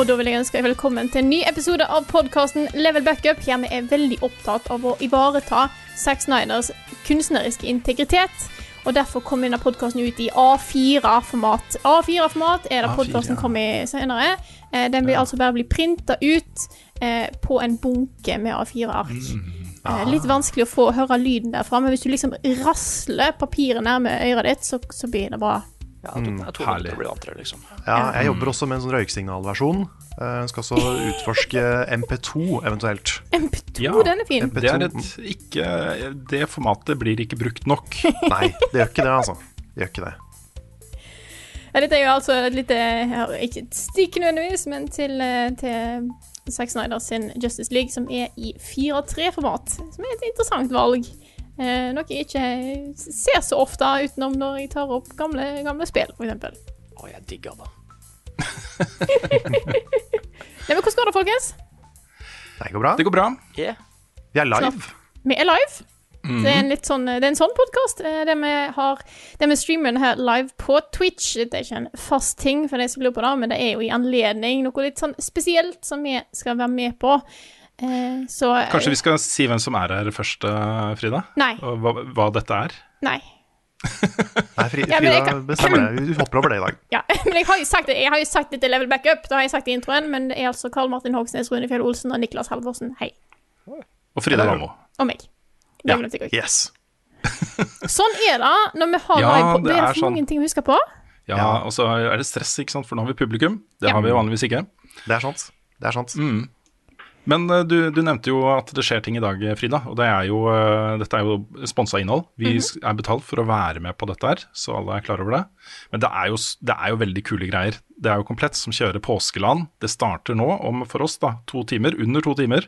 Og da vil jeg ønske deg velkommen til en ny episode av podkasten Level Backup. Her vi er veldig opptatt av å ivareta Zack Snyders kunstneriske integritet. Og derfor kom denne podkasten ut i A4-format. A4-format er det A4, podkasten kommer i senere. Eh, Den vil altså bare bli printa ut eh, på en bunke med A4-ark. Eh, litt vanskelig å få høre lyden derfra, men hvis du liksom rasler papiret nærme øret ditt, så, så blir det bra. Ja, jeg tror, jeg tror herlig. det blir vantre liksom. Ja, jeg jobber også med en sånn røyksignalversjon. Eh, skal også utforske MP2 eventuelt. MP2, Ja. den er fin. MP2. Det er et ikke Det formatet blir ikke brukt nok. Nei, det gjør ikke det, altså. Det gjør ikke det. Ja, dette er jo altså et lite Ikke et stikk nødvendigvis, men til, eh, til Zack Snyder sin Justice League, som er i 4-3-format. Som er et interessant valg. Eh, noe jeg ikke ser så ofte utenom når jeg tar opp gamle, gamle spill, f.eks. Å, jeg digger det. Nei, men hvordan går det, folkens? Det går bra. Det går bra. Yeah. Vi er live. Vi er live. Det er en litt sånn, det er en sånn podkast. Det vi har det vi streamer her live på Twitch. Det er ikke en fast ting for de som lurer på det, men det er jo i anledning noe litt sånn spesielt som vi skal være med på. Eh, så Kanskje vi skal si hvem som er her først, eh, Frida? Nei. Og hva, hva dette er? Nei. Nei, Frida Ja, jeg bestemmer det. Vi hopper over det i dag. Ja, men jeg har jo sagt det, jeg har jo sagt det til Level Backup, det har jeg sagt i introen, men det er altså Karl Martin Hogsnes, Rune Fjell Olsen og Niklas Halvorsen. Hei. Og Frida Vamo. Og meg. Det Ja. jeg. Yes. Sånn er det når vi har Ja, live på. det Det er er for sånn. mange ting å huske på. Ja, Ja. og så er det stress, ikke sant, for nå har vi publikum. Det Ja. har vi vanligvis ikke. Det er sant. Det er sant. Mm. Men eh, du, du nevnte jo at det skjer ting i dag, Frida. Og det er jo, eh, dette er jo sponsa innhold. Vi s- er betalt for å være med på dette her, så alle er klar over det. Men det er, jo, det er jo veldig kule greier. Det er jo Komplett som kjører påskeland. Det starter nå om for oss da, to timer, under to timer.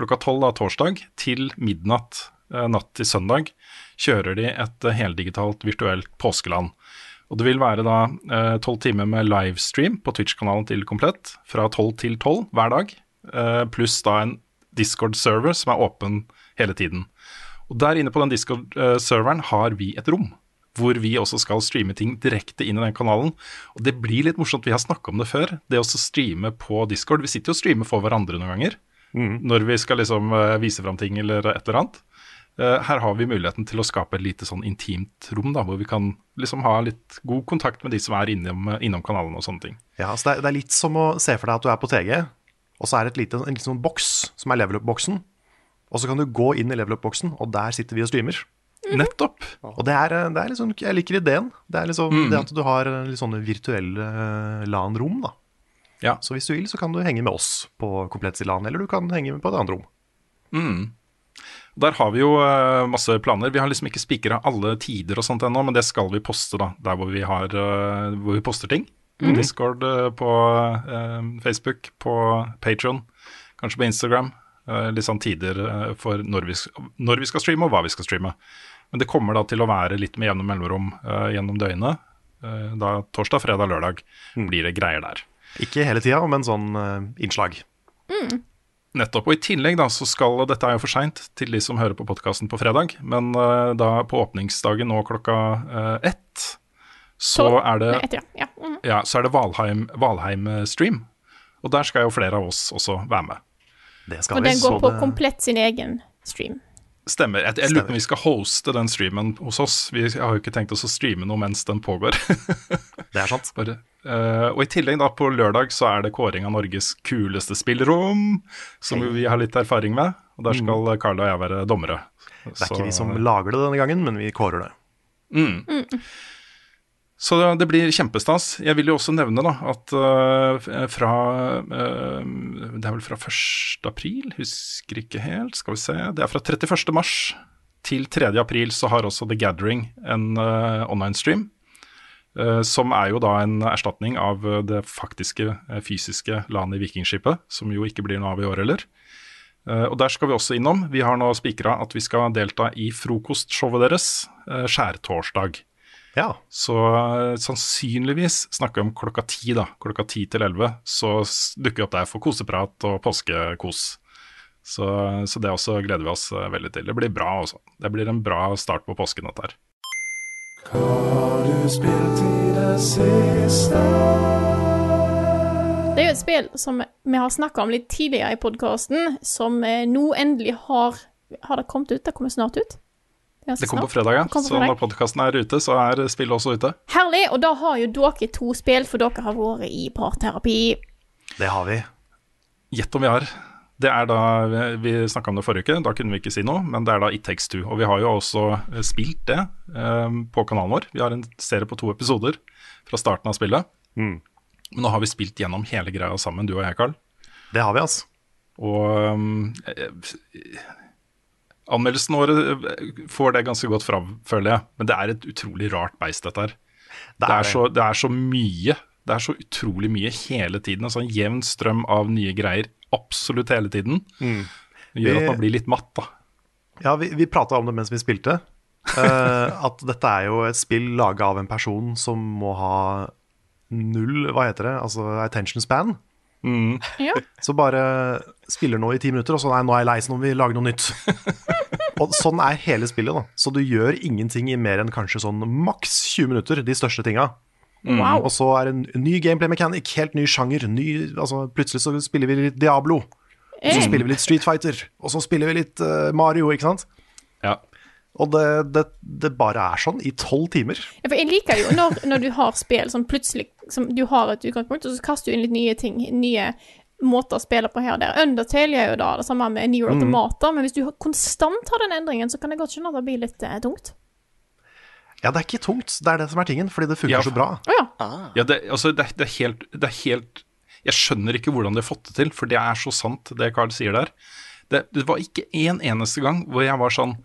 Klokka tolv da, torsdag til midnatt eh, natt til søndag kjører de et eh, heldigitalt virtuelt påskeland. Og det vil være da eh, tolv timer med livestream på Twitch-kanalen til Komplett fra tolv til tolv hver dag, eh, pluss da en Discord-server som er åpen hele tiden. Og Der inne på den Discord-serveren har vi et rom, hvor vi også skal streame ting direkte inn i den kanalen. Og det blir litt morsomt, vi har snakka om det før, det å streame på Discord. Vi sitter jo og streamer for hverandre noen ganger, når vi skal liksom eh, vise fram ting eller et eller annet. Eh, Her har vi muligheten til å skape et lite sånn intimt rom, da, hvor vi kan liksom ha litt god kontakt med de som er innom, innom kanalen og sånne ting. Ja, så det, er, det er litt som å se for deg at du er på TG, og så er det et lite, en liten sånn boks som er level up-boksen. Og så kan du gå inn i level up-boksen, og der sitter vi og streamer. Nettopp! Og det er, det er liksom, jeg liker ideen. Det er liksom det at du har litt sånne virtuelle eh, LAN-rom, da. Ja. Så hvis du vil, så kan du henge med oss på Komplett i LAN, eller du kan henge med på et annet rom. Der har vi jo eh, masse planer. Vi har liksom ikke spikra alle tider og sånt ennå, men det skal vi poste da, der hvor vi, har, eh, hvor vi poster ting. På Discord, eh, på eh, Facebook, på Patron, kanskje på Instagram. Eh, litt sånn tider eh, for når vi, når vi skal streame og hva vi skal streame. Men det kommer da til å være litt med jevne mellomrom eh, gjennom døgnet. Eh, da torsdag, fredag, lørdag blir det greier der. Ikke hele tida, men sånn eh, innslag. Nettopp. Og i tillegg da, så skal Dette er jo for seint til de som hører på podkasten på fredag, men uh, da på åpningsdagen nå klokka uh, ett, så er det Nei, etter, ja. ja. mhm. ja, så er det Valheim, Valheim-stream. Og der skal jo flere av oss også være med. Det skal Og vi. den går så på det- komplett sin egen stream. Stemmer. Jeg, jeg lurer på om vi skal hoste den streamen hos oss. Vi har jo ikke tenkt oss å streame noe mens den pågår. Det er sant. Bare, uh, og i tillegg da på lørdag så er det kåring av Norges kuleste spillerom, som vi har litt erfaring med. Og der skal Carl og jeg være dommere. Det er ikke vi som lager det denne gangen, men vi kårer det. Så det blir kjempestas. Jeg vil jo også nevne da, at øh, fra øh, Det er vel fra 1. april, husker ikke helt, skal vi se. Det er fra 31. mars til 3. april så har også The Gathering en øh, online stream. som er jo da en erstatning av det faktiske fysiske LAN i Vikingskipet, som jo ikke blir noe av i år heller. Eh, og Der skal vi også innom. Vi har nå spikra at vi skal delta i frokostshowet deres skjærtorsdag. Ja. Så eh, sannsynligvis snakker vi om klokka ti, da. Klokka ti til elleve. Så dukker vi opp der for koseprat og påskekos. Så, så det også gleder vi oss eh, veldig til. Det blir bra, også. Det blir en bra start på påsken, dette her. Det er jo et spill som vi har snakka om litt tidligere i podkasten, som eh, nå endelig har Har det kommet ut? Det kommer snart ut? Det kommer på fredag, ja. Så når podkasten er ute, så er spillet også ute. Herlig! Og da har jo dere to spill, for dere har vært i parterapi. Det har vi. Gjett om vi har. Det er da, Vi snakka om det forrige uke, da kunne vi ikke si noe, men det er da It Takes Two. Og vi har jo også spilt det um, på kanalen vår. Vi har en serie på to episoder fra starten av spillet. Mm. Men nå har vi spilt gjennom hele greia sammen, du og jeg, Carl. Det har vi, altså. Og um, vår året får det ganske godt fram, føler jeg. Men det er et utrolig rart beist, dette her. Det er så, det er så mye. Det er så utrolig mye hele tiden. En sånn jevn strøm av nye greier absolutt hele tiden. Det gjør at man blir litt matt, da. Ja, vi, vi prata om det mens vi spilte. uh, at dette er jo et spill laga av en person som må ha null Hva heter det? Altså attention span. Ja. Så bare spiller nå i ti minutter, og så nei, nå er jeg lei, så nå må vi lage noe nytt. og sånn er hele spillet, da. Så du gjør ingenting i mer enn kanskje sånn maks 20 minutter, de største tinga. Wow. Og så er det en ny gameplay mechanic, helt ny sjanger. Ny, altså, plutselig så spiller vi litt Diablo, og så Eh, spiller vi litt Street Fighter, og så spiller vi litt uh, Mario, ikke sant? Ja. Og det, det, det bare er sånn i tolv timer. Ja, for jeg liker jo når, når du har spill som plutselig som Du har et utgangspunkt, og så kaster du inn litt nye ting. Nye måter å spille på her og der. Undertale gjør jo da det samme med New Automata, men hvis du har- konstant har den endringen, så kan jeg godt skjønne at det blir litt eh, tungt. Ja, det er ikke tungt, det er det som er tingen, fordi det funker Ja. så bra. Oh, ja. Ja, det, altså, det, det, er helt, det er helt Jeg skjønner ikke hvordan de har fått det til, for det er så sant, det Carl sier der. Det, det var ikke en eneste gang hvor jeg var sånn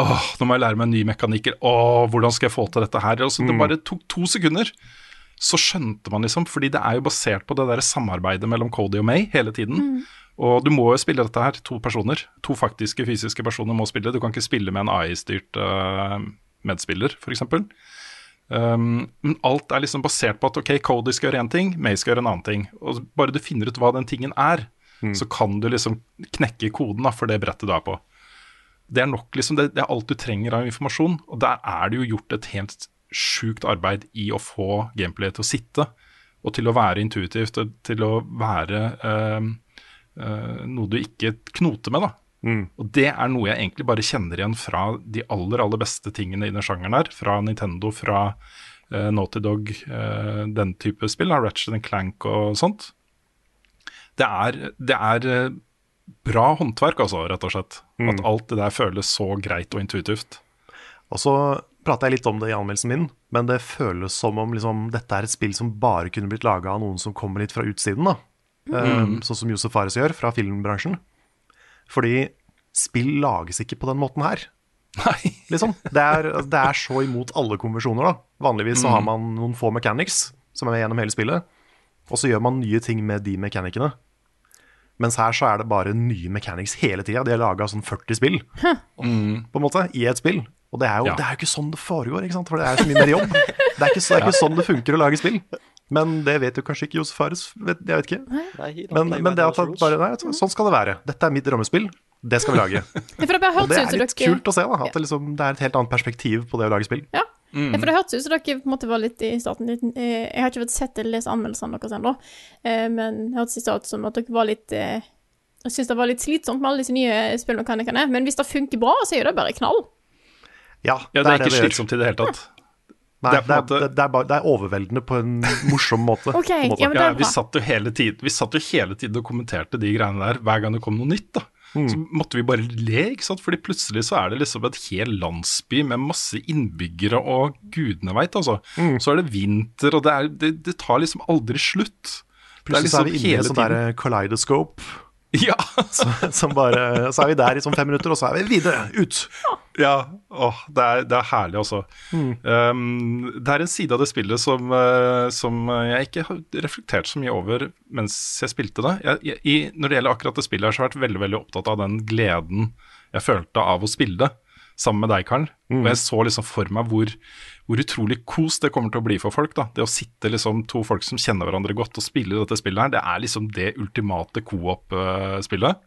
Åh, nå må jeg lære meg nye mekanikker. Åh, hvordan skal jeg få til dette her? Altså, Det bare tok to sekunder. Så skjønte man liksom, fordi det er jo basert på det der samarbeidet mellom Cody og May hele tiden. Og du må jo spille dette her, to personer. To faktiske fysiske personer må spille. Du kan ikke spille med en AI-styrt uh, medspiller, f.eks. Um, men alt er liksom basert på at ok, Cody skal gjøre én ting, May skal gjøre en annen ting. Og bare du finner ut hva den tingen er, så kan du liksom knekke koden da, for det brettet du er på. Det er nok liksom, det, det er alt du trenger av informasjon, og der er det jo gjort et helt sjukt arbeid i å få gameplayet til å sitte, og til å være intuitivt, og til å være øh, øh, noe du ikke knoter med, da. Og det er noe jeg egentlig bare kjenner igjen fra de aller, aller beste tingene i den sjangeren her. Fra Nintendo, fra uh, Naughty Dog, uh, den type spill, da, Ratchet and Clank og sånt. Det er, det er bra håndverk, altså, rett og slett. At alt det der føles så greit og intuitivt. Og så prata jeg litt om det i anmeldelsen min, men det føles som om liksom, dette er et spill som bare kunne blitt laga av noen som kommer litt fra utsiden. da. Eh, sånn som Josef Fares gjør, fra filmbransjen. Fordi spill lages ikke på den måten her. Nei. liksom. Det er, det er så imot alle konvensjoner, da. Vanligvis så har man noen få mechanics som er med gjennom hele spillet, og så gjør man nye ting med de mechanicene. Mens her så er det bare nye mechanics hele tida. De har laga sånn 40 spill, på en måte, i et spill. Og det er, jo, Ja. det er jo ikke sånn det foregår, ikke sant? for det er så mye mer jobb. Det er ikke, det er ikke sånn det funker å lage spill. Men det vet jo kanskje ikke Josef Fares. Vet, jeg vet ikke. Men, men det at bare Nei, sånn skal det være. Dette er mitt drømmespill. Det skal vi lage. Og det er litt kult å se, da. At det, liksom, det er et helt annet perspektiv på det å lage spill. Ja. Ja, for det hørtes ut som dere på en måte var litt i starten litt, eh, Jeg har ikke fått sett eller lest anmeldelsene deres ennå, eh, men det hørtes i starten som at dere var litt eh, Jeg syns det var litt slitsomt med alle disse nye spillmekanikerne, men hvis det funker bra, så er jo det bare knall. Ja, Ja, det er ikke det slitsomt i det hele tatt. Nei, Det er det er, måte- det, er bare, det er overveldende på en morsom måte. okay, en måte. ja, Ja, vi satt jo hele tiden Vi satt jo hele tiden og kommenterte de greiene der hver gang det kom noe nytt. da Så måtte vi bare le, ikke sant? fordi plutselig så er det liksom et hel landsby med masse innbyggere og gudene veit, altså. Så er det vinter, og det, er, det, det tar liksom aldri slutt. Plutselig så er vi inne i et sånt der eh, så, Ja, Som bare, så er vi der i sånn fem minutter, og så er vi videre. Ut. ja. Åh, det, er, det er herlig, altså. Um, det er en side av det spillet som, uh, som jeg ikke har reflektert så mye over mens jeg spilte det. Jeg, jeg, i, når det gjelder akkurat det spillet, her, så har jeg vært veldig veldig opptatt av den gleden jeg følte av å spille det sammen med deg, Karl. Og jeg så liksom for meg hvor, hvor utrolig kos det kommer til å bli for folk. da. Det å sitte liksom to folk som kjenner hverandre godt og spille dette spillet her, det er liksom det ultimate co-op-spillet.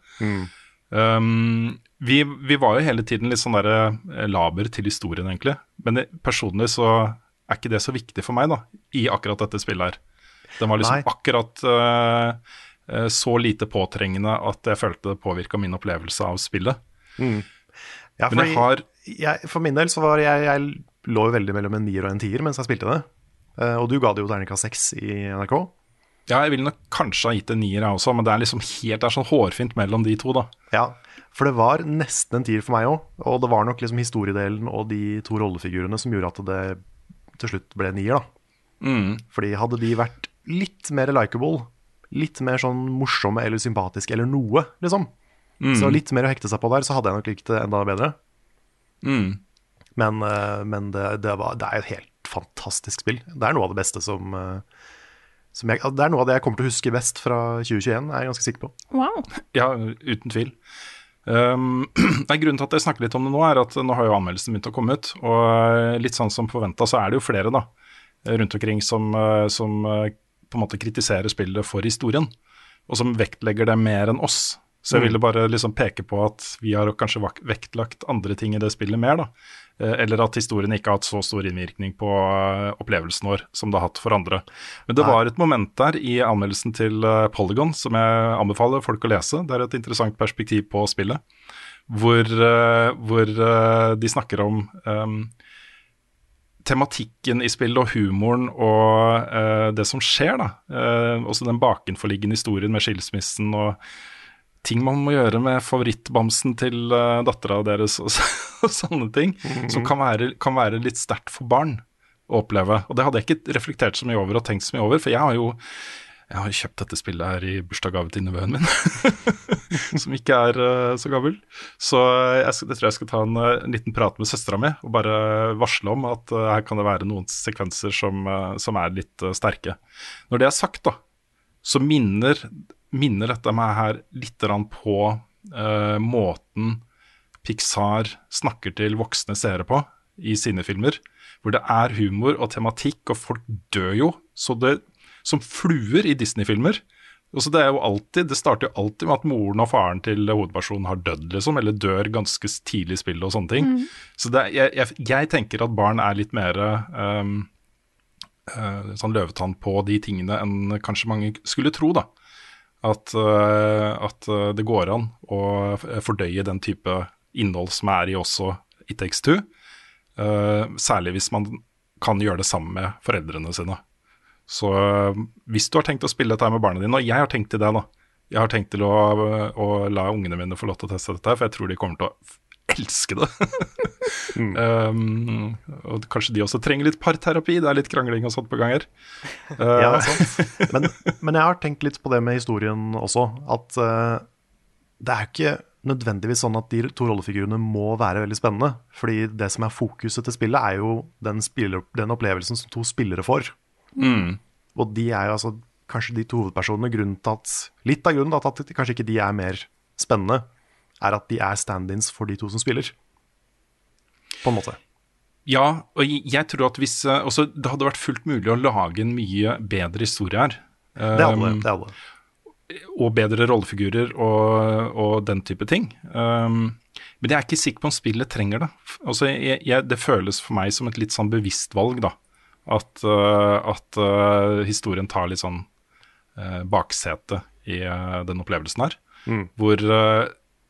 Um, vi, vi var jo hele tiden litt sånn der eh, laber til historien, egentlig. Men det- personlig så er ikke det så viktig for meg, da, i akkurat dette spillet her. Den var liksom Nei. akkurat uh, så lite påtrengende at jeg følte det påvirka min opplevelse av spillet. Ja, Men jeg har jeg, For min del så var jeg Jeg lå jo veldig mellom en nier og en tier mens jeg spilte det. Eh, og du ga det jo terningkast seks i NRK. Ja, jeg ville nok kanskje ha gitt en nier, jeg også, men det er liksom helt det er sånn hårfint mellom de to, da. Ja, for det var nesten en tier for meg òg. Og det var nok liksom historiedelen og de to rollefigurene som gjorde at det til slutt ble en nier, da. Fordi hadde de vært litt mer likeable, litt mer sånn morsomme eller sympatiske eller noe, liksom, så litt mer å hekte seg på der, så hadde jeg nok likt det enda bedre. Men, eh, men det, det, var, det er et helt fantastisk spill. Det er noe av det beste som, eh, som jeg, Det er noe av det jeg kommer til å huske best fra 2021, er jeg ganske sikker på. Wow. Ja, uten tvil. Um, nei, grunnen til at jeg snakker litt om det nå, er at nå har jo anmeldelsen begynt å komme ut. Og eh, litt sånn som forventa, så er det jo flere da, rundt omkring som, som på en måte kritiserer spillet for historien. Og som vektlegger det mer enn oss. Så jeg ville bare liksom peke på at vi har kanskje vektlagt andre ting i det spillet mer, da. Eh, Eller at historien ikke har hatt så stor innvirkning på eh, opplevelsen vår som det har hatt for andre. Men det var et moment der i anmeldelsen til eh, Polygon som jeg anbefaler folk å lese. Det er et interessant perspektiv på spillet. Hvor, hvor de snakker om um, tematikken i spillet og humoren og uh, det som skjer, da. Uh, også den bakenforliggende historien med skilsmissen og ting man må gjøre med favorittbamsen til uh, dattera deres og, og sånne ting, som kan være, kan være litt sterkt for barn å oppleve. Og det hadde jeg ikke reflektert så mye over og tenkt så mye over, for jeg har jo jeg har kjøpt dette spillet her i bursdagsgave til nevøen min, som ikke er uh, så gammel. Så jeg, skal, jeg tror jeg skal ta en, eh, en liten prat med søstera mi og bare varsle om at uh, her kan det være noen sekvenser som, uh, som er litt eh, sterke. Når det er sagt, da, så minner, minner dette meg her litt på uh, måten Pixar snakker til voksne seere på i sine filmer, hvor det er humor og tematikk, og folk dør jo så det, som fluer i Disney-filmer. Det, alltid, det starter jo alltid med at moren og faren til hovedpersonen har dødd, liksom, eller dør ganske tidlig i spillet og sånne ting. Så det, jeg, jeg, jeg tenker at barn er litt mer um, uh, sånn løvetann på de tingene enn kanskje mange skulle tro, da. At, eh, at eh, det går an å fordøye den type innhold som er i også It Takes Two. eh, særlig hvis man kan gjøre det sammen med foreldrene sine. Så hvis du har tenkt å spille dette her med barna dine, og jeg har tenkt til det, da. Jeg har tenkt til å, å la ungene mine få lov til å teste dette, for jeg tror de kommer til å elske det. um, og kanskje de også trenger litt parterapi, det er litt krangling og sånt på gang her. Uh, Ja, sant. Men, men jeg har tenkt litt på det med historien også. At uh, det er ikke nødvendigvis sånn at de to rollefigurene må være veldig spennende. Fordi det som er fokuset til spillet, er jo den, spiller, den opplevelsen som to spillere får. Og de er jo altså kanskje de to hovedpersonene. Grunnen til at, litt av grunnen til at kanskje ikke de er mer spennende, er at de er stand-ins for de to som spiller. På en måte. Ja, og jeg, tror at hvis eh, også, Det hadde vært fullt mulig å lage en mye bedre historie her. Det hadde det. Um, det, hadde og bedre rollefigurer og, og den type ting. Um, men jeg er ikke sikker på om spillet trenger det. Altså, jeg, jeg, det føles for meg som et litt sånn bevisst valg, da. At, uh, at uh, historien tar litt sånn uh, baksete i den opplevelsen her. Hvor uh,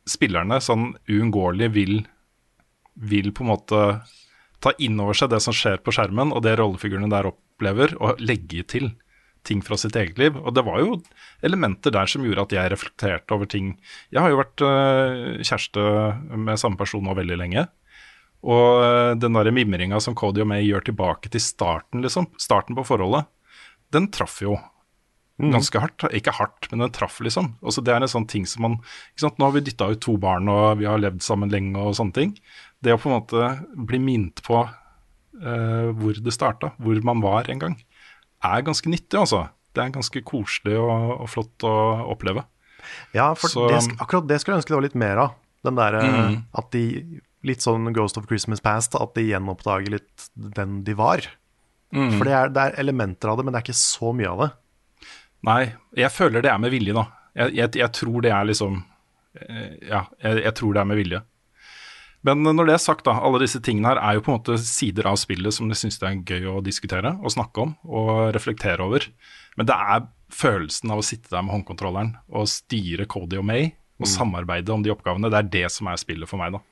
spillerne sånn uunngåelig vil, vil på en måte ta inn over seg det som skjer på skjermen, og det rollefigurene der opplever, og legge til ting fra sitt eget liv. Og det var jo elementer der som gjorde at jeg reflekterte over ting. Jeg har jo vært uh, kjæreste med samme person nå veldig lenge. Og øh, den der mimringa som Cody og May gjør tilbake til starten, liksom, starten på forholdet, den traff jo ganske hardt. Ikke hardt, men den traff, liksom. Også det er en sånn ting som man? Nå har vi dytta ut to barn, og vi har levd sammen lenge og sånne ting. Det å på en måte bli minnet på uh, hvor det starta, hvor man var en gang, er ganske nyttig, altså. Det er ganske koselig og, og flott å oppleve. Ja, for Så- det, akkurat det skulle jeg ønske det var litt mer av. Den derre Mm. at de Litt sånn Ghost of Christmas Past, at de gjenoppdager litt den de var. Mm. For det er, det er elementer av det, men det er ikke så mye av det. Nei, jeg føler det er med vilje, da. Jeg, jeg, jeg tror det er liksom eh, Ja, jeg, jeg tror det er med vilje. Men når det er sagt, da, alle disse tingene her er jo på en måte sider av spillet som jeg syns det er gøy å diskutere og snakke om og reflektere over. Men det er følelsen av å sitte der med håndkontrolleren og styre Cody og May og samarbeide om de oppgavene. Det er det som er spillet for meg, da.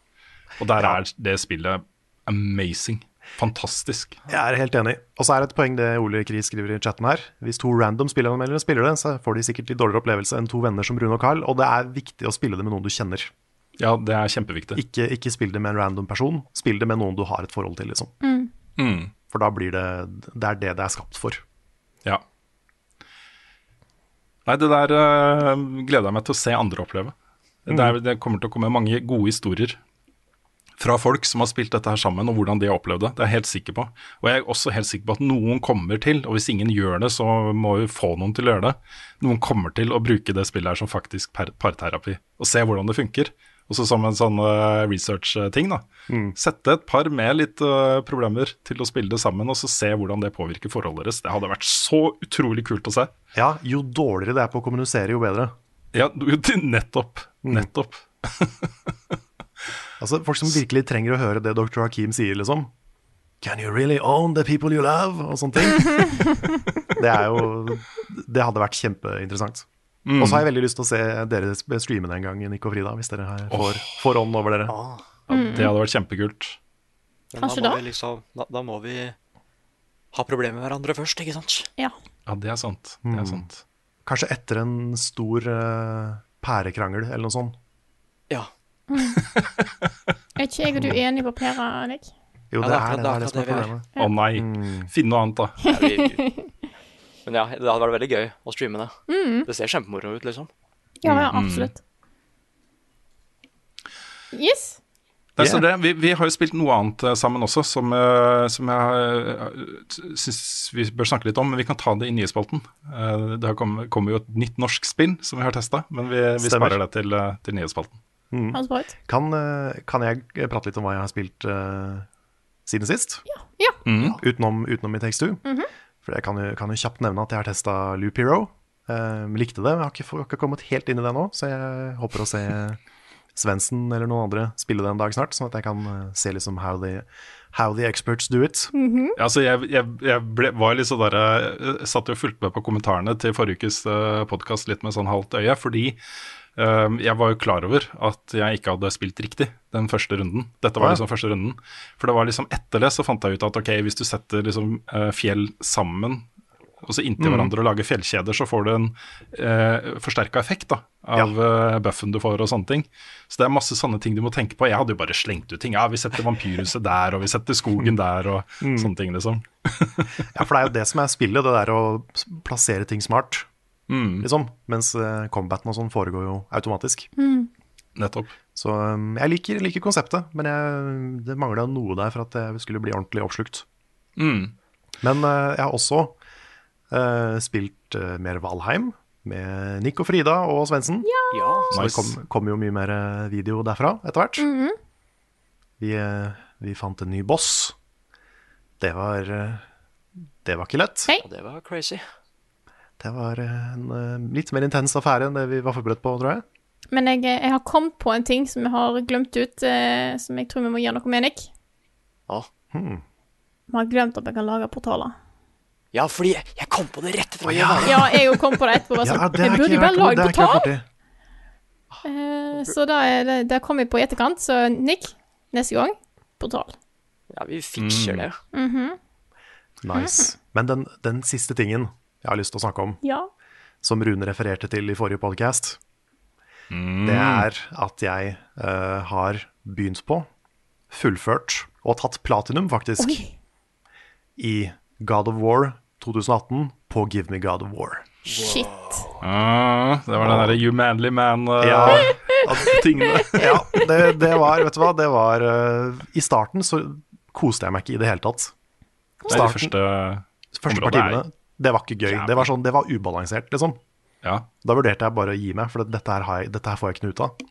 Og der er det spillet amazing. Fantastisk. Jeg er helt enig. Og så er det et poeng det Ole Kri skriver i chatten her. Hvis to random spillanmeldere spiller det, så får de sikkert litt dårligere opplevelse enn to venner som Rune og Carl. Og det er viktig å spille det med noen du kjenner. Ja, det er kjempeviktig. Ikke, ikke spill det med en random person, spill det med noen du har et forhold til, liksom. Mm. For da blir det Det er det det er skapt for. Ja. Nei, det der eh, gleder jeg meg til å se andre oppleve. Det, er, det kommer til å komme mange gode historier fra folk som har spilt dette her sammen, og hvordan de har opplevd det. Det er jeg helt sikker på. Og jeg er også helt sikker på at noen kommer til, og hvis ingen gjør det, så må vi få noen til å gjøre det. Noen kommer til å bruke det spillet her som faktisk parterapi, og se hvordan det funker. Også som en sånn eh, research-ting, da. Sette et par med litt uh, problemer til å spille det sammen, og så se hvordan det påvirker forholdet deres. Det hadde vært så utrolig kult å se. Ja, jo dårligere det er på å kommunisere, jo bedre. Ja, jo, nettopp. Nettopp. Altså, Folk som virkelig trenger å høre det dr. Hakim sier, liksom. Can you really own the people you love? Og sånne ting. det er jo Det hadde vært kjempeinteressant. Mm. Og så har jeg veldig lyst til å se dere streame det en gang, Nick og Frida, hvis dere har- får, får ånd over dere. Ah, Ja, det hadde vært kjempekult. men Kanskje da da? liksom da, da må vi ha problemer med hverandre først, ikke sant? Ja. Ja, det er sant. Det er sant. Kanskje etter en stor uh, pærekrangel eller noe sånt. Ja. Er ikke jeg og du enig på Pera, Nick? Jo, Ja, det det er det, det, er det som er problemet. Å ja. oh, nei. Finn noe annet, da. Ja, vi, men ja, det hadde vært veldig gøy å streame det. Det ser kjempemoro ut, liksom. Ja, ja, absolutt. Yes. Det er Yeah. det, vi, vi har jo spilt noe annet eh, sammen også, som, eh, som jeg uh, syns vi bør snakke litt om. Men vi kan ta det i nyhetsspalten. Eh, det kommer kom kommer jo et nytt norsk spill som vi har testa, men vi, vi sparer det til, eh, til nyhetsspalten. Ut. Kan, eh, kan jeg prate litt om hva jeg har spilt uh, siden sist? Ja. Utenom, utenom i Takes Two. Mhm. For jeg kan jo, kan jo kjapt nevne at jeg har testa Loop Hero. Uh, likte det. Jeg har ikke, har ikke kommet helt inn i det nå, så jeg håper å se Svendsen eller noen andre spille det en dag snart, sånn at jeg kan eh, se liksom how the, how the experts do it. Ja, altså jeg, jeg, jeg ble, var litt så der, jeg satt og fulgte med på kommentarene til forrige ukes podkast litt med sånn halvt øye, fordi eh, jeg var jo klar over at jeg ikke hadde spilt riktig den første runden. Dette var liksom første runden. For det var liksom etter det så fant jeg ut at ok, hvis du setter liksom eh, fjell sammen, og så inntil hverandre og lager fjellkjeder, så får du en eh, forsterka effekt da, av ja. buffen du får og sånne ting. Så det er masse sånne ting du må tenke på. Jeg hadde jo bare slengt ut ting. Ja, vi setter vampyrhuset der, og vi setter skogen der, og sånne ting, liksom. Ja, for det er jo det som er spillet, det der å plassere ting smart, Mm. liksom. Mens uh, combaten og sånn foregår jo automatisk. Nettopp. Så um, jeg liker, liker konseptet, men jeg, det mangla noe der for at jeg skulle bli ordentlig oppslukt. Mm. Men eh, jeg har også uh, spilt eh, mer Valheim med Nick og Frida og Svendsen. Ja. Så Nice. det kom, kom jo mye mer eh, video derfra etter hvert. vi, eh, vi fant en ny boss. Det var eh, Det var ikke lett. Hey. Det var crazy. Det var eh, en eh, litt mer intens affære enn det vi var forberedt på, tror jeg. Men jeg, jeg har kommet på en ting som jeg har glemt ut, eh, som jeg tror vi må gjøre noe med, Nick. Ja. Vi har glemt at vi kan lage portaler. ja, fordi jeg, jeg kom på det rett etter å ja. Ja, jeg òg kom på det etterpå. Bare Ja, det jeg burde jo bare lage portal. Eh, så da er det, det kom vi på i etterkant. Så Nick, neste gang portal. Ja, vi fikser det. Nice. Men den, den siste tingen jeg har lyst til å snakke om, Ja. som Rune refererte til i forrige podcast. Det er at jeg uh, har begynt på, fullført og tatt platinum, faktisk, Oi. i God of War 2018 på Give Me God of War. Shit. Ah, det var den derre You Manly Man-tingene. Ja, ja det, det var, vet du hva, det var uh, I starten så koste jeg meg ikke i det hele tatt. det er de første Første par området er- timene, det var ikke gøy. Det var, sånn, det var ubalansert, liksom. Ja. Da vurderte jeg bare å gi meg, for dette her, har jeg, dette her får jeg ikke noe ut av.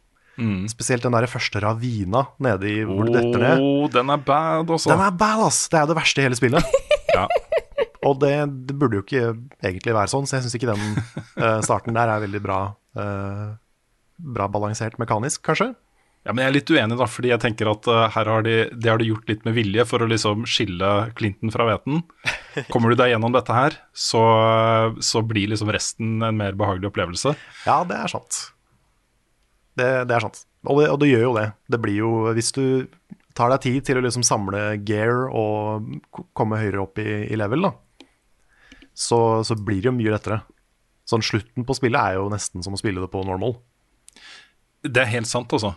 Spesielt den der første ravina nede i hvor du detter ned. Oh, den er bad, også. Den er bad, ass! Det er jo det verste i hele spillet. Ja. Og det, det burde jo ikke egentlig være sånn, så jeg syns ikke den uh, starten der er veldig bra, uh, bra balansert mekanisk, kanskje. Ja, men jeg er litt uenig, da, fordi jeg tenker at uh, her har de, det har de gjort litt med vilje for å liksom skille Clinton fra hveten. Kommer du deg gjennom dette her, så, så blir liksom resten en mer behagelig opplevelse. Ja, det er sant. Det, det er sant. Og det, og det gjør jo det. Det blir jo, hvis du tar deg tid til å liksom samle gear og komme høyere opp i, i level, da, så, så blir det jo mye lettere. Sånn slutten på spillet er jo nesten som å spille det på normal. Det er helt sant, altså.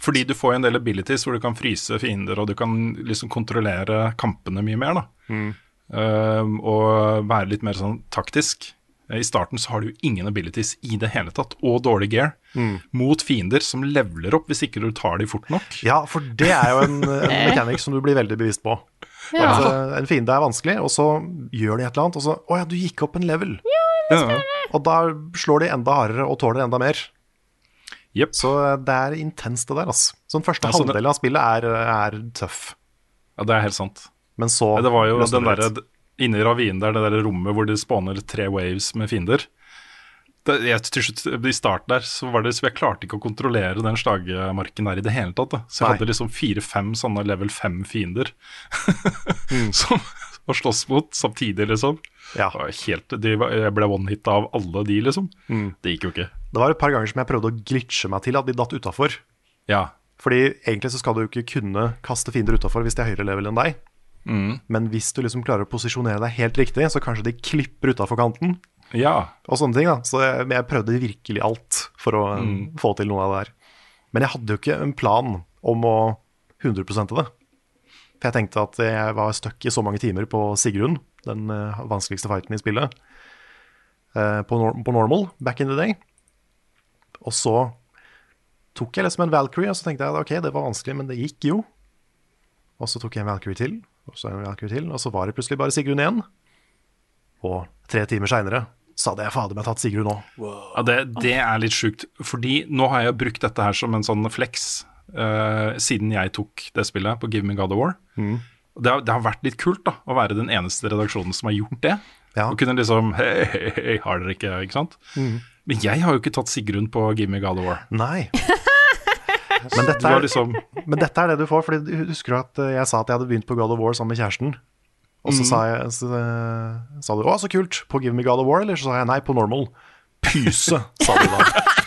Fordi du får en del abilities hvor du kan fryse fiender, og du kan liksom kontrollere kampene mye mer, da. Um, og være litt mer sånn taktisk. I starten så har du jo ingen abilities i det hele tatt, og dårlig gear, mot fiender som leveler opp hvis ikke du tar de fort nok. Ja, for det er jo en, en mechanic som du blir veldig bevisst på. Ja. Eh, en fiende er vanskelig, og så gjør de et eller annet, og så Å ja, du gikk opp en level. Ja. Og da slår de enda hardere og tåler enda mer. Jepp. Så eh, det er intenst, det der, altså. Så den første Ja, det- halvdelen av spillet er, er tøff. ja, det er helt sant. Men så det var jo den der, derre litt. Inne i ravinen der, det der rommet hvor de spawner tre waves med fiender. Det, jeg, til slutt, I starten der så var det så jeg klarte ikke å kontrollere den slagmarken der i det hele tatt. Da. Så jeg Nei. hadde liksom fire-fem sånne level fem fiender som å slåss mot samtidig, liksom. Ja. Det var helt, de, jeg ble one-hit av alle de, liksom. Det gikk jo ikke. Det var et par ganger som jeg prøvde å glitche meg til at de datt utafor. Ja. Fordi egentlig så skal du jo ikke kunne kaste fiender utafor hvis de er høyere level enn deg. Men hvis du liksom klarer å posisjonere deg helt riktig, så kanskje de klipper utafor kanten. ja. og sånne ting. da Så jeg, jeg prøvde virkelig alt for å mm. få til noe av det der. Men jeg hadde jo ikke en plan om å 100% det. For jeg tenkte at jeg var stuck i så mange timer på Sigrun, den eh, vanskeligste fighten i spillet, eh, på, nor på normal back in the day. Og så tok jeg liksom en Valkyrie, og så tenkte jeg ok, det var vanskelig, men det gikk jo. Og så tok jeg en Valkyrie til, og så en Valkyrie til, og så var det plutselig bare Sigrun igjen. Og tre timer seinere så hadde jeg fader meg tatt Sigrun òg. Ja, det, det er litt sjukt. Fordi nå har jeg brukt dette her som en sånn flex eh, siden jeg tok det spillet på Give Me God of War. Mm. Det, har, det har vært litt kult da, å være den eneste redaksjonen som har gjort det. Ja. Og kunne liksom Hei, hei, hei, har dere ikke, ikke sant? Men jeg har jo ikke tatt Sigrun på Give Me God of War. Nei. Men dette, er, liksom men dette er det du får. Fordi husker du at eh, jeg sa at jeg hadde begynt på God of War sammen med kjæresten? Og så sa, jeg, så, eh, sa du 'Å, så kult', på Give Me God of War? Eller så sa jeg nei, på normal. Pyse, sa du da.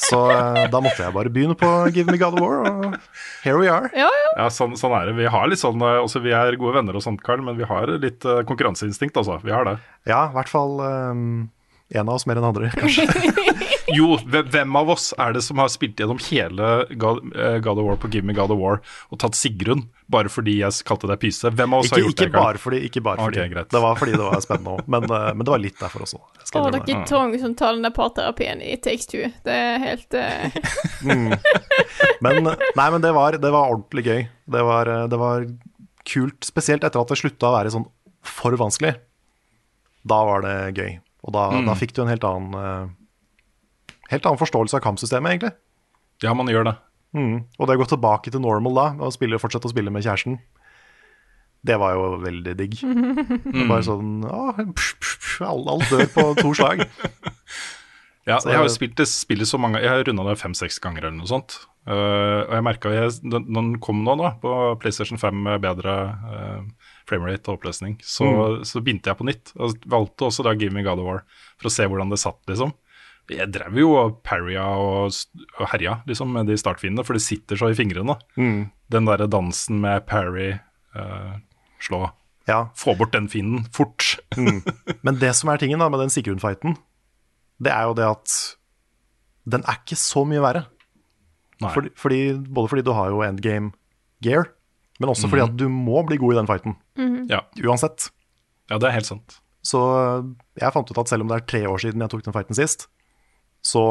Så eh, da måtte jeg bare begynne på Give Me God of War, og here we are. Ja, ja. Ja, sånn, sånn er det. Vi har litt sånn eh, også, Vi er gode venner og sånt, Karl, men vi har litt uh, konkurranseinstinkt, altså. Vi har det. Ja, i hvert fall um, en av oss mer enn andre, kanskje. Jo, hvem av oss er det som har spilt gjennom hele God, eh, God of War på Give Me God of War og tatt Sigrun bare fordi jeg kalte deg pyse? Hvem av oss Ikke, har gjort ikke det? Bare fordi, ikke bare fordi. greit. det var fordi det var spennende òg, men, eh, men det var litt derfor også. Å, dere Tong som tar den der parterapien i Takes Two. Det er helt eh, Men, nei, men det var, det var ordentlig gøy. Det var, det var kult, spesielt etter at det slutta å være sånn for vanskelig. Da var det gøy. Og da, da fikk du en helt annen Helt annen forståelse av kampsystemet, egentlig. Ja, man gjør det. Mm. Og det å gå tilbake til normal da, og spille, fortsette å spille med kjæresten, det var jo veldig digg. Mm. Bare sånn å, psh, psh, psh, Alt alt dør på to slag. Ja, Så- jeg har jo spilt det spillet så mange Jeg har runda det fem-seks ganger eller noe sånt. Uh, og jeg merka når den kom nå, da, på PlayStation 5 med bedre uh, framerate og oppløsning, så, så begynte jeg på nytt. Og valgte også da Give Me God of War for å se hvordan det satt, liksom. Jeg drev jo og parrya og, og herja liksom, med de startfiendene, for det sitter så i fingrene. Den derre dansen med parry, uh, slå, Ja, Få bort den fienden fort. Men det som er tingen da med den Sigrun-fighten, det er jo det at den er ikke så mye verre. Nei. Fordi, fordi, både fordi du har jo endgame gear, men også fordi at du må bli god i den fighten. Ja. Uansett. ja, det er helt sant. Så øh, jeg fant ut at selv om det er tre år siden jeg tok den fighten sist, så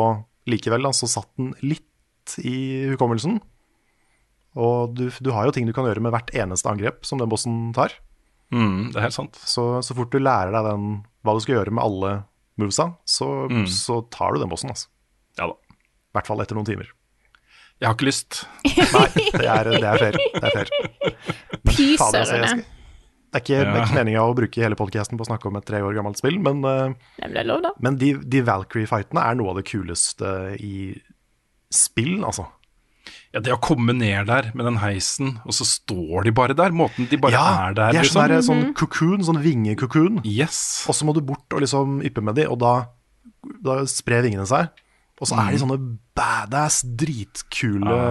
likevel da, så satt den litt i hukommelsen. Og du, du har jo ting du kan gjøre med hvert eneste angrep som den bossen tar. Mm, det er helt sant. Så, så fort du lærer deg den, hva du skal gjøre med alle movesa, så, så tar du den bossen. Altså. Ja da. I hvert fall etter noen timer. Jeg har ikke lyst. Nei, det er, det er fair. Det er fair. Men fader, altså, jeg skal- Det er ikke, er ikke meninga å bruke hele podcasten på å snakke om et tre år gammelt spill, men, men det er lov, da. men de, de Valkyrie-fightene er noe av det kuleste i spill, altså. Ja, Det å komme ned der med den heisen, og så står de bare der. Måten de bare er der, de er liksom. sånn, sånn cocoon, sånn vingekukun. Yes. Og så må du bort og liksom yppe med de, og da, da sprer vingene seg. Og så er de sånne badass, dritkule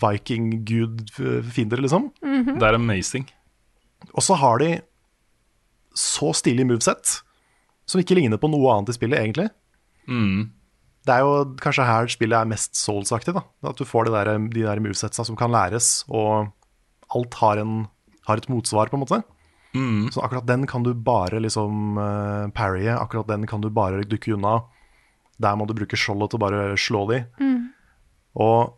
viking-gud-fiender, liksom. Det er amazing. Og så har de så stilig movesett, som ikke ligner på noe annet i spillet, egentlig. Det er jo kanskje her spillet er mest souls-aktig, da. At du får de der, de der movesetsa som kan læres, og alt har, en, har et motsvar, på en måte. Så akkurat den kan du bare liksom uh, parrye, akkurat den kan du bare dukke unna. Der må du bruke skjoldet til å bare slå de. Og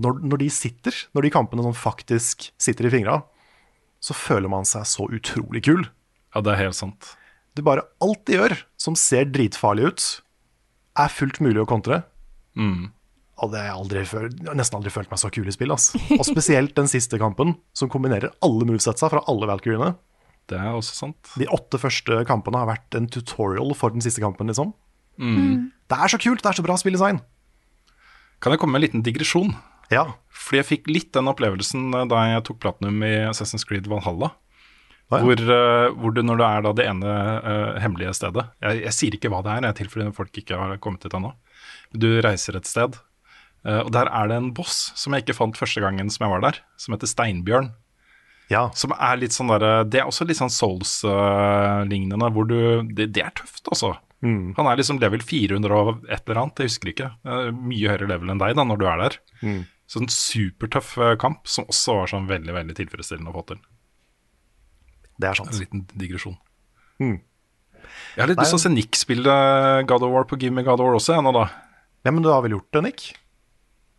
når, når de sitter, når de kampene sånn faktisk sitter i fingra, så føler man seg så utrolig kul. Ja, det er helt sant. Det bare alt de gjør som ser dritfarlig ut, er fullt mulig å kontre. Og det har jeg aldri følt, jeg har nesten aldri følt meg så kul i spill. Ass. Og spesielt den siste kampen, som kombinerer alle movesetsa fra alle Valkyriene. Det er også sant. De åtte første kampene har vært en tutorial for den siste kampen, liksom. Det er så kult! Det er så bra spilldesign. Kan jeg komme med en liten digresjon? Ja. Fordi jeg fikk litt den opplevelsen eh, da jeg tok platinum i Assassin's Creed Valhalla. Ah, ja. Hvor, eh, hvor du, når du er da det ene uh, hemmelige stedet Jeg, jeg sier ikke hva det er, jeg tilfeller folk ikke har kommet dit ennå. Du reiser et sted, uh, og der er det en boss som jeg ikke fant første gangen som jeg var der, som heter Steinbjørn. ja. Som er litt sånn der, Det er også litt sånn Souls-lignende, hvor du det, det er tøft, altså. Han er liksom level 400 og et eller annet, jeg husker ikke. Mye høyere level enn deg da, når du er der. Sånn supertøff eh, kamp, som også var sånn veldig veldig tilfredsstillende å få til. Det er En liten digresjon. Mm. Jeg har litt lyst til å se Nick spille God of War på Give Me God of War også, jeg nå da. Ja, men du har vel gjort det, Nick?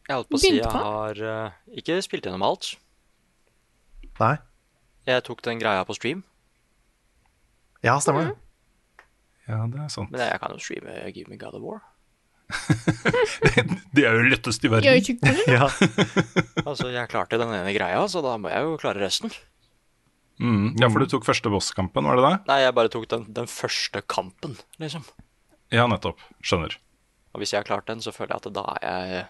Jeg holdt på å si jeg har uh, ikke spilt gjennom alt. Nei? Jeg tok den greia på stream, Ja, stemmer det. Ja, det er sant. men jeg kan jo streame Give Me God of War. Det er jo lettest i verden. Ja. Altså, jeg klarte den ene greia, så da må jeg jo klare resten. Mm. Ja, for du tok første bosskampen, var det det? Nei, jeg bare tok den, den første kampen, liksom. Ja, nettopp. Skjønner. Og hvis jeg har klart den, så føler jeg at da er jeg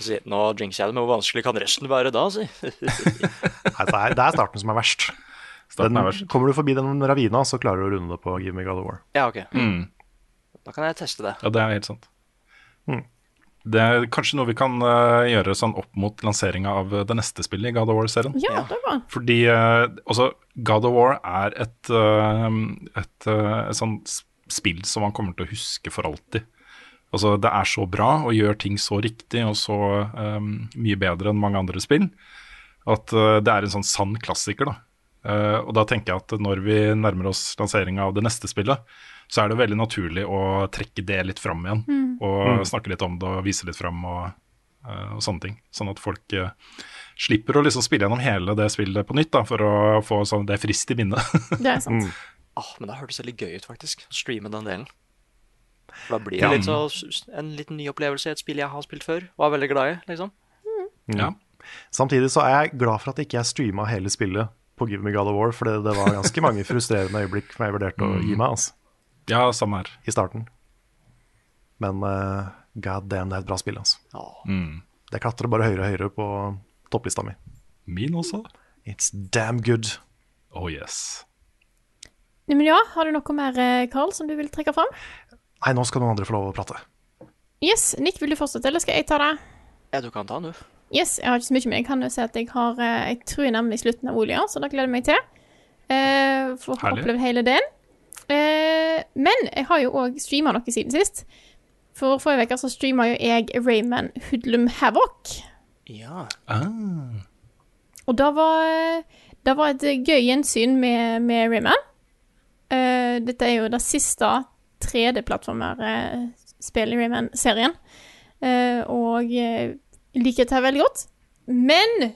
Si, Nå jinxer jeg det, men hvor vanskelig kan resten være da, si? Nei, det, er, det er starten som er verst. Starten Den, er verst. Kommer du forbi den ravina, så klarer du å runde det på Give Me God of War. ja, ok. Mm. Da kan jeg teste det. Ja, det er helt sant. Mm. Det er kanskje noe vi kan uh, gjøre sånn opp mot lanseringa av eh, det neste spillet i God of War-serien. Ja, det var Fordi altså, God of War er et, uh, et, et sånt spill som man kommer til å huske for alltid. Altså, det er så bra og gjør ting så riktig og så um, mye bedre enn mange andre spill at det er en sånn sann klassiker. da. Eh, og da tenker jeg at når vi nærmer oss lanseringa av det neste spillet, så er det veldig naturlig å trekke det litt fram igjen. Og snakke litt om det og vise litt fram og, eh, og sånne ting. Sånn at folk eh, slipper å liksom spille gjennom hele det spillet på nytt, da, for å få sånn, det frist i minnet. Det er sant. Ah, men det hørtes veldig gøy ut, faktisk. Å streame den delen. For da blir det Ja. litt så, en liten ny opplevelse i et spill jeg har spilt før. Og er veldig glad i, liksom. ja. Samtidig så er jeg glad for at ikke jeg streama hele spillet på Give Me God of War, for det, det var ganske mange frustrerende øyeblikk som jeg vurderte å gi meg altså, ja, samme her. i starten. Men uh, god damn, det er et bra spill. Altså. Mm. Det klatrer bare høyere og høyere på topplista mi. Min også. It's damn good. Oh yes. Men ja, har du noe mer, eh, Carl, som du vil trekke fram? Nei, nå skal noen andre få lov å prate. Yes, Nick, vil du fortsette, eller skal jeg ta det? ja, du kan ta den, du. Yes, jeg har ikke så mye, men jeg kan jo si at jeg har eh, Jeg tror jeg er nemlig i slutten av olja, så da gleder jeg meg til. Eh, for å ha opplevd hele den. Eh, men jeg har jo òg streama noe siden sist. For forrige uke så streama jo jeg Rayman Hoodlum Havoc. Ja. Ah. Og da var det var et gøy gjensyn med, med Rayman. Eh, dette er jo det siste 3D-plattformer-spillet i Rayman-serien. Eh, og jeg liker dette veldig godt. Men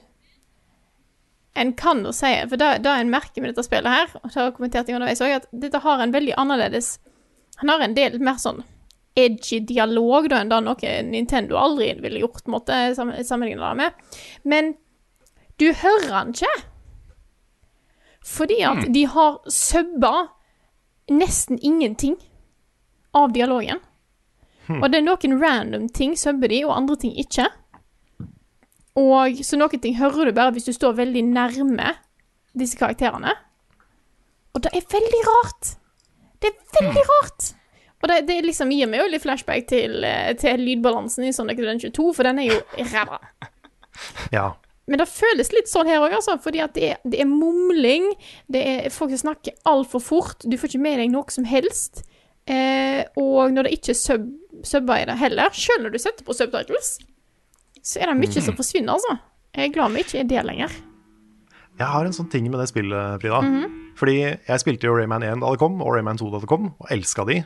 en kan jo si, for det, det en merker med dette spillet her, og det har jeg kommentert underveis òg, at dette har en veldig annerledes Han har en del mer sånn edgy dialog da, enn det noe Nintendo aldri ville gjort, måtte en måte, sam- sammenlignet det med. Men du hører han ikke. Fordi at de har subba nesten ingenting av dialogen. Og det er noen random ting subber de, og andre ting ikke. Og så noen ting hører du bare hvis du står veldig nærme disse karakterene. Og det er veldig rart. Det er veldig rart. Og det, det liksom gir meg jo litt flashback til, eh, til lydbalansen i Sonic Adventure 2, for den er jo ræva. Ja. Men det føles litt sånn her òg, altså. Fordi at det er, det er mumling. Det er folk som snakker altfor fort. Du får ikke med deg noe som helst. Eh, og når det ikke er sub, subba i det heller, selv når du setter på subtitles, så er det mye som forsvinner, altså. Jeg er glad vi ikke er det lenger. Jeg har en sånn ting med det spillet, Frida. Mhm. Fordi jeg spilte jo Rayman 1 da det kom, og Rayman 2 da det kom, og elska de.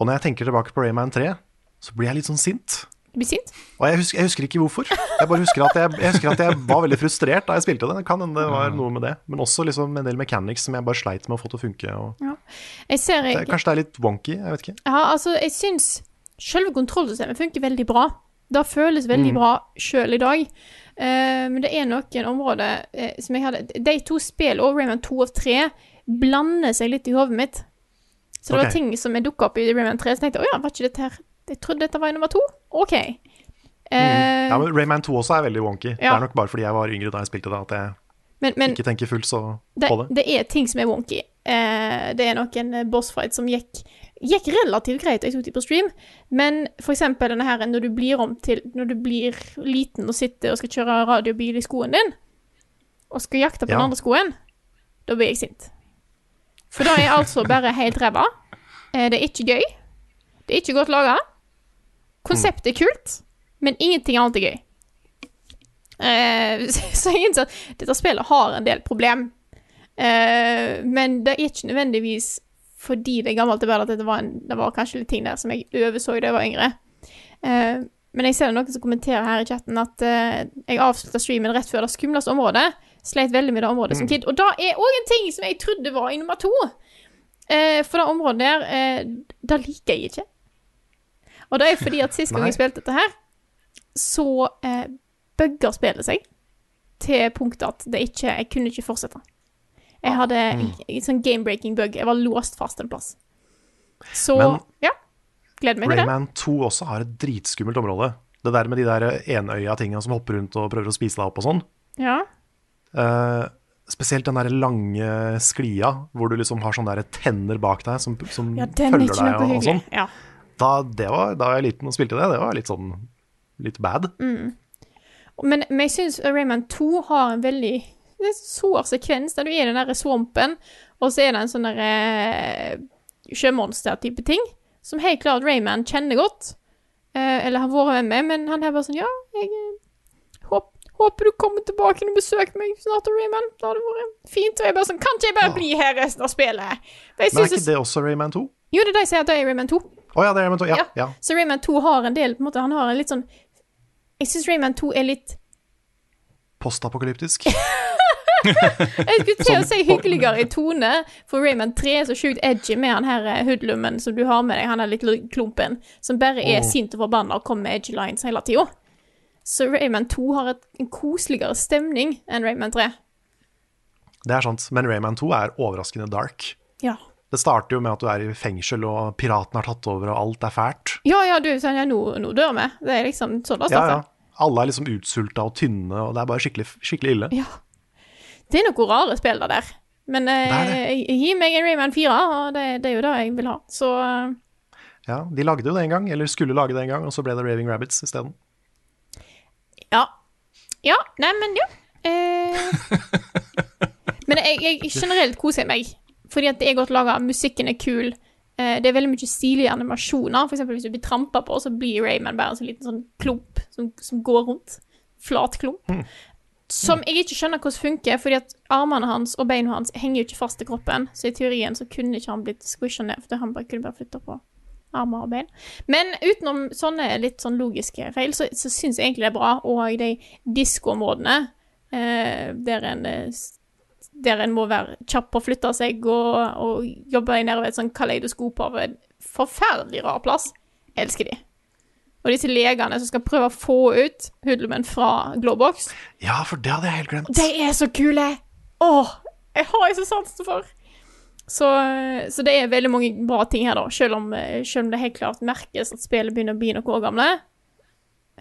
Og når jeg tenker tilbake på Rayman 3, så blir jeg litt sånn sint. Du blir sint? Og jeg husker, jeg husker ikke hvorfor. Jeg bare husker at jeg, jeg husker at jeg var veldig frustrert da jeg spilte det. Det kan hende det var noe med det. Men også liksom en del mechanics som jeg bare sleit med å få til å funke. Og Jeg ser det, kanskje det er litt wonky, jeg vet ikke. Ja, altså, jeg syns selve kontrollsystemet funker veldig bra. Det føles veldig bra sjøl i dag. Eh, men det er noen områder eh, som jeg hadde De to spillene, og Rayman 2 og 3, blander seg litt i hodet mitt. Så det var ting som jeg dukka opp i Rayman 3, så tenkte jeg å ja, var ikke dette her Jeg trodde dette var nummer to. OK. Eh, Ja, men Rayman 2 også er veldig wonky. Det er nok bare fordi jeg var yngre da jeg spilte det, at jeg men, men ikke tenker fullt så på det. det er ting som er wonky. Eh, det er noen eh, bossfight som gikk, gikk relativt greit, jeg tok de på stream, men for eksempel denne her når du blir om til Når du blir liten og sitter og skal kjøre radiobil i skoen din, og skal jakte på Ja. den andre skoen, da blir jeg sint. For da er jeg altså bare helt ræva. Eh, det er ikke gøy. Det er ikke godt laga. Konseptet er kult, men ingenting annet er gøy. Eh, så jeg innser at dette spillet har en del problem. Eh, men det er ikke nødvendigvis fordi det er gammelt, det er bare at det var, en, det var kanskje litt ting der som jeg overså da jeg var yngre. Uh, men jeg ser det noen som kommenterer her i chatten at uh, jeg avslutta streamen rett før det skumleste området. Sleit veldig med det området som kid. Og da er òg en ting som jeg trodde var i nummer to. Uh, for det området der, det liker jeg ikke. Og det er fordi at sist gang jeg spilte dette her, så eh, bugger spillet seg til punktet at det ikke Jeg kunne ikke fortsette. Jeg hadde en, en sånn game-breaking bug. Jeg var låst fast en plass. Så Men- ja. Gleder meg til det. Rayman 2 også har et dritskummelt område. Det der med de der enøya-tinga som hopper rundt og prøver å spise deg opp og sånn. Ja. Uh, spesielt den der lange sklia hvor du liksom har sånne der tenner bak deg som, som ja, er følger deg og, og sånn. Ja. Da, det var, da jeg var liten og spilte det, det var litt sånn litt bad. Mm. Men, men jeg syns Rayman 2 har en veldig det er en sår sekvens der du er i den der swampen, og så er det en sånn der eh, sjømonster-type ting, som helt klart Rayman kjenner godt. Eh, eller har vært med meg, men han er bare sånn Ja, jeg eh, håp, håper du kommer tilbake og besøker meg snart, Rayman. Det hadde vært fint. Og jeg bare sånn Kan ikke jeg bare bli her resten av spillet? Men er ikke det også Rayman 2? Jo, det er det jeg sier at det er Rayman 2. Å ja, det er Rayman 2. Ja, Ja. ja. Så Rayman 2 har en del på en måte, Han har en litt sånn Jeg syns Rayman 2 er litt Postapokalyptisk. Jeg skulle til å si hyggeligere i tone, for Rayman 3 er så sjukt edgy med han her eh, hoodlummen som du har med deg, han der lille klumpen, som bare er oh. sint og forbanna og kommer med edgy lines hele tida. Så Rayman 2 har et, en koseligere stemning enn Rayman 3. Det er sant. Men Rayman 2 er overraskende dark. Ja. Det starter jo med at du er i fengsel, og piraten har tatt over, og alt er fælt. Ja, ja, du, sånn, ja, nå, nå dør vi. Det er liksom sånn det Ja, ja. Alle er liksom utsulta og tynne, og det er bare skikkelig, skikkelig ille. Ja. Det er noe rare spill det der. Men eh, gi meg en Rayman 4, og det, det er jo det jeg vil ha. Så eh, Ja, De lagde jo det en gang, eller skulle lage det en gang, og så ble det Raving Rabbits isteden. Ja. Ja, nei, men ja. Eh, men jeg, jeg generelt koser jeg meg, fordi at det er godt laga, musikken er kul. Eh, det er veldig mye stilige animasjoner. Eksempel hvis du blir trampa på, så blir Rayman bare en sånn liten sånn klump som, som går rundt. Flat klump. Som jeg ikke skjønner hvordan funker, fordi at armene hans og beina hans henger jo ikke fast til kroppen. Så i teorien så kunne ikke han blitt squisha ned, for han bare kunne bare flytta på armer og bein. Men utenom sånne litt sånn logiske feil, så, så syns jeg egentlig det er bra. Og de diskoområdene eh, der en der en må være kjapp på å flytte seg og, og jobbe nedover et sånn kaleidoskop av en forferdelig rar plass. Jeg elsker de. Og disse legene som skal prøve å få ut hoodlumen fra Glowbox. Ja, for det hadde jeg helt glemt. De er så kule! Åh, jeg har ikke så sansen for. Så, så det er veldig mange bra ting her, da. Selv om, eh, selv om det helt klart merkes at spillet begynner å bli noen år gamle.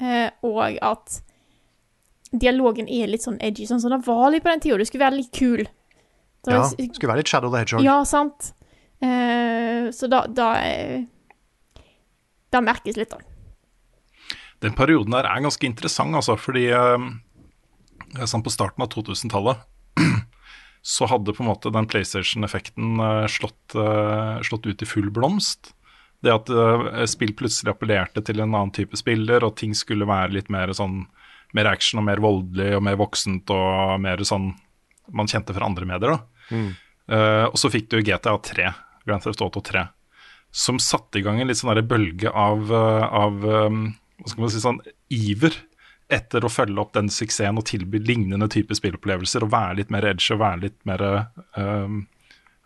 Eh, og at dialogen er litt sånn edgy, sånn som det var litt på den tida. Du skulle være litt kul. Det Ja, skulle være litt Shadow the Hedgehog. ja, sant. Eh, så da Da, eh, da merkes litt, da. Den perioden der er ganske interessant, altså, fordi eh, sånn på starten av 2000-tallet så hadde på en måte den PlayStation-effekten eh, slått, eh, slått ut i full blomst. Det at eh, spill plutselig appellerte til en annen type spiller, og ting skulle være litt mer sånn mer action og mer voldelig og mer voksent og mer sånn man kjente fra andre medier. da. Eh, og så fikk du GTA 3, Grand Theft Auto 3, som satte i gang en litt sånn bølge av, av eh, hva skal man si, sånn iver etter å følge opp den suksessen og tilby lignende type spillopplevelser og være litt mer edge og være litt mer øh,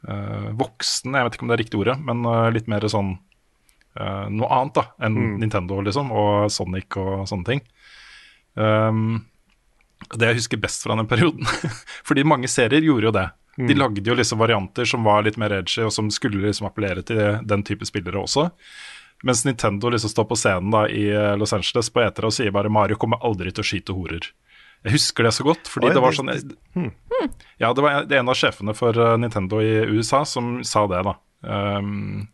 øh, voksen, jeg vet ikke om det er riktig ordet, men øh, litt mer sånn eh, noe annet da enn Nintendo liksom, og Sonic og sånne ting. Um, det jeg husker best fra den perioden, fordi mange serier gjorde jo det. De lagde jo liksom varianter som var litt mer edgy, og som skulle liksom appellere til den type spillere også. Mens Nintendo liksom står på scenen da i eh, Los Angeles på etere og sier bare 'Mario kommer aldri til å skyte horer'. Jeg husker det så godt, fordi Oi, det var sånn Ja, det var en av sjefene for eh, Nintendo i USA som sa det, da. Um,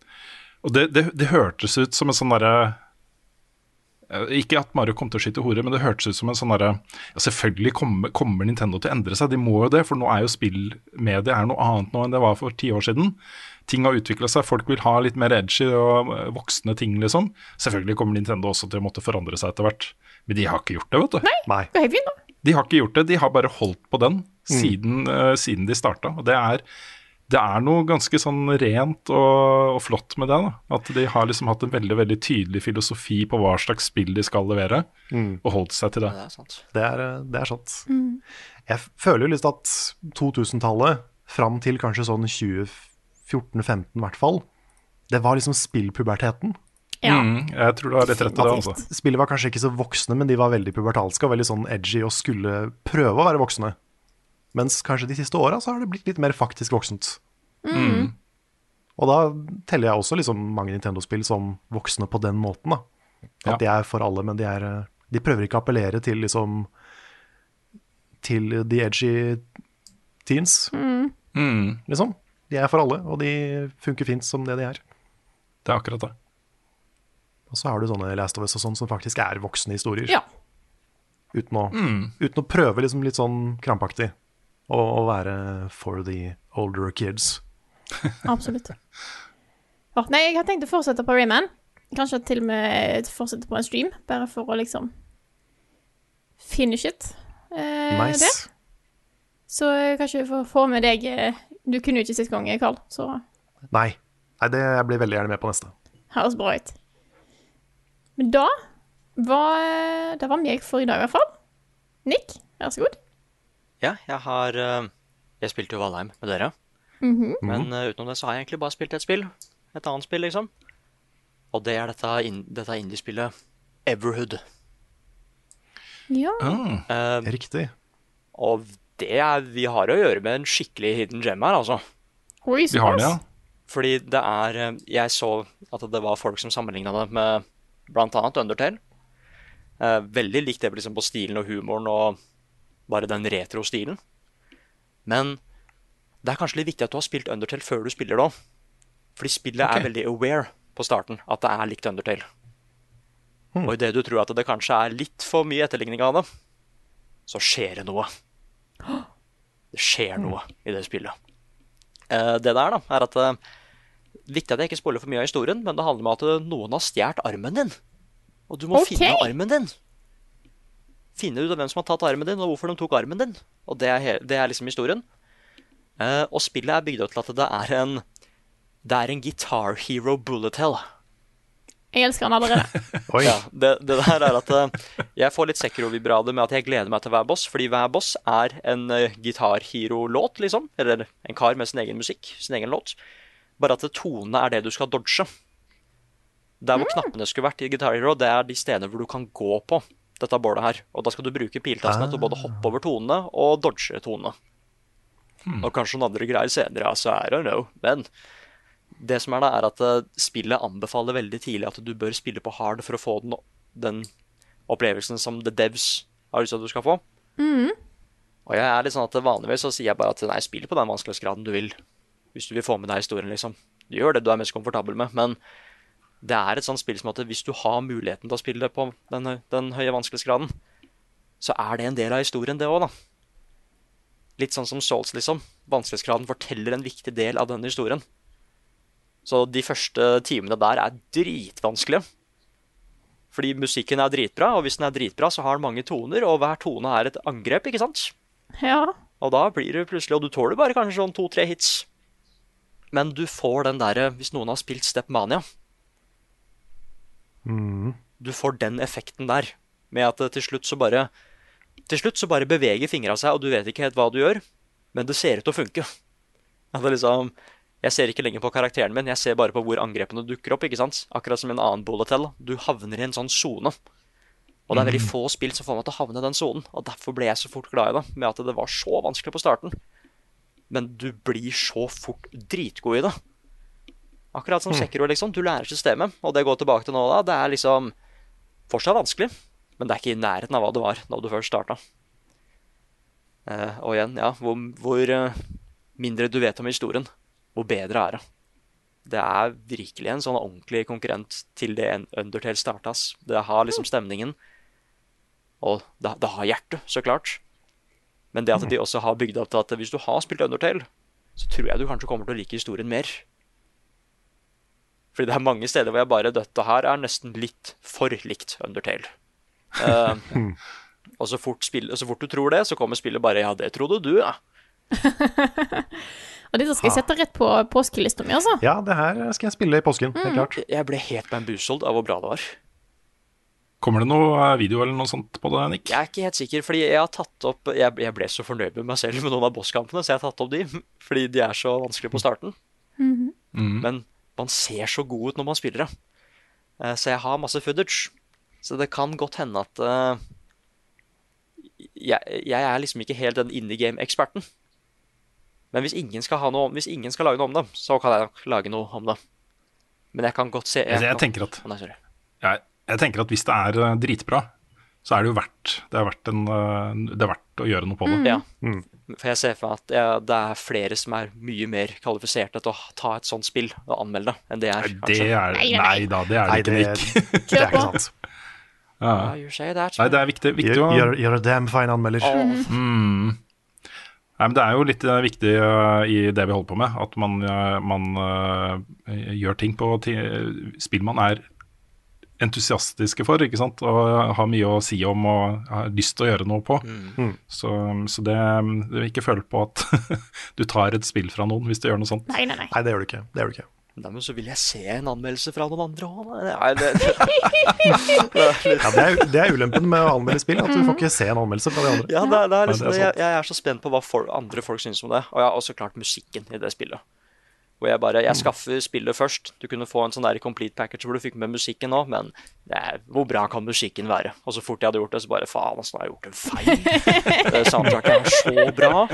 og det, det, det hørtes ut som en sånn derre eh, Ikke at Mario kom til å skyte horer, men det hørtes ut som en sånn derre ja, Selvfølgelig kommer, kommer Nintendo til å endre seg, de må jo det, for nå er jo spillmediet er noe annet nå enn det var for ti år siden. Ting har utvikla seg, folk vil ha litt mer edgy og eh, voksne ting, liksom. Selvfølgelig kommer Nintendo også til å måtte forandre seg etter hvert, men de har ikke gjort det, vet du. Nei. Det er helt fint, da. De har ikke gjort det, de har bare holdt på den siden, eh, siden de starta. Og det er, det er noe ganske sånn rent og, og flott med det. da. At de har liksom hatt en veldig veldig tydelig filosofi på hva slags spill de skal levere, og holdt seg til det. Det er sant. Det er, eh, det er sant. Jeg føler jo litt at 2000-tallet, fram til kanskje sånn 2014-15 i hvert fall, det var liksom spillpuberteten. Ja. Mm, jeg tror du har litt rett i det. altså. Spillet var kanskje ikke så voksne, men de var veldig pubertalske og veldig sånn edgy og skulle prøve å være voksne. Mens kanskje de siste åra så har det blitt litt mer faktisk voksent. Og da teller jeg også liksom mange Nintendo-spill som voksne på den måten. da. At Ja. de er for alle, men de, er, eh, de prøver ikke å appellere til liksom Til the edgy teens, Mm, liksom. De er for alle, og de funker fint som det de er. det er akkurat det. Og så har du sånne Last of Us og sånn som faktisk er voksne historier. Ja. Uten, å, uten å prøve liksom litt sånn krampaktig å, å være for the older kids. Absolutt. Oh, nei, jeg har tenkt å fortsette på Rayman. Kanskje til og med fortsette på en stream, bare for å liksom finish it. Eh, Nice. Det. Så kanskje vi får få med deg eh, Du kunne jo ikke sist gang, Karl, så Nei. Nei, det jeg blir veldig gjerne med på neste. høres bra ut. Men da var Det var meg for i dag, i hvert fall. Nick, vær så god. Ja, jeg har eh, Jeg spilte jo Valheim med dere. Men uh, utenom det så har jeg egentlig bare spilt et spill. Et annet spill, liksom. Og det er dette, in dette indiespillet Everhood. Ja. Ah, uh, Riktig. og det er Vi har å gjøre med en skikkelig hidden gem her, altså. Oi, vi har det, ja. Fordi det er eh, Jeg så at det var folk som sammenligna det med annet Undertale. Eh, veldig likt det liksom på stilen og humoren og bare den retro-stilen. Men det er kanskje litt viktig at du har spilt Undertale før du spiller det òg. Fordi spillet okay. er veldig aware på starten at det er likt Undertale. Og idet du tror at det kanskje er litt for mye etterligning av det, så skjer det noe. Det skjer noe i det spillet. Eh, det der da, er at eh, Viktig at jeg ikke spoiler for mye av historien, men det handler om at eh, noen har stjålet armen din. Og du må okay. finne armen din. Finne ut av hvem som har tatt armen din, og hvorfor de tok armen din. Og det er, det er liksom historien. Og spillet er bygd opp til at det er en Det er en Guitar Hero bullet hell. Jeg elsker han allerede. Oi. Ja, det, det der er at eh, jeg får litt Sekiro-vibrade med at jeg gleder meg til hver boss, fordi hver boss er en uh, gitarhero-låt, liksom. Eller en kar med sin egen musikk, sin egen låt. Bare at tonene er det du skal dodge. Der hvor knappene skulle vært i Guitar Hero, det er de stedene hvor du kan gå på dette bålet her. Og da skal du bruke piltastene til å både hoppe over tonene og dodge tonene. Og kanskje noen andre greier senere, altså, I don't know. Men det som er da, er at eh, spillet anbefaler veldig tidlig at du bør spille på hard for å få den, den opplevelsen som the devs har lyst til at du skal få. Og jeg er litt sånn at vanligvis så sier jeg bare at nei, spill på den vanskelighetsgraden du vil. Hvis du vil få med deg historien, liksom. Du gjør det du er mest komfortabel med. Men det er et sånt spill som at hvis du har muligheten til å spille på den, den høye vanskelighetsgraden, så er det en del av historien, det òg, da. Litt sånn som Souls, liksom. Vanskelighetsgraden forteller en viktig del av denne historien. Så de første timene der er dritvanskelige. Fordi musikken er dritbra, og hvis den er dritbra, så har den mange toner, og hver tone er et angrep, ikke sant? Ja. Og da blir det plutselig Og du tåler bare kanskje sånn to-tre hits. Men du får den derre Hvis noen har spilt Stepmania Du får den effekten der. Med at det til slutt så bare Til slutt så bare beveger fingra seg, og du vet ikke helt hva du gjør, men det ser ut til å funke. At det liksom Jeg ser ikke lenger på karakteren min, jeg ser bare på hvor angrepene dukker opp. ikke sant? Akkurat som en annen bullet hell. Du havner i en sånn sone. Og det er veldig få spill som får meg til å havne i den sonen. Og derfor ble jeg så fort glad i det, med at det var så vanskelig på starten. Men du blir så fort dritgod i det. Akkurat som Sekiro, liksom. Du lærer systemet, og det går tilbake til nå, da. Det er liksom fortsatt vanskelig, men det er ikke i nærheten av hva det var da du først starta. Uh, og igjen, ja, hvor, hvor uh, mindre du vet om historien, hvor bedre er det. Det er virkelig en sånn ordentlig konkurrent til det Undertale startas. Det har liksom stemningen. Og det, det har hjertet, så klart. Men det at de også har bygd opp til at hvis du har spilt Undertale, så tror jeg du kanskje kommer til å like historien mer. Fordi det er mange steder hvor jeg bare Dette her er nesten litt for likt Undertale. Uh, og så fort, spill, så fort du tror det, så kommer spillet bare Ja, det trodde du, ja. Og dette skal jeg sette rett på påskelista mi, altså. Ja, det her skal jeg spille i påsken, helt klart. Jeg ble helt bambusold av hvor bra det var. Kommer det noe eh, video eller noe sånt på det, Nick? Jeg er ikke helt sikker, fordi jeg har tatt opp Jeg, jeg ble så fornøyd med meg selv med noen av bosskampene, så jeg har tatt opp de, fordi de er så vanskelige på starten. Men man ser så god ut når man spiller det. Eh, Så jeg har masse footage. Så det kan godt hende at uh, jeg, jeg er liksom ikke helt den indie game-eksperten. Men hvis ingen, skal ha noe, hvis ingen skal lage noe om det, så kan jeg nok lage noe om det. Men jeg kan godt se Jeg, jeg tenker at- Nei. Jeg, jeg tenker at hvis det er eh, dritbra, så er det jo verdt det er verdt, en, eh, det er verdt å gjøre noe på det. Ja. For jeg ser for meg at ja, det er flere som er mye mer kvalifiserte til å ta et sånt spill og anmelde det, enn det er. Det er, Nei, nei. nei da, det er Nei, det ikke, det, Nick. det er ikke sant. Ja, that. Nei, det er viktig, viktig å gjør, gjør a damn fine anmelder. Nei, men Det er jo litt eh, viktig eh, i det vi holder på med, at man, eh, man gjør ting på spill man er entusiastiske for, ikke sant? og har mye å si om og har lyst til å gjøre noe på. Så, så det, det ikke føle på at du tar et spill fra noen hvis du gjør noe sånt. Nei, nei, nei. Nei, det gjør du ikke. Det gjør du ikke. Nei, men så vil jeg se en anmeldelse fra noen andre òg. Det, det, Ja, det, er, det er ulempen med å anmelde spill, at du får ikke se en anmeldelse fra de andre. ja, det, er- det er liksom, det er jeg, jeg er så spent på hva for, andre folk syns om det. Og jeg har også klart musikken i det spillet. Hvor jeg bare Jeg skaffer spillet først. Du kunne få en sånn der complete package hvor du fikk med musikken òg, men det er, hvor bra kan musikken være? Og så fort jeg hadde gjort det, så bare faen, altså, har jeg gjort en feil. Soundtracket er så bra.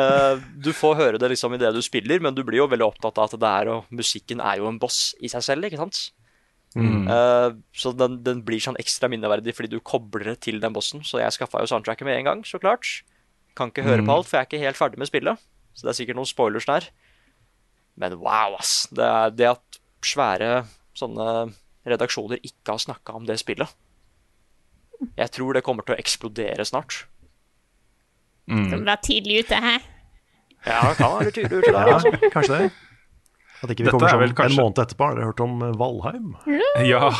Eh, du får høre det liksom i det du spiller, men du blir jo veldig opptatt av at det er og musikken er jo en boss i seg selv, ikke sant? Eh, så den, den blir sånn ekstra minneverdig fordi du kobler det til den bossen. Så jeg skaffa jo soundtracket med en gang, så klart. Kan ikke høre på alt, for jeg er ikke helt ferdig med spillet. Så det er sikkert noen spoilers der. Men wow, ass. Det, er, det at svære sånne redaksjoner ikke har snakka om det spillet. Jeg tror det kommer til å eksplodere snart. Skal vi være tidlig ute, hæ? Ja, det kan være tidlig ute der. Ja, Altså. kanskje det. At ikke vi Dette kommer er sånn vel kanskje- en måned etterpå. Har dere hørt om eh, Valheim? Ja.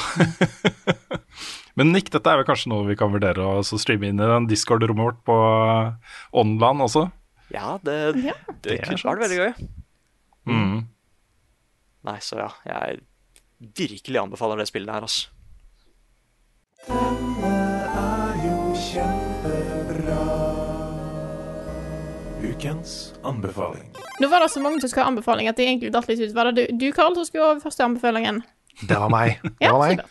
Men Nick, dette er vel kanskje noe vi kan vurdere å streame inn i den Discord-rommet vårt på uh, Online også? Ja, det, det, Det er kunne vært veldig gøy. Mm. Nei, så ja, jeg virkelig anbefaler det spillet her, altså. Ukens anbefaling. Nå var det så mange som skulle ha anbefaling at jeg egentlig datt litt ut. Var det du, du Karl, som skulle ha første anbefalingen? Det var meg. Det var meg.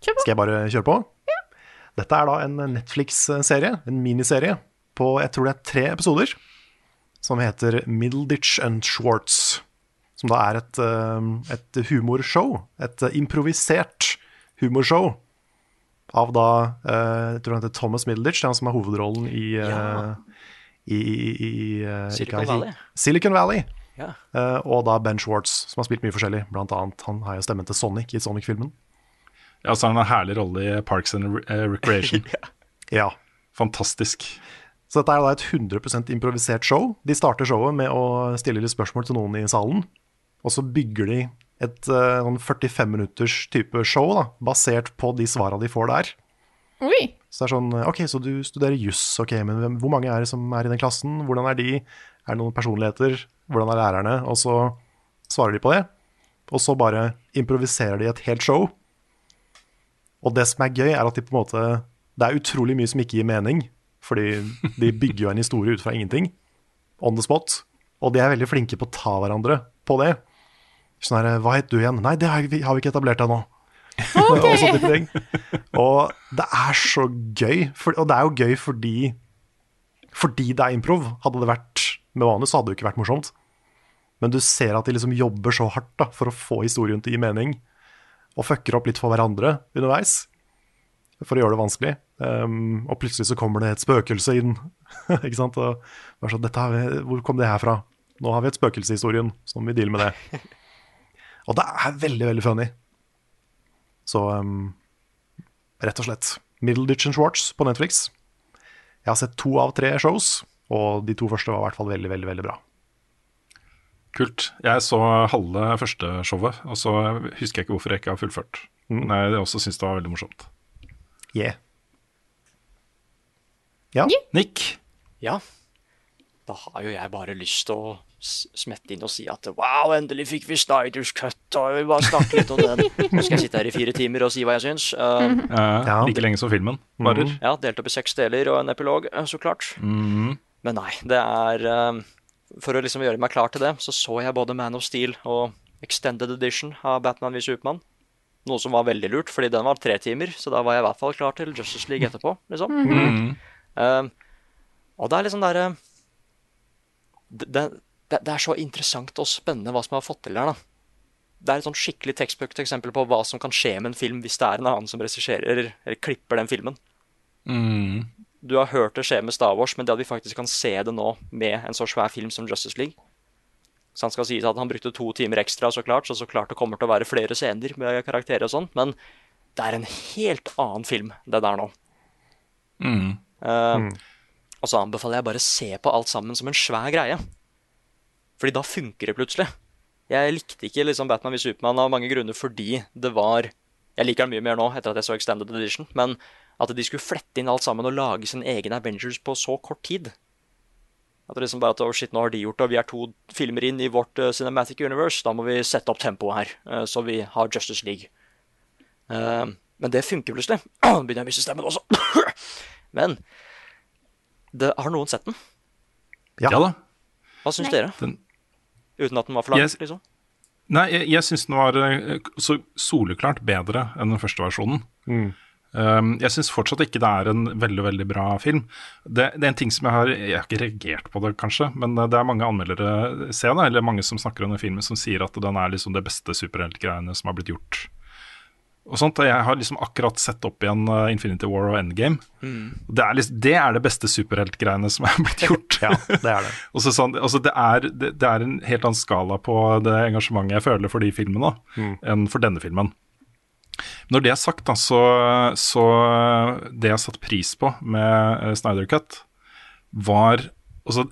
Kjør på. Skal jeg bare kjøre på? Dette er da en Netflix-serie, en miniserie, på jeg tror det er tre episoder, som heter Middleditch and Schwartz. Som da er et, eh, et humorshow. Et eh, improvisert humorshow av da eh, Jeg tror han heter Thomas Middleditch, det er han som har hovedrollen i Ja. i, i, i Silicon Valley. Silicon Valley. Ja. Og da Ben Schwartz, som har spilt mye forskjellig. Blant annet, han har jo stemmen til Sonic i Sonic-filmen. Ja, så har han en herlig rolle i Parks and Re- Recreation. Ja. Fantastisk. Så dette er da et 100% improvisert show. De starter showet med å stille litt spørsmål til noen i salen. Og så bygger de et eh, sånn 45 minutters type show, da, basert på de svara de får der. Oi. Så det er sånn OK, så du studerer juss, ok, men hvem, hvor mange er det som er i den klassen? Hvordan er de? Er det noen personligheter? Hvordan er lærerne? Og så svarer de på det. Og så bare improviserer de et helt show. Og det som er gøy, er at de på en måte Det er utrolig mye som ikke gir mening, fordi de bygger jo en historie ut fra ingenting. On the spot. Og de er veldig flinke på å ta hverandre på det. Sånn her, Hva het du igjen? Nei, det har vi, har vi ikke etablert ennå. og sånne type ting. Og det er så gøy. For, og det er jo gøy fordi Fordi det er improv. Hadde det vært med manus, så hadde det jo ikke vært morsomt. Men du ser at de liksom jobber så hardt da, for å få historien til å gi mening. Og fucker opp litt for hverandre underveis. For å gjøre det vanskelig. Um, og plutselig så kommer det et spøkelse inn. ikke sant? Og bare sånn, dette vi, hvor kom det her fra? Nå har vi et spøkelse i historien, så må vi deale med det. Og det er veldig, veldig funny. Så um, rett og slett. Middleditch and Schwartz på Netflix. Jeg har sett to av tre shows, og de to første var i hvert fall veldig, veldig, veldig bra. Kult. Jeg så halve første showet, og så husker jeg ikke hvorfor jeg ikke har fullført. Men jeg også syns det var veldig morsomt. Yeah. Ja. Nick, Ja. Da har jo jeg bare lyst til å smette inn og si at wow, endelig fikk vi Snyders cut, og vi bare snakke litt om den. Nå skal jeg sitte her i fire timer og si hva jeg syns. Uh, eh, Ja. like lenge som filmen varer. ja, delt opp i seks deler og en epilog, eh, så klart. Men nei, det er uh, For å liksom gjøre meg klar til det, så så jeg både Man of Steel og Extended Edition av Batman v Supermann. Noe som var veldig lurt, fordi den var tre timer, så da var jeg i hvert fall klar til Justice League etterpå. liksom. Eh, og det er liksom derre det, det, det det er så interessant og spennende hva som har fått til der. da. Det er et sånn skikkelig tekstbøkt-eksempel på hva som kan skje med en film hvis det er en annen som regisserer eller, eller klipper den filmen. Mm. Du har hørt det skje med Star Wars, men det at vi faktisk kan se det nå med en så svær film som Justice League Så han skal sies at han brukte to timer ekstra, så klart, så så klart det kommer til å være flere scener med karakterer og sånn, men det er en helt annen film, det der nå. Mm. Eh, Og så anbefaler jeg bare å se på alt sammen som en svær greie. Fordi da funker det plutselig. Jeg likte ikke liksom Batman v Supermann av mange grunner fordi det var Jeg liker den mye mer nå etter at jeg så Extended Edition, men at de skulle flette inn alt sammen og lage sin egen Avengers på så kort tid At det liksom bare at, oh shit, nå har de gjort det, og vi er to filmer inn i vårt uh, Cinematic Universe, da må vi sette opp tempoet her, uh, så vi har Justice League. Uh, men det funker plutselig. Nå begynner jeg å miste stemmen også. men det, har noen sett den? Ja. Ja da. Hva syns dere? Den- Uten at den var for lang? Liksom? Nei, jeg, jeg syns den var eh, så soleklart bedre enn den første versjonen. Um, jeg syns fortsatt ikke det er en veldig veldig bra film. Det, det er en ting som Jeg har Jeg har ikke reagert på det, kanskje, men det er mange anmeldere ser det, eller mange som snakker om den filmen, som sier at den er liksom det beste superheltgreiene som har blitt gjort. Og sånt, Jeg har liksom akkurat sett opp igjen uh, Infinity War og Endgame. Det, er liksom, det er det beste superheltgreiene som er blitt gjort. Ja, det er det. Og så sånn, altså det, er, det, det er en helt annen skala på det engasjementet jeg føler for de filmene, enn for denne filmen. Når det er sagt, da, så, så det jeg satte pris på med eh, Snyder Cut, var altså,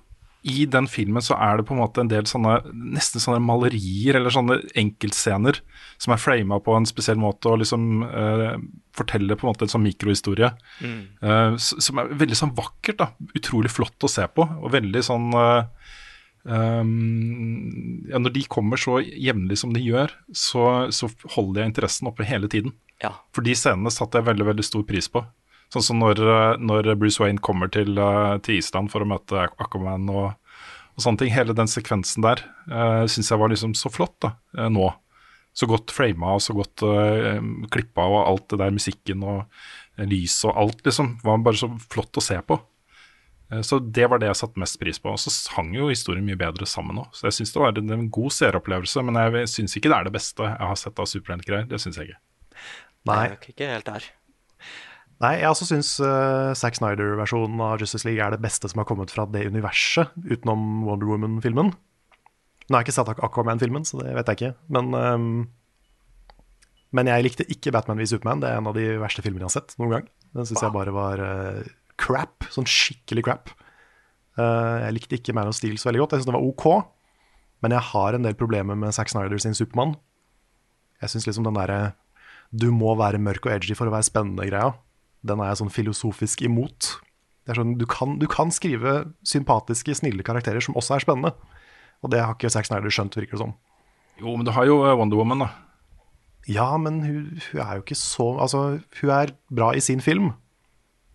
I den filmen så er det på en måte en del sånne nesten sånne malerier eller sånne enkeltscener som er frama på en spesiell måte og liksom uh, forteller på en måte en sånn mikrohistorie. Mm. Uh, som er veldig sånn vakkert. da, Utrolig flott å se på. Og veldig sånn uh, um, ja, Når de kommer så jevnlig som de gjør, så, så holder jeg interessen oppe hele tiden. Ja. For de scenene satte jeg veldig veldig stor pris på. Sånn som når, når Bruce Wayne kommer til, til Island for å møte Aquaman og, og sånne ting. Hele den sekvensen der uh, syns jeg var liksom så flott da, nå. Så godt frama og så godt uh, klippa og alt det der musikken og uh, lys og alt liksom var bare så flott å se på. Uh, Så det var det jeg satte mest pris på. Og så hang jo historien mye bedre sammen òg. Så jeg syns det var en, en god seeropplevelse, men jeg syns ikke det er det beste jeg har sett av superheltgreier. Det syns jeg ikke. Nei. Jeg er ikke helt der. Nei, jeg også syns uh, Zack Snyder-versjonen av Justice League er det beste som har kommet fra det universet, utenom Wonder Woman-filmen. Nå har jeg ikke sett Aqu- Aquaman-filmen, så det vet jeg ikke. Men, um, men jeg likte ikke Batman v Superman. Det er en av de verste filmene jeg har sett noen gang. Den syns jeg bare var uh, crap. Sånn skikkelig crap. Uh, jeg likte ikke Man of Steel så veldig godt. Jeg syns den var OK. Men jeg har en del problemer med Zack Snyder sin Supermann. Jeg syns liksom den derre du må være mørk og edgy for å være spennende-greia. Den er jeg sånn filosofisk imot. Det sånn, du, kan, du kan skrive sympatiske, snille karakterer som også er spennende. Og det har ikke Zack Snyder skjønt, virker det som. Jo, men du har jo eh, Wonder Woman, da. Ja, men hun, hun er jo ikke så Altså, hun er bra i sin film,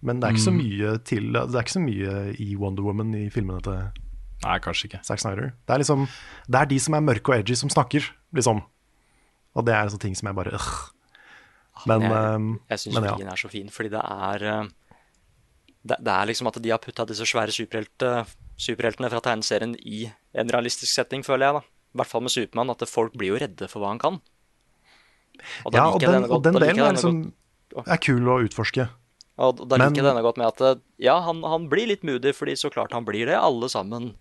men det er ikke så Mm. mye til Det er ikke så mye i Wonder Woman i filmene til Nei, kanskje ikke. Zack Snyder. Det er liksom Det er de som er mørke og edgy, som snakker, liksom. Og det er sånne ting som jeg bare øh. Men, jeg ehm, jeg syns filmen ja. er så fin, fordi det er eh, det, det er liksom at de har putta disse svære superhelte, superheltene fra tegneserien i en realistisk setting, føler jeg. da. I hvert fall med Supermann, at folk blir jo redde for hva han kan. Og Ja, og den, og den delen er, liksom, er kul å utforske. Og da liker jeg denne godt med at eh, ja, han, han blir litt moody, fordi så klart han blir det. Alle sammen.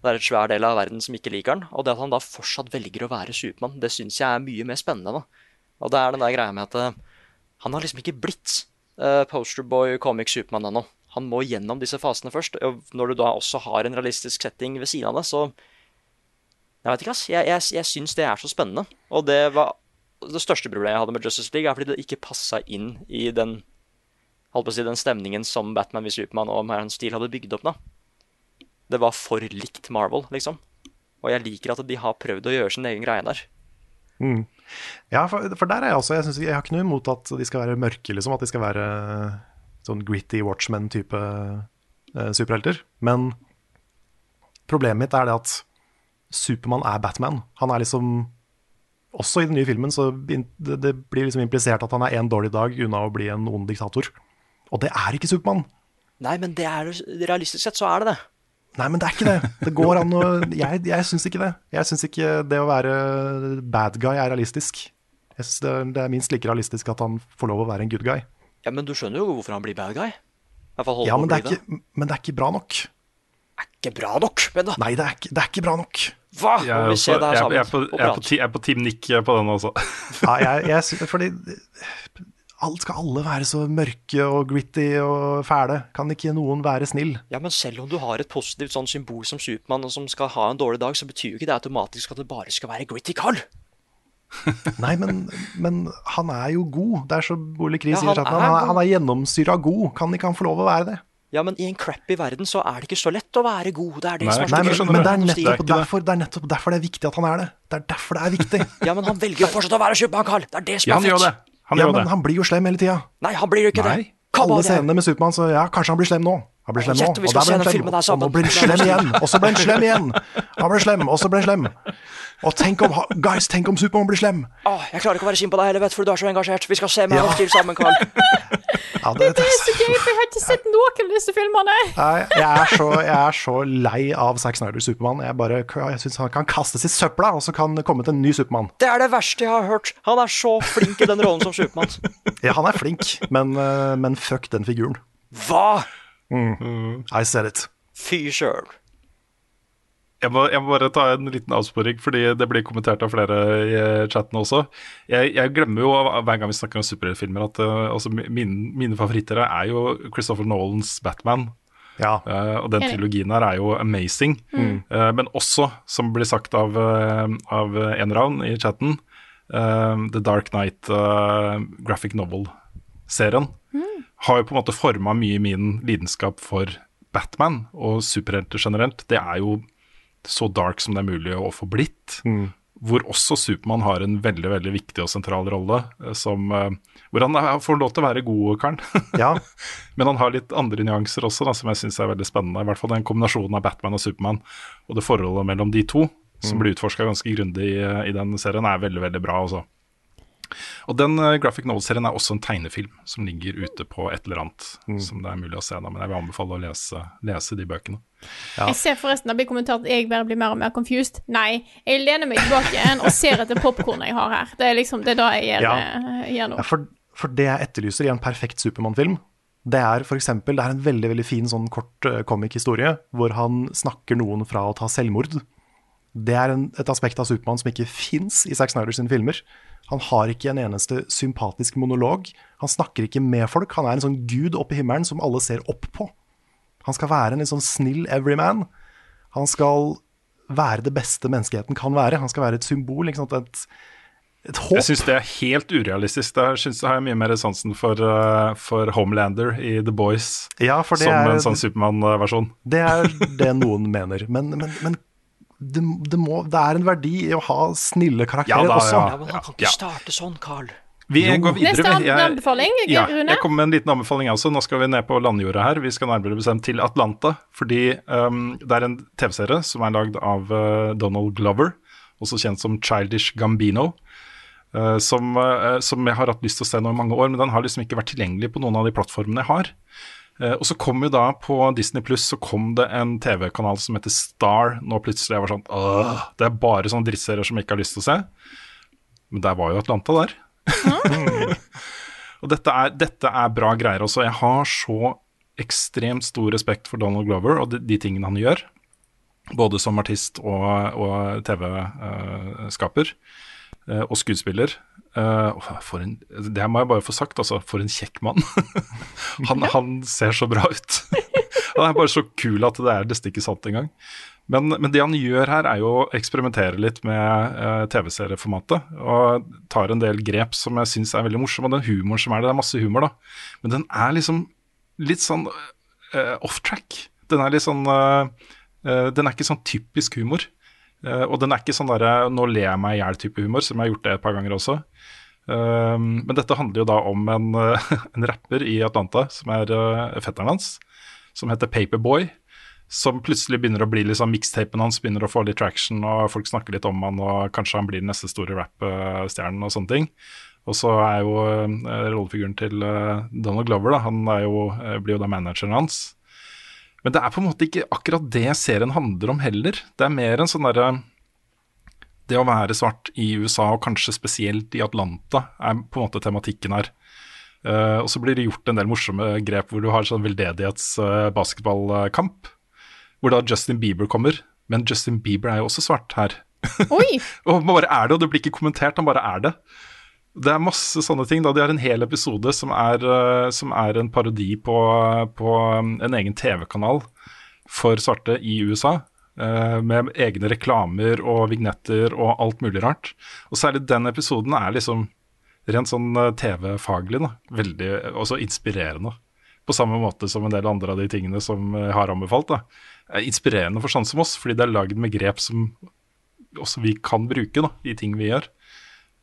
Det er et svær del av verden som ikke liker han. Og det at han da fortsatt velger å være Supermann, det syns jeg er mye mer spennende. da. Og det er den der greia med at eh, han har liksom ikke blitt uh, posterboy comic Supermann ennå. Han må gjennom disse fasene først. Og når du da også har en realistisk setting ved siden av det, så Jeg vet ikke, ass. Jeg, jeg, jeg syns det er så spennende. Og det var det største problemet jeg hadde med Justice League, er fordi det ikke passa inn i den holdt på å si, den stemningen som Batman v Supermann og Marion Steele hadde bygd opp. da. Det var for likt Marvel, liksom. Og jeg liker at de har prøvd å gjøre sin egen greie der. Mm. Ja, for, for der er jeg også. Jeg, synes, jeg har ikke noe imot at de skal være mørke, liksom. At de skal være sånn gritty Watchmen-type eh, superhelter. Men problemet mitt er det at Supermann er Batman. Han er liksom Også i den nye filmen så det, det blir liksom implisert at han er en dårlig dag unna å bli en ond diktator. Og det er ikke Supermann. Nei, men det er realistisk sett så er det det. Nei, men det er ikke det. Det går an å Jeg, jeg syns ikke det. Jeg syns ikke det å være bad guy er realistisk. Jeg synes det, det er minst like realistisk at han får lov å være en good guy. Ja, Men du skjønner jo hvorfor han blir bad guy. Fall Ja, men det, er ikke, men det er ikke bra nok. Ikke bra nok, men da Nei, det er ikke, det er ikke bra nok. Hva? Jeg Må er, vi se også, det her jeg, sammen jeg, er på, jeg, er på, jeg er på Team Nick på den også. Ja, jeg, fordi alt skal alle være så mørke og gritty og fæle. Kan ikke noen være snill? Ja, men selv om du har et positivt sånn symbol som Supermann, og som skal ha en dårlig dag, så betyr jo ikke det automatisk at det bare skal være gritty Carl. Nei, men, men han er jo god. Det er så Ole Kri Ja, sier. han at er Han, er- god. han er gjennomsyra god. Kan ikke han få lov å være det? Ja, men i en crappy verden så er det ikke så lett å være god. Det er det Nei, som er Nei, så men, men det, er nettopp derfor, det er nettopp derfor det er viktig at han er det. Det er derfor det er viktig. Ja, men han velger jo fortsatt å være Superman, Carl. Det er det som Ja, er han fett. Han ja, men det. han blir jo slem hele tida. Nei, han blir jo ikke Nei. det. Kom, Alle scenene med Supermann, så ja, kanskje han blir slem nå. Han blir slem nå, og der ble han slem. Og nå blir han slem igjen, og så ble han slem igjen. Han ble slem, og så ble han slem. Og tenk om, guys, tenk om Supermann blir slem. Åh, jeg klarer ikke å være sint på deg heller, vet for du er så engasjert. Vi skal se Man Ja. of Steel sammen, Carl. Ja, det, Det er så gøy, for jeg har ikke sett noen av disse filmene. Nei, jeg, er så, jeg er så lei av Zack Snyder Supermann. Jeg, bare- jeg syns han kan kastes i søpla, og så kan det komme til en ny Supermann. Det er det verste jeg har hørt. Han er så flink i den rollen som Supermann. Ja, han er flink, men, eh, men fuck den figuren. Hva? I said it. Fy sjøl. Jeg må, jeg må bare ta en liten avsporing, fordi det blir kommentert av flere i eh, chatten også. Jeg, jeg glemmer jo hver gang vi snakker om superheltfilmer at uh, altså, mine, mine favoritter er jo Christopher Nolans Batman. Ja. Uh, og den trilogien her er jo amazing. Mm. Uh, men også, som blir sagt av, uh, av en ravn i chatten, The Dark Knight eh, graphic novel-serien Mm. har jo på en måte forma mye min lidenskap for Batman og superhelter generelt. Det er jo så dark som det er mulig å få blitt. Hvor også Supermann har en veldig veldig viktig og sentral rolle. eh, Som, eh, hvor han er- får lov til å være god, karen. Ja. Men han har litt andre nyanser også, da, som jeg syns er veldig spennende. I hvert fall den kombinasjonen av Batman og Supermann og det forholdet mellom de to, som Mm. blir utforska ganske grundig i, i den serien, er veldig, veldig bra. Altså. Og den eh, graphic novel-serien er også en tegnefilm som ligger ute på et eller annet Mm. som det er mulig å se. Da, men jeg vil anbefale å lese, lese de bøkene. Jeg ser forresten det blir kommentert at jeg bare blir mer og mer confused. Nei, jeg lener meg tilbake igjen og ser etter popkornet jeg har her. Det er liksom, det er da jeg gjør, Ja. eh, nå. Ja, for, for det jeg etterlyser i en perfekt Supermann-film, det er for eksempel, det er en veldig veldig fin sånn kort uh, comic-historie hvor han snakker noen fra å ta selvmord. Det er en, et aspekt av Supermann som ikke fins i Zack Snyder sine filmer. Han har ikke en eneste sympatisk monolog. Han snakker ikke med folk. Han er en sånn gud oppe i himmelen som alle ser opp på. Han skal være en litt sånn snill everyman. Han skal være det beste menneskeheten kan være. Han skal være et symbol, ikke sant? Et. Jeg syns det er helt urealistisk. Da synes jeg har jeg mye mer sansen for, eh, for Homelander i The Boys Ja, som er- en sånn Supermann-versjon. Det er det noen mener. Men, men, men det, det, må, det er en verdi i å ha snille karakterer Ja da, også. ja. Ja, men han kan ikke starte sånn, Carl. Vi går videre. Neste. Jeg- anbefaling, Ja, jeg kommer med en liten anbefaling også. Nå skal vi ned på landjorda her. Vi skal nærmere bestemt til Atlanta. Fordi um, det er en TV-serie som er lagd av uh, Donald Glover, også kjent som Childish Gambino. uh, som, uh, som jeg har hatt lyst til å se nå i mange år, men den har liksom ikke vært tilgjengelig på noen av de plattformene jeg har. Uh, og så kom jo da på Disney Pluss så kom det en TV-kanal som heter Star. Nå plutselig jeg var sånn Åh, Det er bare sånne drittserier som jeg ikke har lyst til å se. Men der var jo Atlanta der. Og dette er, dette er bra greier også. Jeg har så ekstremt stor respekt for Donald Glover og de, de tingene han gjør. Både som artist og, og TV-skaper. Eh, og skuespiller. Eh, for en, det må jeg bare få sagt, altså. For en kjekk mann. han, han ser så bra ut. han er bare så kul at det er nesten ikke sant engang. Men, men det han gjør her, er jo å eksperimentere litt med eh, TV-serieformatet. Og tar en del grep som jeg syns er veldig morsomme. Og den humoren som er det, det er masse humor, da. Men den er liksom litt sånn eh, off-track. Den er litt sånn eh, Den er ikke sånn typisk humor. Eh, og den er ikke sånn derre 'nå ler jeg meg i hjel'-type humor, som jeg har gjort det et par ganger også. Eh, men dette handler jo da om en, eh, en rapper i Atlanta som er fetteren hans, som heter Paperboy som plutselig begynner å bli sånn mixtapen hans begynner å få litt traction, og folk snakker litt om han, og kanskje han blir den neste store rappstjernen og sånne ting. Og så er jo eh, rollefiguren til eh, Donald Glover, da, han jo, eh, blir jo da manageren hans. Men det er på en måte ikke akkurat det serien handler om heller. Det er mer en sånn derre Det å være svart i USA, og kanskje spesielt i Atlanta, er på en måte tematikken her. Uh, og så blir det gjort en del morsomme grep hvor du har sånn veldedighetsbasketballkamp. Uh, hvor da Justin Bieber kommer. Men Justin Bieber er jo også svart her. Oi! og bare er det, og det blir ikke kommentert, han bare er det. Det er masse sånne ting. da De har en hel episode som er, eh, som er en parodi på, på um, en egen TV-kanal for svarte i USA. eh, Med egne reklamer og vignetter og alt mulig rart. Og særlig den episoden er liksom rent sånn eh, TV-faglig. da Veldig også inspirerende. På samme måte som en del andre av de tingene som jeg har anbefalt. da er Inspirerende for sånne som oss, fordi det er lagd med grep som også vi kan bruke da, i ting vi gjør.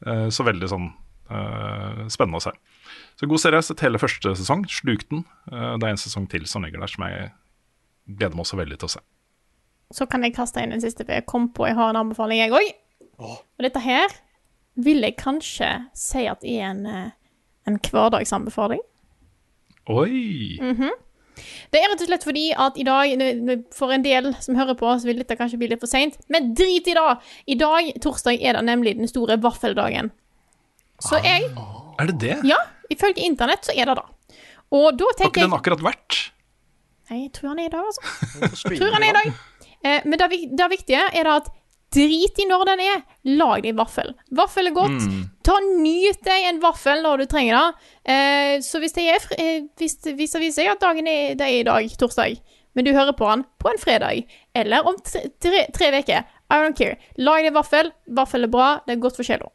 Eh, Så veldig sånn eh, spennende å se. Så god serie. Jeg har sett hele første sesong, slukt den. Eh, Det er en sesong til som ligger der som jeg gleder meg også veldig til å se. Så kan jeg kaste inn en siste, for jeg kom på jeg har en anbefaling, jeg òg. Og dette her vil jeg kanskje si at er en, en hverdagsanbefaling. Oi! Mhm. Det er rett og slett fordi at i dag, for en del som hører på, så vil dette kanskje bli litt for seint, men drit i det! I dag, torsdag, er det nemlig den store vaffeldagen. Så jeg Er det det? Ja, ifølge internett så er det det. Og da tenker jeg Har ikke den akkurat vært? Nei, jeg tror han er i dag, altså. Tror han er i dag. Eh, men det, viktige er at drit i når den er, lag deg vaffel. Vaffel er godt. Ta Nyt deg en vaffel når du trenger det. Eh, så hvis det, er, fr- eh, hvis, hvis det viser seg at dagen er, det er i dag, torsdag, men du hører på den på en fredag, eller om tre, uker, I don't care. Lag deg vaffel. Vaffel er bra. Det er godt for sjela.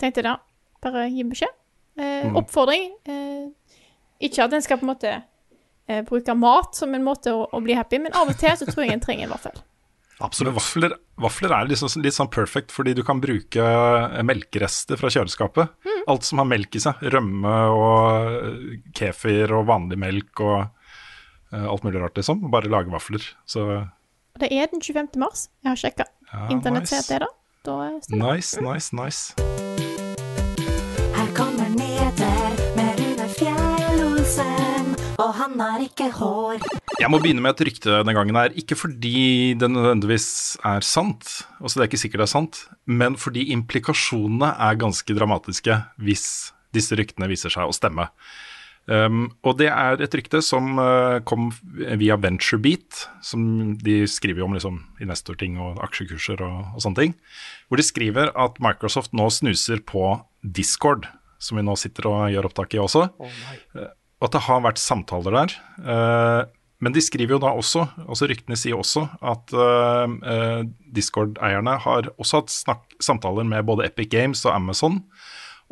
Tenkte det. Bare gi beskjed. Eh, Oppfordring. Eh, ikke at en skal på en måte eh, bruke mat som en måte å, å bli happy, men av og til så tror jeg en trenger en vaffel. Men vafler, vafler er liksom, litt sånn perfect, fordi du kan bruke eh, melkerester fra kjøleskapet. Mm. Alt som har melk i seg. Rømme og eh, kefir og vanlig melk og uh, alt mulig rart, liksom. Bare lage vafler. Så Det er den 25. mars. Jeg har sjekka. ja, Internett det nice. det. Da det. Nice, nice, nice. Og han har ikke hår. Jeg må begynne med et rykte denne gangen her. Ikke fordi det nødvendigvis er sant, altså det er ikke sikkert det er sant, men fordi implikasjonene er ganske dramatiske hvis disse ryktene viser seg å stemme. Um, og det er et rykte som uh, kom via VentureBeat, som de skriver jo om liksom, investorting og aksjekurser og, og sånne ting. Hvor de skriver at Microsoft nå snuser på Discord, som vi nå sitter og gjør opptak i også. Uh, og at det har vært samtaler der. Uh, men de skriver jo da også, altså ryktene sier også, at uh, uh, Discord-eierne har også hatt snakk, samtaler med både Epic Games og Amazon,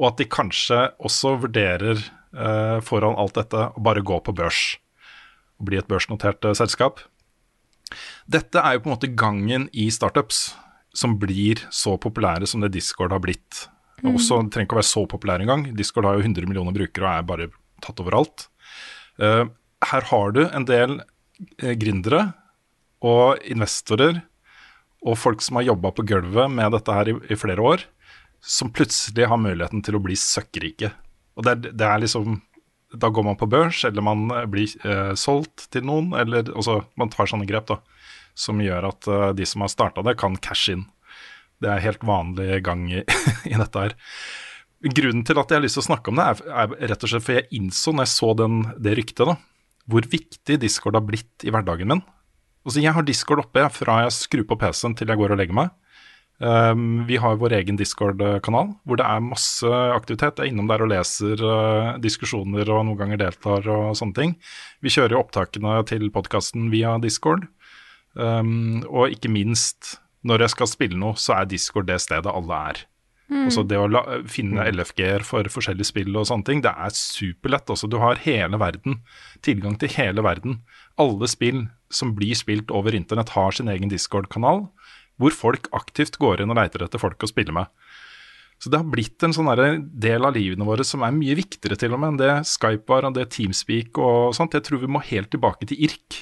og at de kanskje også vurderer foran alt dette å bare gå på børs og bli et børsnotert selskap. Dette er jo på en måte gangen i startups som blir så populære som det Discord har blitt. Mm. Også, det trenger ikke å være så populær engang. Discord har jo 100 millioner brukere og er bare tatt overalt. Eh, her har du en del uh, gründere og investorer og folk som har jobba på gulvet med dette her i, i flere år, som plutselig har muligheten til å bli søkkrike. Og det er, det er liksom Da går man på børs, eller man eh, blir eh, solgt til noen, eller også, man tar sånne grep da, som gjør at uh, de som har starta det, kan cash in. Det er helt vanlig gang i, i dette her. Grunnen til at jeg har lyst til å snakke om det, er, er rett og slett for jeg innså når jeg så den, det ryktet, da, hvor viktig Discord har blitt i hverdagen min. Altså, jeg har Discord oppe fra jeg skrur på PC-en til jeg går og legger meg. Um, vi har vår egen Discord-kanal hvor det er masse aktivitet. Jeg er innom der og leser uh, diskusjoner og noen ganger deltar og sånne ting. Vi kjører jo opptakene til podkasten via Discord. Um, og ikke minst, når jeg skal spille noe, så er Discord det stedet alle er. Altså det å la, finne LFG-er for forskjellige spill og sånne ting, det er superlett. Også. du har hele verden, tilgang til hele verden. Alle spill som blir spilt over internett, har sin egen Discord-kanal, hvor folk aktivt går inn og leiter etter folk å spille med. Så det har blitt en sånn del av livene våre som er mye viktigere til og med enn det Skype var og det Teamspeak og sånt. Jeg tror vi må helt tilbake til IRK,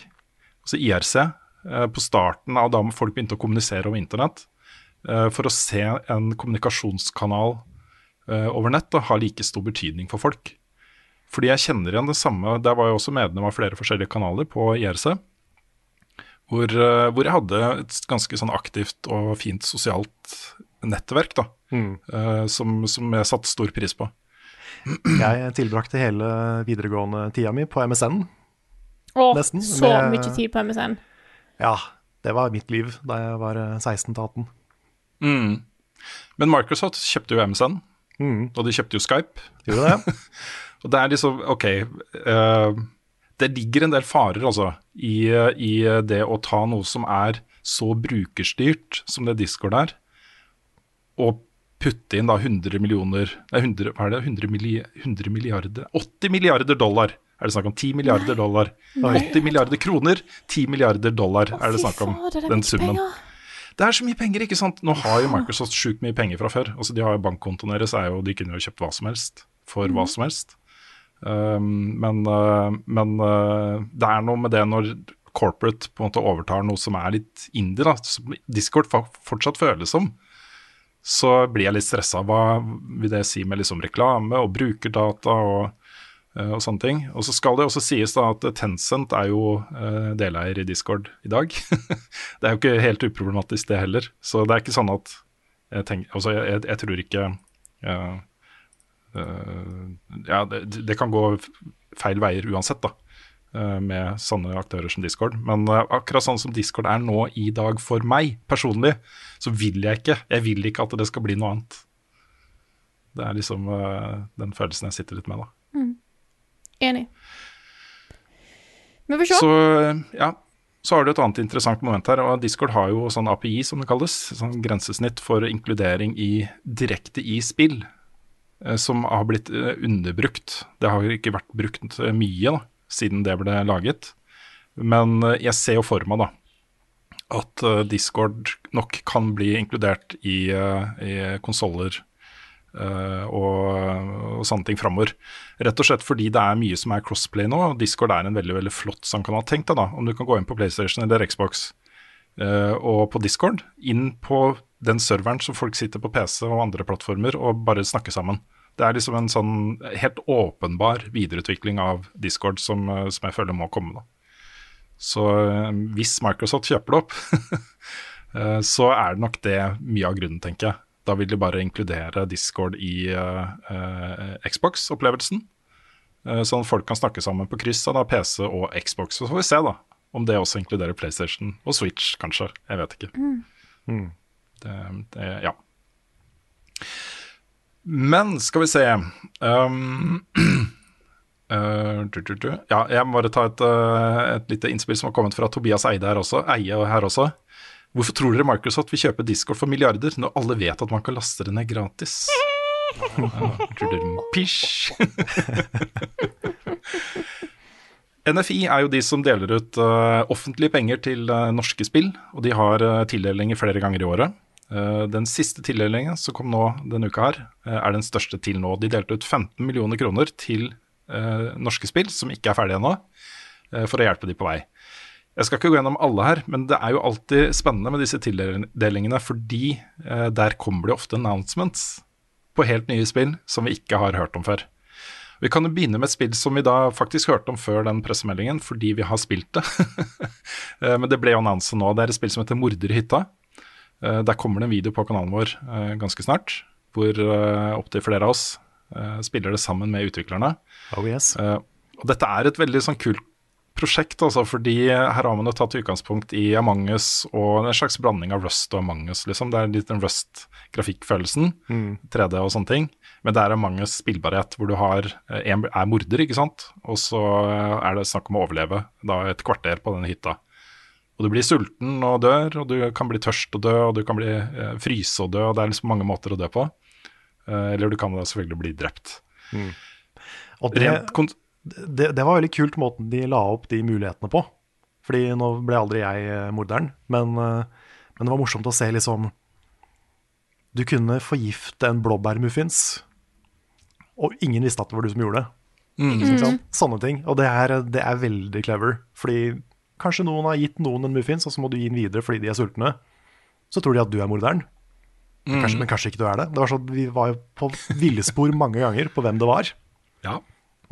altså IRC, eh, på starten av da folk begynte å kommunisere over internett. Eh, For å se en kommunikasjonskanal eh, over nett da, ha like stor betydning for folk. Fordi jeg kjenner igjen det samme Der var jeg også medlem av flere forskjellige kanaler på IRC. Hvor, eh, hvor jeg hadde et ganske sånn aktivt og fint sosialt nettverk, da. eh, som, som jeg satte stor pris på. Jeg tilbrakte hele videregående tida mi på MSN. Å, Nesten, så med- mye tid på MSN. Ja, det var mitt liv da jeg var eh, 16 til 18. Mm. Men Microsoft kjøpte jo MSN, Mm. og de kjøpte jo Skype. Gjorde det? Og det er liksom, ok Uh, Det ligger en del farer altså i, i det å ta noe som er så brukerstyrt som det Discord er, og putte inn da 100 millioner Nei, 100, hva er det? 100, milli, 100 milliarder 80 milliarder dollar er det snakk om. 10 milliarder dollar. 80 milliarder kroner, 10 milliarder dollar er det snakk om. Den summen. penger. Det er så mye penger, ikke sant. Nå har jo Microsoft sjukt mye penger fra før. Altså De har jo bankkontoen deres, er jo, de kunne jo kjøpt hva som helst for hva som helst. Um, men uh, men uh, det er noe med det når corporate på en måte overtar noe som er litt indie, da, som Discord fortsatt føles som, så blir jeg litt stressa. Hva vil det si med liksom reklame og brukerdata og, og sånne ting. Og så skal det også sies da at Tencent er jo uh, deleier i Discord i dag. det er jo ikke helt uproblematisk det heller. Så det er ikke sånn at jeg, tenker, altså jeg, jeg, jeg tror ikke uh, uh, Ja, det, det kan gå feil veier uansett, da. Uh, med sånne aktører som Discord. Men eh, akkurat sånn som Discord er nå i dag for meg personlig, så vil jeg ikke. Jeg vil ikke at det skal bli noe annet. Det er liksom eh, den følelsen jeg sitter litt med, da. Enig. Vi får se. Så ja, så har du et annet interessant moment her. og Discord har jo sånn API, som det kalles. Sånn grensesnitt for inkludering i, direkte i spill. eh, Som har blitt eh, underbrukt. Det har ikke vært brukt eh, mye da, siden det ble laget. Men jeg ser jo for meg da at Discord nok kan bli inkludert i, i konsoller og, og sånne ting framover. Rett og slett fordi det er mye som er crossplay nå, og Discord er en veldig veldig flott samkanal. Tenk deg da om du kan gå inn på PlayStation eller Xbox eh, og på Discord, inn på den serveren som folk sitter på PC og andre plattformer og bare snakker sammen. Det er liksom en sånn helt åpenbar videreutvikling av Discord som, eh, som jeg føler må komme. da. Så eh, hvis Microsoft kjøper det opp, eh, så er det nok det mye av grunnen, tenker jeg. Da vil de bare inkludere Discord i eh, eh, Xbox-opplevelsen. eh, sånn at folk kan snakke sammen på kryss av PC og Xbox. Så får vi se da, om det også inkluderer PlayStation og Switch, kanskje. Jeg vet ikke. Mm. Det, det, ja. Men skal vi se um, Uh, du, du, du. Ja, jeg må bare ta et, uh, et lite innspill som har kommet fra Tobias Eide her også. Eie her også. Hvorfor tror dere Microsoft vil kjøpe Discord for milliarder, når alle vet at man kan laste det ned gratis? Pysj! NFI er jo de som deler ut uh, offentlige penger til uh, norske spill, og de har uh, tildelinger flere ganger i året. Den siste tildelingen som kom nå denne uka her, er den største til nå. De delte ut 15 millioner kroner til norske spill som ikke er ferdige ennå, for å hjelpe de på vei. Jeg skal ikke gå gjennom alle her, men det er jo alltid spennende med disse tildelingene, fordi eh, der kommer det ofte announcements på helt nye spill som vi ikke har hørt om før. Vi kan jo begynne med et spill som vi da faktisk hørte om før den pressemeldingen, fordi vi har spilt det. Eh, Men det ble jo annonset nå. Det er et spill som heter Morder i hytta. Eh, Der kommer det en video på kanalen vår eh, ganske snart, hvor opptil flere av oss spiller det sammen med utviklerne. Oh yes. Og dette er et veldig sånn kult prosjekt, altså, fordi her har man jo tatt utgangspunkt i Among us og en slags blanding av Rust og Among us, liksom. Det er litt den Rust-grafikkfølelsen, Mm. 3D og sånne ting. Men det er Among us spillbarhet, hvor du har eh, en er morder, ikke sant, og så eh, er det snakk om å overleve da et kvarter på denne hytta. Og du blir sulten og dør, og du kan bli tørst og dø, og du kan bli eh, fryse og dø, og det er liksom mange måter å dø på. Eh, eller du kan da selvfølgelig bli drept. Mm. Og det, Rent det, det var veldig kult måten de la opp de mulighetene på. Fordi nå ble aldri jeg eh, morderen, men, eh, men det var morsomt å se liksom Du kunne forgifte en blåbærmuffins, og ingen visste at det var du som gjorde det. Mm. Sånn. Sånne ting. Og det er, det er veldig clever. Fordi kanskje noen har gitt noen en muffins, og så må du gi den videre fordi de er sultne. Så tror de at du er morderen. Men Kanskje, Mm. men kanskje ikke du er det. det var sånn, vi var jo på villspor mange ganger på hvem det var. Ja.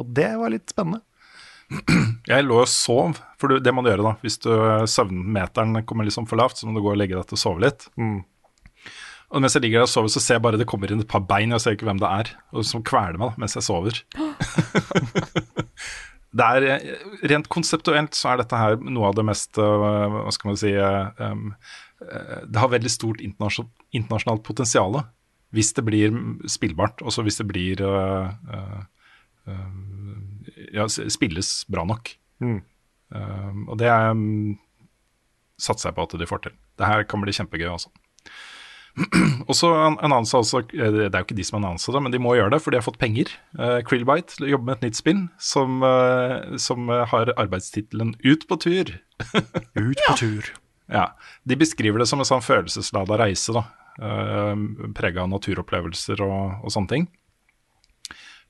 Og det var litt spennende. Jeg lå og sov, for det må du gjøre da. Hvis du, søvnmeteren kommer liksom for lavt, så må du gå og legge deg til å sove litt. Og mens jeg ligger der og sover, så ser jeg bare det kommer inn et par bein, jeg ser ikke hvem det er, og som kveler meg da, mens jeg sover. det er, eh, Rent konseptuelt så er dette her noe av det mest øh, Hva skal man si um, Det har veldig stort internasjon- internasjonalt potensial hvis det blir spillbart, også hvis det blir uh, øh, ja, spilles bra nok. Mm. Um, og det um, satser jeg på at de får til. Det her kan bli kjempegøy, altså. og så an- annonsa altså eh, Det er jo ikke de som annonsa det, men de må gjøre det, for de har fått penger. Uh, Krillbite jobber med et nytt spinn som, uh, som har arbeidstittelen 'Ut på tur'. Ut på tur. Ja, De beskriver det som en sånn følelseslada reise, da. Uh, Prega av naturopplevelser og, og sånne ting.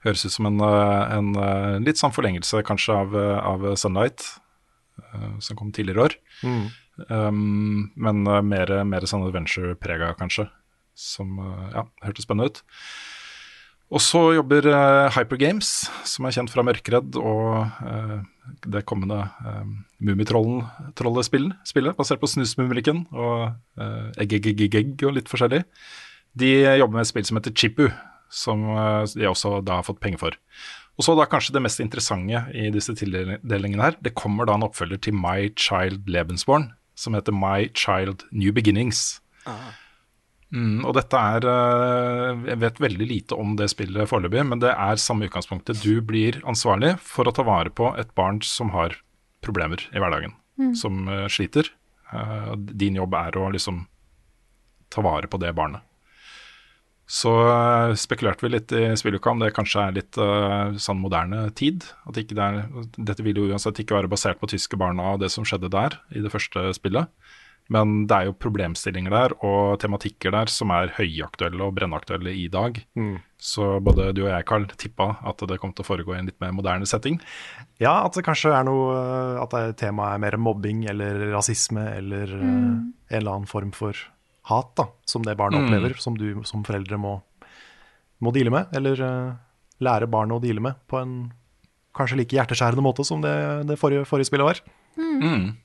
Høres ut som en, eh, en eh, litt sånn forlengelse kanskje av, eh, av Sunlight, som kom tidligere i år. Mm. Um, men mer, mer sånn adventure-prega, kanskje. Som ja, hørtes spennende ut. Og så jobber uh, Hypergames, som er kjent fra Mørkredd og uh, det kommende uh, Mummitrollen-trollespillet, basert på Snusmumrikken og uh, Egg-egg-egg og litt forskjellig. De jobber med et spill som heter Chipu, som eh, de også da har fått penger for. Og så da kanskje det mest interessante i disse tildelingene her. Det kommer da en oppfølger til My Child Lebensborn, som heter My Child New Beginnings. Mm, og dette er eh, Jeg vet veldig lite om det spillet foreløpig, men det er samme utgangspunktet. Du blir ansvarlig for å ta vare på et barn som har problemer i hverdagen, Mm. som eh, sliter. Eh, din jobb er å liksom ta vare på det barnet. Så eh, spekulerte vi litt i spilluka om det kanskje er litt uh, sånn moderne tid. At ikke det er, dette vil jo uansett ikke være basert på tyske barna og det som skjedde der i det første spillet. Men det er jo problemstillinger der og tematikker der som er høyaktuelle og brennaktuelle i dag. Mm. Så både du og jeg, Carl, tippa at det kom til å foregå i en litt mer moderne setting. Ja, at det kanskje er noe eh, At temaet er mer mobbing eller rasisme eller eh, Mm. en eller annen form for hat, da, som det barnet Mm. opplever, som du som foreldre må, må deale med, eller uh, lære barnet å deale med på en kanskje like hjerteskjærende måte som det, det forrige, forrige spillet var. Mm.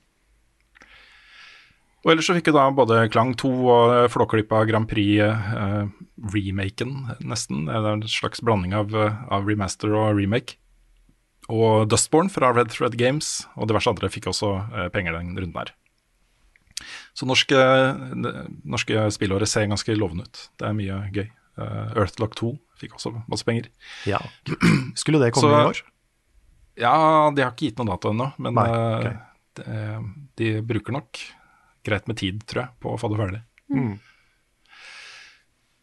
Og ellers så fikk jo da både Klang 2 og Flåklypa Grand Prix-remaken, nesten. Det er en slags blanding av, eh, av remaster og remake. Og Dustborn fra Red Thread Games og diverse andre fikk også eh, penger den runden her. Så norske, norske spillåret ser ganske lovende ut. Det er mye gøy. Eh, Earthlock 2 fikk også masse penger. Ja. Skulle det komme Så- i år? Ja, de har ikke gitt noen dato ennå, men Nei, okay. de, de bruker nok greit med tid, tror jeg, på å få det ferdig. Mm.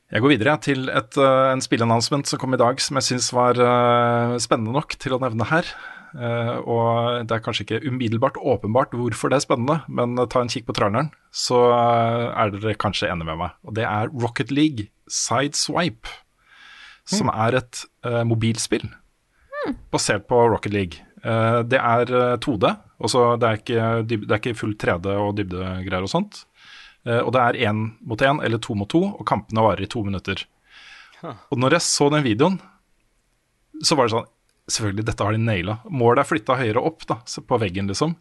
Jeg går videre til et, eh, en spilleannouncement som kom i dag, som jeg syns var eh, spennende nok til å nevne her. Eh, og det er kanskje ikke umiddelbart åpenbart hvorfor det er spennende, men eh, ta en kikk på traileren, så er dere kanskje enige med meg. Og det er Rocket League Sideswipe, som er et uh, mobilspill basert på Rocket League. Uh, det er eh, 2D, også det, er ikke, det er ikke full 3D og dybdegreier og sånt. Uh, og det er én mot én eller to mot to, og kampene varer i to minutter. Og når jeg så den videoen, så var det sånn Selvfølgelig, dette har de naila. Målet er flytta høyere opp da, på veggen, liksom.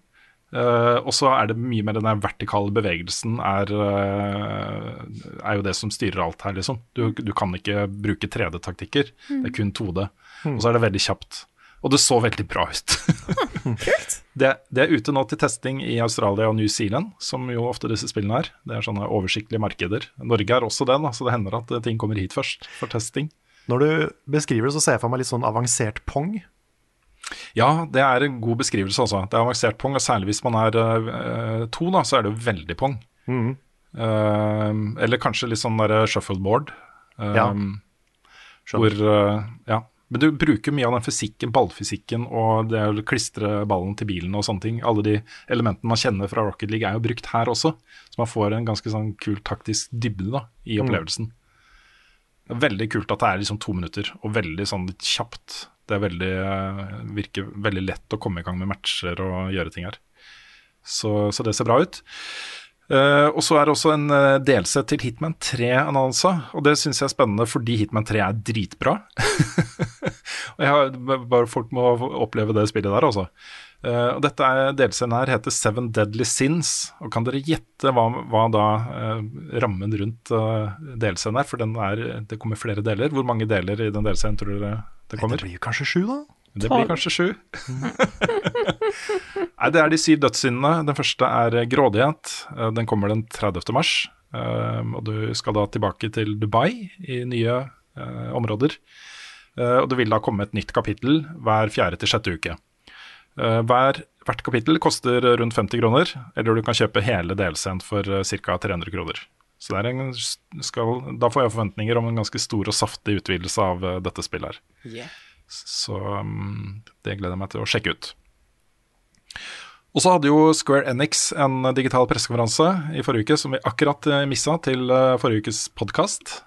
Uh, og så er det mye mer den der vertikale bevegelsen er, uh, er jo det som styrer alt her, liksom. Du, du kan ikke bruke 3D-taktikker, det er kun 2D. Og så er det veldig kjapt. Og det så veldig bra ut. det, det er ute nå til testing i Australia og New Zealand, som jo ofte disse spillene er. Det er sånne oversiktlige markeder. Norge er også det, da, så det hender at eh, ting kommer hit først for testing. Når du beskriver det, så ser jeg for meg litt sånn avansert pong. Ja, det er en god beskrivelse, altså. Det er avansert pong, og særlig hvis man er uh, to, da, så er det jo veldig pong. Mm. Uh, eller kanskje litt sånn der shuffleboard. Uh, Ja. Hvor eh, Ja. Men du bruker mye av den fysikken, ballfysikken, og det å klistre ballen til bilen og sånne ting. Alle de elementene man kjenner fra Rocket League er jo brukt her også, så man får en ganske sånn kul taktisk dybde da, i Mm. Det er veldig kult at det er liksom to minutter, og veldig sånn litt kjapt. Det veldig, eh, virker veldig lett å komme i gang med matcher og gjøre ting her. Så, så det ser bra ut. Uh, og så er det også en uh, DLC til Hitman 3-annonsa, og det syns jeg er spennende fordi Hitman 3 er dritbra. og har, bare Folk må oppleve det spillet der, altså. Eh, og dette er DLC-en her heter Seven Deadly Sins. Og kan dere gjette hva, hva da uh, rammen rundt uh, DLC-en er? For den er, det kommer flere deler. Hvor mange deler i den DLC-en tror dere det kommer? Det blir kanskje sju, da? Det blir kanskje sju. Nei, det er de syv dødssyndene. Den første er grådighet. Den kommer den 30. mars. Eh, Og du skal da tilbake til Dubai i nye eh, områder. Eh, Og det vil da komme et nytt kapittel hver fjerde til sjette uke. Eh, Hver, hvert kapittel koster rundt 50 kroner, eller du kan kjøpe hele DLC-en for ca. 300 kroner. Så en, skal, da får jeg forventninger om en ganske stor og saftig utvidelse av eh, dette spillet her. Yeah. Så um, det gleder jeg meg til å sjekke ut. Og så hadde jo Square Enix en digital pressekonferanse i forrige uke som vi akkurat missa til eh, forrige ukes podkast.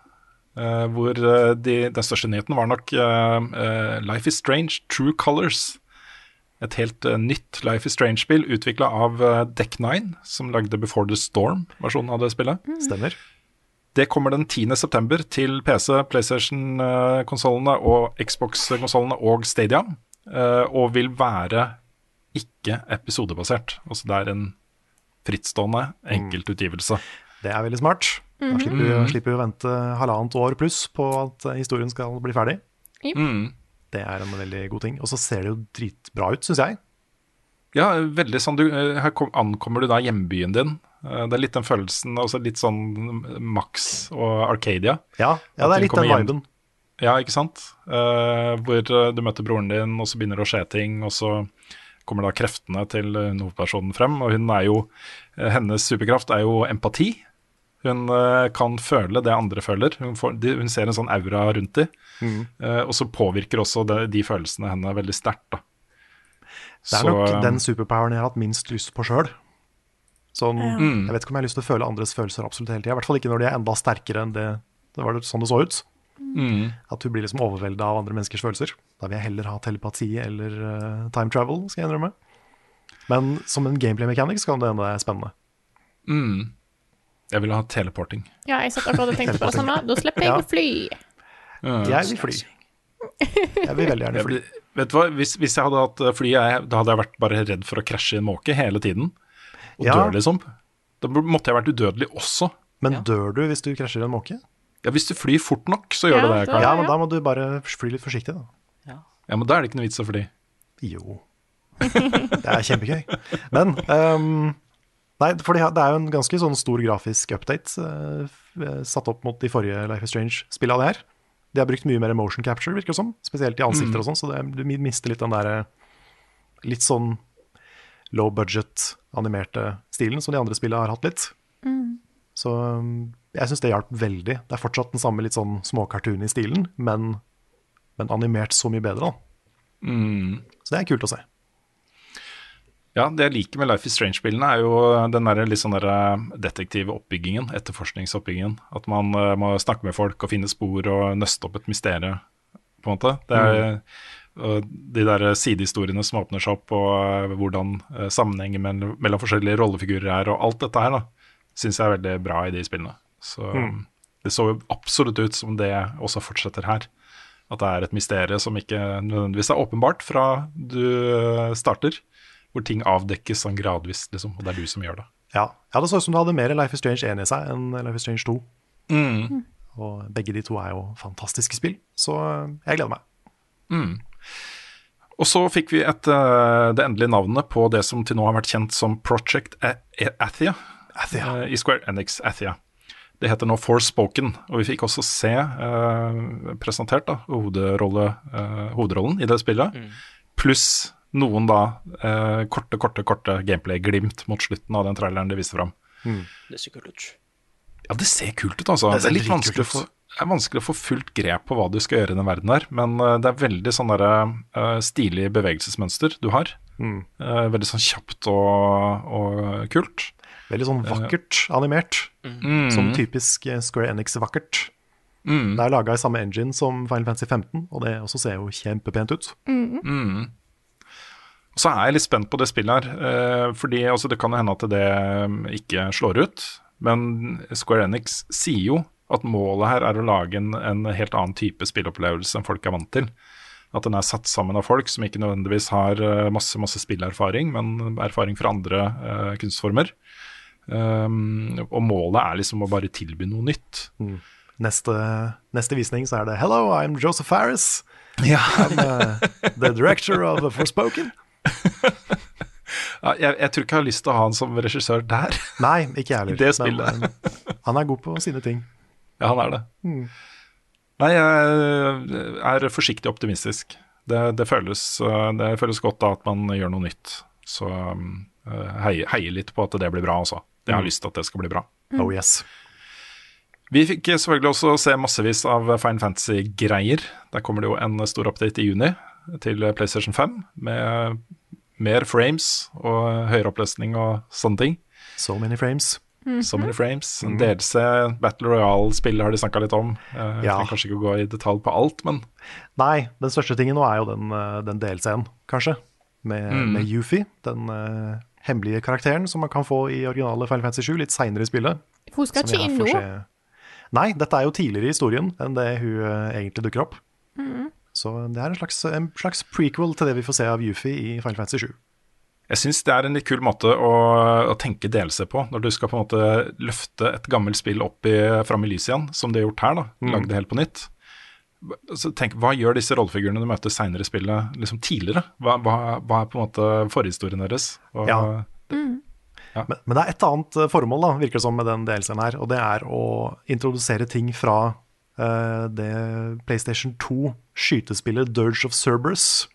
hvor eh, de, den største nyheten var nok eh, eh, Life is Strange True Colors. Et helt eh, nytt Life is Strange-spill utvikla av uh, Deck9, som lagde Before the Storm-versjonen av det spillet. Stemmer. Det kommer den 10.9. til PC, PlayStation-konsollene og Xbox-konsollene og Stadia. eh, Og vil være ikke episodebasert. Altså det er en frittstående enkeltutgivelse. Det er veldig smart. Da Mhm. slipper vi, Mhm. slipper vi å vente halvannet år pluss på at eh, historien skal bli ferdig. Mm. Det er en veldig god ting. Og så ser det jo dritbra ut, syns jeg. Ja, veldig sånn du, eh, Her kom, ankommer du da hjembyen din. Eh, Det er litt den følelsen, også litt sånn Max og Arcadia. Ja, ja det er litt den viben. Ja, ikke sant? Uh, hvor du møter broren din, og så begynner det å skje ting, og så kommer da kreftene til hovedpersonen frem. Og hun er jo Hennes superkraft er jo empati. Hun uh, kan føle det andre føler. Hun, får, de, hun ser en sånn aura rundt dem. Eh, og så påvirker også det, de følelsene henne veldig sterkt, da. Det er Så, nok eh, den superpoweren jeg har hatt minst lyst på sjøl. Sånn, Mm. Jeg vet ikke om jeg har lyst til å føle andres følelser absolutt hele tida. I hvert fall ikke når de er enda sterkere enn det, det var det sånn det så ut. Mm. At hun blir liksom overvelda av andre menneskers følelser. Da vil jeg heller ha telepati eller uh, time travel, skal jeg innrømme. Men som en gameplay mechanic så kan det hende det er spennende. Mm. Jeg vil ha teleporting. Ja, jeg satt akkurat og tenkte på det samme. Da slipper jeg Ja. å fly. Jeg vil fly. Jeg vil veldig gjerne fly. Jeg- Vet du hva, hvis, hvis jeg hadde hatt eh, fly, jeg, da hadde jeg vært bare redd for å krasje i en måke hele tiden. Og Ja. dør, liksom. Da måtte jeg vært udødelig også. Men dør du hvis du krasjer i en måke? Ja, Hvis du flyr fort nok, så gjør ja, du det. Karl. Ja, men da må du bare fly litt forsiktig, da. Ja, men da er det ikke noe vits å fly. Jo. Det er kjempegøy. Men um, Nei, for det er jo en ganske sånn stor grafisk update uh, satt opp mot de forrige Life is Strange-spillene det her. De har brukt mye mer motion capture, virker det som. Spesielt i ansikter Mm. og sånn, så det, du mister litt den der litt sånn low budget animerte stilen som de andre spillene har hatt litt. Mm. Så um, jeg syns det hjalp veldig. Det er fortsatt den samme litt sånn småkartoon i stilen, men, men animert så mye bedre, da. Mm. Så det er kult å se. Ja, det jeg liker med Life is Strange-spillene, er jo den der litt sånn der eh, detektive oppbyggingen, etterforskningsoppbyggingen. At man eh, må snakke med folk og finne spor og nøste opp et mysterium, på en måte. Det er og de der sidehistoriene som åpner seg opp, og eh, hvordan sammenhengen mellom, mellom forskjellige rollefigurer er, og alt dette her, da, syns jeg er veldig bra i de spillene. Så Mm. det så jo absolutt ut som det også fortsetter her. At det er et mysterium som ikke nødvendigvis er åpenbart fra du eh, starter, hvor ting avdekkes sånn gradvis, liksom, og det er du som gjør det. Ja. ja, det så ut som det hadde mer Life is Strange 1 i seg enn Life is Strange 2. Mm. Og begge de to er jo fantastiske spill, så eh, jeg gleder meg. Mm. Og så fikk vi et, eh, det endelige navnet på det som til nå har vært kjent som Project A- A- Athia, eh, i Square Enix Athia. Det heter nå Forspoken, og vi fikk også se eh, presentert da, hovedrolle, eh, hovedrollen i det spillet, pluss noen da eh, korte, korte, korte gameplay-glimt mot slutten av den traileren de viste fram. Det ser kult ut. Ja, det ser kult ut, altså. Det Det, er litt vanskelig å, få, er vanskelig å få fullt grep på hva du skal gjøre i den verden her, men uh, det er veldig sånn derre uh, stilig bevegelsesmønster du har. Mm. Uh, veldig sånn kjapt og, og kult. Veldig sånn vakkert animert. Mm. Som typisk eh, Square Enix-vakkert. Mm. Det er laga i samme engine som Final Fantasy 15, og det også ser jo kjempepent ut. Mm. Så er jeg litt spent på det spillet her, eh, fordi altså, det kan hende at det mm, ikke slår ut. Men Square Enix sier jo at målet her er å lage en, en helt annen type spilleopplevelse enn folk er vant til. At den er satt sammen av folk som ikke nødvendigvis har eh, masse masse spillerfaring, men erfaring fra andre eh, kunstformer. Um, og målet er liksom å bare tilby noe nytt. Neste, neste visning så er det 'Hello, I'm Joseph Farris'. Ja. I'm uh, the director of Forspoken. Ja, jeg, jeg tror ikke jeg har lyst til å ha han som regissør der. Nei, ikke jeg heller. Det Men, spillet. eh, han er god på sine ting. Ja, han er det. Mm. Nei, jeg er forsiktig optimistisk. Det, det, føles, uh, det føles godt da at man gjør noe nytt. Så um, uh, heier, heier litt på at det blir bra, altså. Jeg har Mm. lyst til at det skal bli bra. Oh yes. Vi fikk selvfølgelig også se massevis av Fine Fantasy-greier. Der kommer det jo en stor update i juni til PlayStation 5 med mer frames og høyere oppløsning og sånne ting. So many frames. So many frames. Mhm. DLC, Battle Royale-spillet har de snakka litt om. Jeg Ja. kanskje ikke gå i detalj på alt, men Nei, den største tingen nå er jo den, eh, den DLC-en, kanskje. Med, Mm. med Yuffie, den uh, hemmelige karakteren som man kan få i originale Final Fantasy 7 litt seinere i spillet. Hun skal ikke inn nå. Nei, dette er jo tidligere i historien enn det hun uh, egentlig dukker opp. Mhm. Så det er en slags, en slags prequel til det vi får se av Yuffie i Final Fantasy 7. jeg syns det er en litt kul måte å, å tenke DLC på. Når du skal på en måte løfte et gammelt spill opp i, fram i lyset igjen, som de har gjort her. da, Mm. Lagd det helt på nytt. så tenk, Hva gjør disse rollefigurene du møter seinere i spillet, liksom tidligere? Hva, hva, hva er på en måte forhistorien deres? Og, Ja. Mm. Men, men det er et annet eh, formål, da, virker det som, med den DLC-en her. Og det er å introdusere ting fra det PlayStation 2 skytespillet Dirge of Cerberus.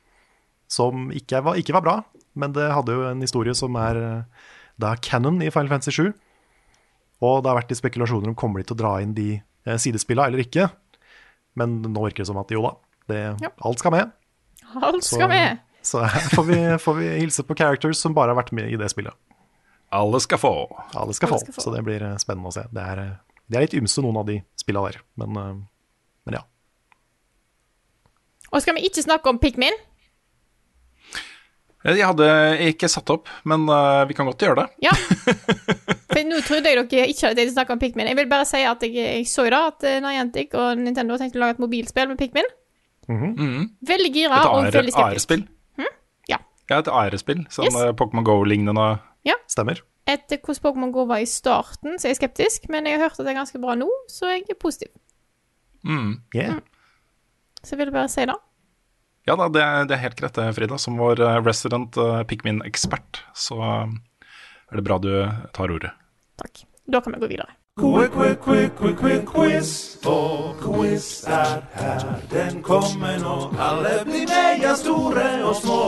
Som ikke var, ikke var bra, men det hadde jo en historie som er eh, da canon i Final Fantasy 7. Og det har vært i spekulasjoner om kommer de til å dra inn de eh, sidespillene eller ikke. Men nå virker det som at jo da, det, alt skal med. Alt skal med. Så her får vi, får vi hilse på characters som bare har vært med i det spillet. Alle skal få. Alle skal, Alle få, skal få. så det blir eh, spennende å se. Det er, eh, det er litt ymse, noen av de spillene der. Men, eh, men ja. Og skal vi ikke snakke om Pikmin? Jeg hadde ikke satt opp, men eh, vi kan godt gjøre det. Ja. For nå trodde jeg dere ikke hadde snakka om Pikmin. Jeg vil bare si at jeg, jeg så i da at eh, Niantic og Nintendo tenkte å lage et mobilspill med Pikmin. Mhm. Veldig gira Et og veldig skeptisk. AR-spill. Ja. Ja, et AR-spill. Sånn Yes. eh, Pokémon Go-lignende. Stemmer. Etter hvordan Pokémon Go var i starten, så er jeg skeptisk, men jeg har hørt at det er ganske bra nå, så jeg er positiv. Mm. Yeah. Så jeg ville bare si det. Ja da, det er, det er helt greit det, Frida. Som vår eh, resident uh, Pikmin-ekspert, så eh, er det bra du tar ordet. Takk. Da kan vi gå videre. Quick, quick, quick, quick, quick quiz. Og quiz er her, den kommer nå. Alle blir med, ja, store og små.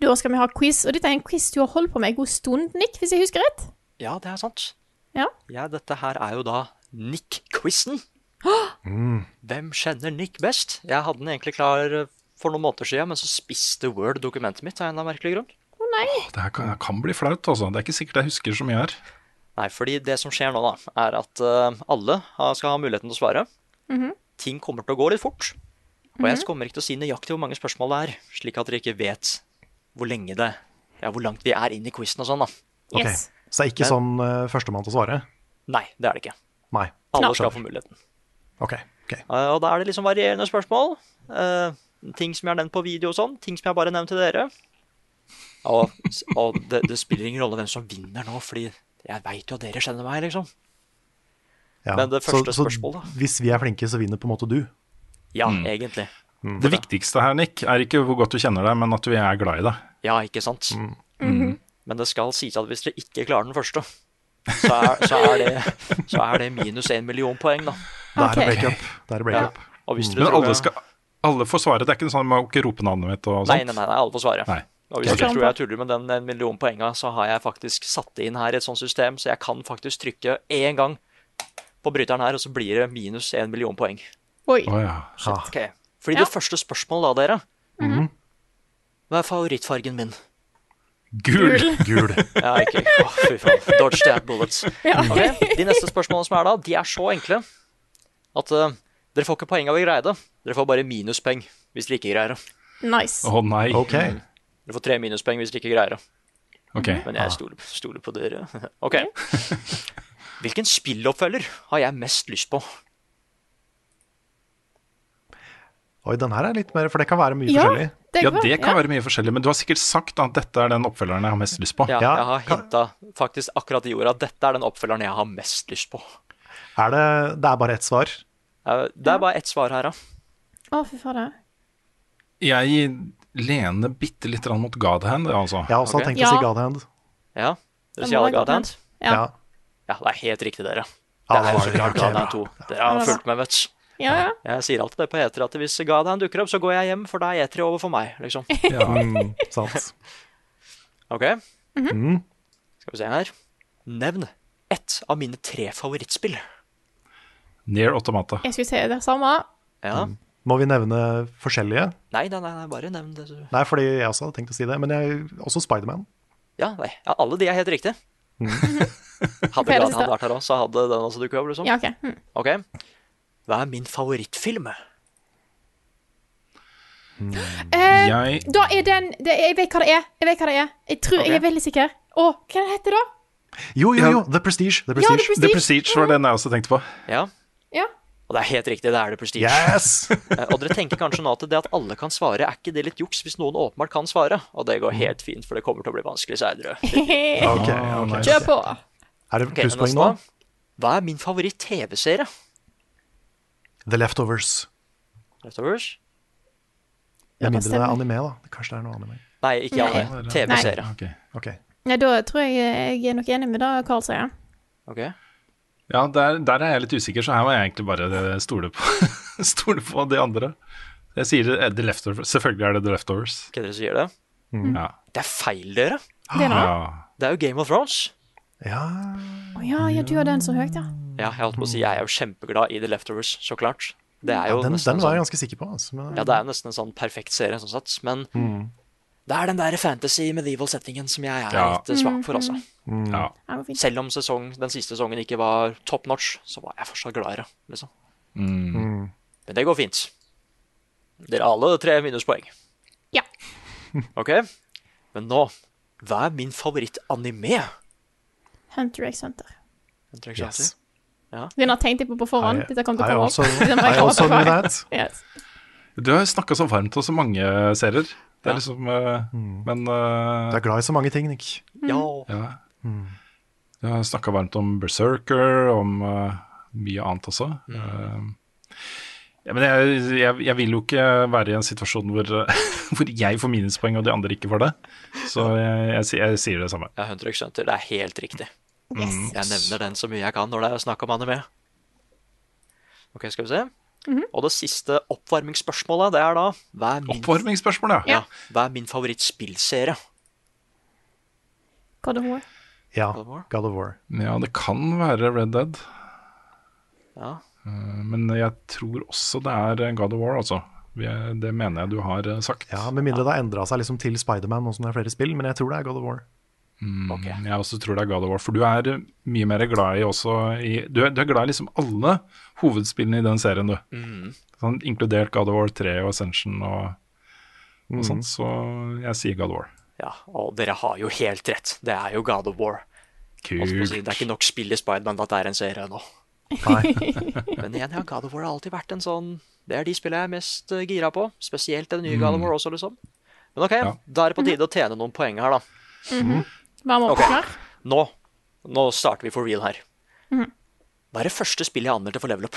Da skal vi ha quiz, og dette er en quiz du har holdt på med en god stund, Nick, hvis jeg husker rett? Ja, det er sant. Ja. Ja, dette her er jo da Nick-quizen. Hvem kjenner Nick best? Jeg hadde den egentlig klar eh, for noen måneder siden, men så spiste Word dokumentet mitt av en eller annen merkelig grunn. Å nei. Det her kan, kan bli flaut, altså. Det er ikke sikkert jeg husker så mye her. Nei, fordi det som skjer nå, da, er at eh, alle skal ha muligheten til å svare. Mhm. Ting kommer til å gå litt fort. Og jeg kommer ikke til å si nøyaktig hvor mange spørsmål det er, slik at dere ikke vet hvor lenge det Ja, hvor langt vi er inn i quizen og sånn, da. Yes. Så det er ikke Men- sånn uh, førstemann til å svare? Nei, det er det ikke. Nei. Alle skal få muligheten. Ok. ok. Uh, og da er det liksom varierende spørsmål. Uh, ting som jeg har nevnt på video og sånn. Ting som jeg bare har nevnt til dere. Og, og det, det spiller ingen rolle hvem som vinner nå, fordi jeg veit jo at dere kjenner meg, liksom. Ja. Men det første så, spørsmålet, Så hvis vi er flinke, så vinner på en måte du? Ja, egentlig. Det viktigste her, Nick, er ikke hvor godt du kjenner deg, men at vi er glad i deg. Ja, ikke sant? Mhm. Men det skal sies at hvis dere ikke klarer den første, så er, så er, det, så er det minus én million poeng, da. Da er det breakup. Da er det Ja. breakup. Og hvis dere Men alle, skal, alle får svare. Det er ikke sånn at man ikke roper navnet mitt og Nei, sånt. nei, nei, nei, alle får svare. Nei. Og hvis du tror jeg tuller med den en million poenga, så har jeg faktisk satt det inn her i et sånt system, så jeg kan faktisk trykke én gang på bryteren her, og så blir det minus én million poeng. Oi. Oh, ja. Ah, Ok. Fordi Ja. det første spørsmålet da, dere Hva er favorittfargen min? Gul! gul. Ja, ikke Å, fy faen. Dodge that bullets. Ja. Okay. De neste spørsmålene som er da, de er så enkle at uh, dere får ikke poeng av å greie det. Dere får bare minuspoeng hvis dere ikke greier det. Nice. Å nei. Ok. Dere får tre minuspoeng hvis dere ikke greier det. Okay. Men jeg stoler, stoler på dere. Ok. Hvilken spilloppfølger har jeg mest lyst på? Oi, den her er litt mer, for det kan være mye Ja. forskjellig. Det Ja, det kan ja. være mye forskjellig, men du har sikkert sagt at dette er den oppfølgeren jeg har mest lyst på. Ja, Ja, jeg har hinta faktisk akkurat i jorda at dette er den oppfølgeren jeg har mest lyst på. Er det, det er bare ett svar? Det er bare ett svar her, da. Å, fy fader. Jeg lener bitte litt mot Godhand, altså. Jeg har også okay. tenkt å Ja. si Godhand. Ja. Dere sier alle være God Hand? Ja. Ja. Ja, det er helt riktig, dere. Det er God Hand 2. Dere har fulgt med, vet du. Ja, ja. Jeg sier alltid det på Eter at hvis God Hand dukker opp, så går jeg hjem, for da er E3 over for meg, liksom. Ja. Mm, sant. Ok, Mm. skal vi se her. Nevn ett av mine tre favorittspill. Near Automata. Jeg skulle si det samme. Ja. Må vi nevne forskjellige? Nei, nei, nei, nei, bare nevn det. Nei, fordi jeg også hadde tenkt å si det. Men jeg, også Spiderman. Ja, nei, ja, alle de er helt riktige. Hadde Felles hadde vært her òg, så hadde den også dukket opp, liksom. Ja, OK. Mm. Ok. Hva er min favorittfilm? Eh, Jeg da er den det, Jeg vet hva det er. Jeg vet hva det er. Jeg tror jeg er veldig sikker. Å, hva heter det da? Jo, jo, jo! The Prestige. The Ja, The Prestige. Prestige. The Prestige var den jeg også tenkte på. Ja, Ja. Og det er helt riktig, det er det Prestige. Yes! Eh, Og dere tenker kanskje nå at det at alle kan svare, er ikke det litt juks hvis noen åpenbart kan svare? Og det går helt fint, for det kommer til å bli vanskelig seinere. okay, okay. ok. Kjør på. Er det plusspoeng nå? Hva er min favoritt-TV-serie? The Leftovers. Leftovers? Med mindre det er anime, da. Kanskje det er noe anime. Nei, ikke anime. TV-serie. Okay. okay. Ja, da tror jeg jeg er nok enig med det Carl sier. Ok. Ja, der, der er jeg litt usikker, så her må jeg egentlig bare eh, stole på, stole på de andre. Jeg sier det, eh, The Leftovers. Selvfølgelig er det The Leftovers. Okay, dere sier det? Ja. Det er feil, dere. Det er ja. Det er jo Game of Thrones. Ja Å ja, ja, du har den så høyt, ja. Ja, jeg holdt på å si, jeg er jo kjempeglad i The Leftovers, så klart. Det er ja, den, den var jeg sånn, ganske sikker på. Altså, men, ja, det er jo nesten en sånn perfekt serie, sånn sett. Men det er den der fantasy medieval-settingen som jeg er Ja. litt svak for, altså. Mm. ja. Selv om sesong, den siste sesongen ikke var top notch, så var jeg fortsatt glad i det. liksom. Mm. Men det går fint. Dere har alle tre minuspoeng. Ja. Ok, men nå Hva er min favoritt-anime? Hunter x Hunter. Hunter x Hunter? Yes. Den har tenkt jeg på på forhånd. Dette kommer til å komme opp. I also. Yes. Du har snakka så varmt om så mange serier. Det Ja. er liksom mm. Men Du eh, er glad i så mange ting, Nick. Ja. ja. Du har snakka varmt om Berserker, om eh, mye annet også. Eh, ja, men jeg, jeg, jeg vil jo ikke være i en situasjon hvor, hvor jeg får minuspoeng og de andre ikke får det. Så jeg, jeg, sier- jeg sier det samme. ja, Hunter x Det er helt riktig. Yes. Jeg nevner den så mye jeg kan når det er snakk om anime. Ok, skal vi se. Og det siste oppvarmingsspørsmålet, det er da Hva er min, Oppvarmingsspørsmål, ja. ja, hva er min favorittspillserie? God of War. Ja, God of War? God of War. Ja, det kan være Red Dead. Ja. Eh, Men jeg tror også det er God of War, altså. Det mener jeg du har eh, sagt. Ja, Med mindre det har endra seg liksom til Spiderman nå som det er flere spill, men jeg tror det er God of War. Ok. Jeg også tror det er God of War, for du er mye mer glad i også i Du er, du er glad i liksom alle hovedspillene i den serien, du. Mm. Sånn, inkludert God of War 3 og Ascension og, Mm. og sånt, så jeg sier God of War. ja, og dere har jo helt rett. Det er jo God of War. Kult. si, Det er ikke nok spill i Spiderman at det er en serie nå. Men igjen, ja, God of War har alltid vært en sånn Det er de spillene jeg er mest eh, gira på. Spesielt den nye God of War også, liksom. Men ok, Ja. da er det på tide å tjene noen poeng her, da. Varm opp Ok. klar. Nå, nå starter vi for real her. Hva er det første spillet jeg anmeldte for level up?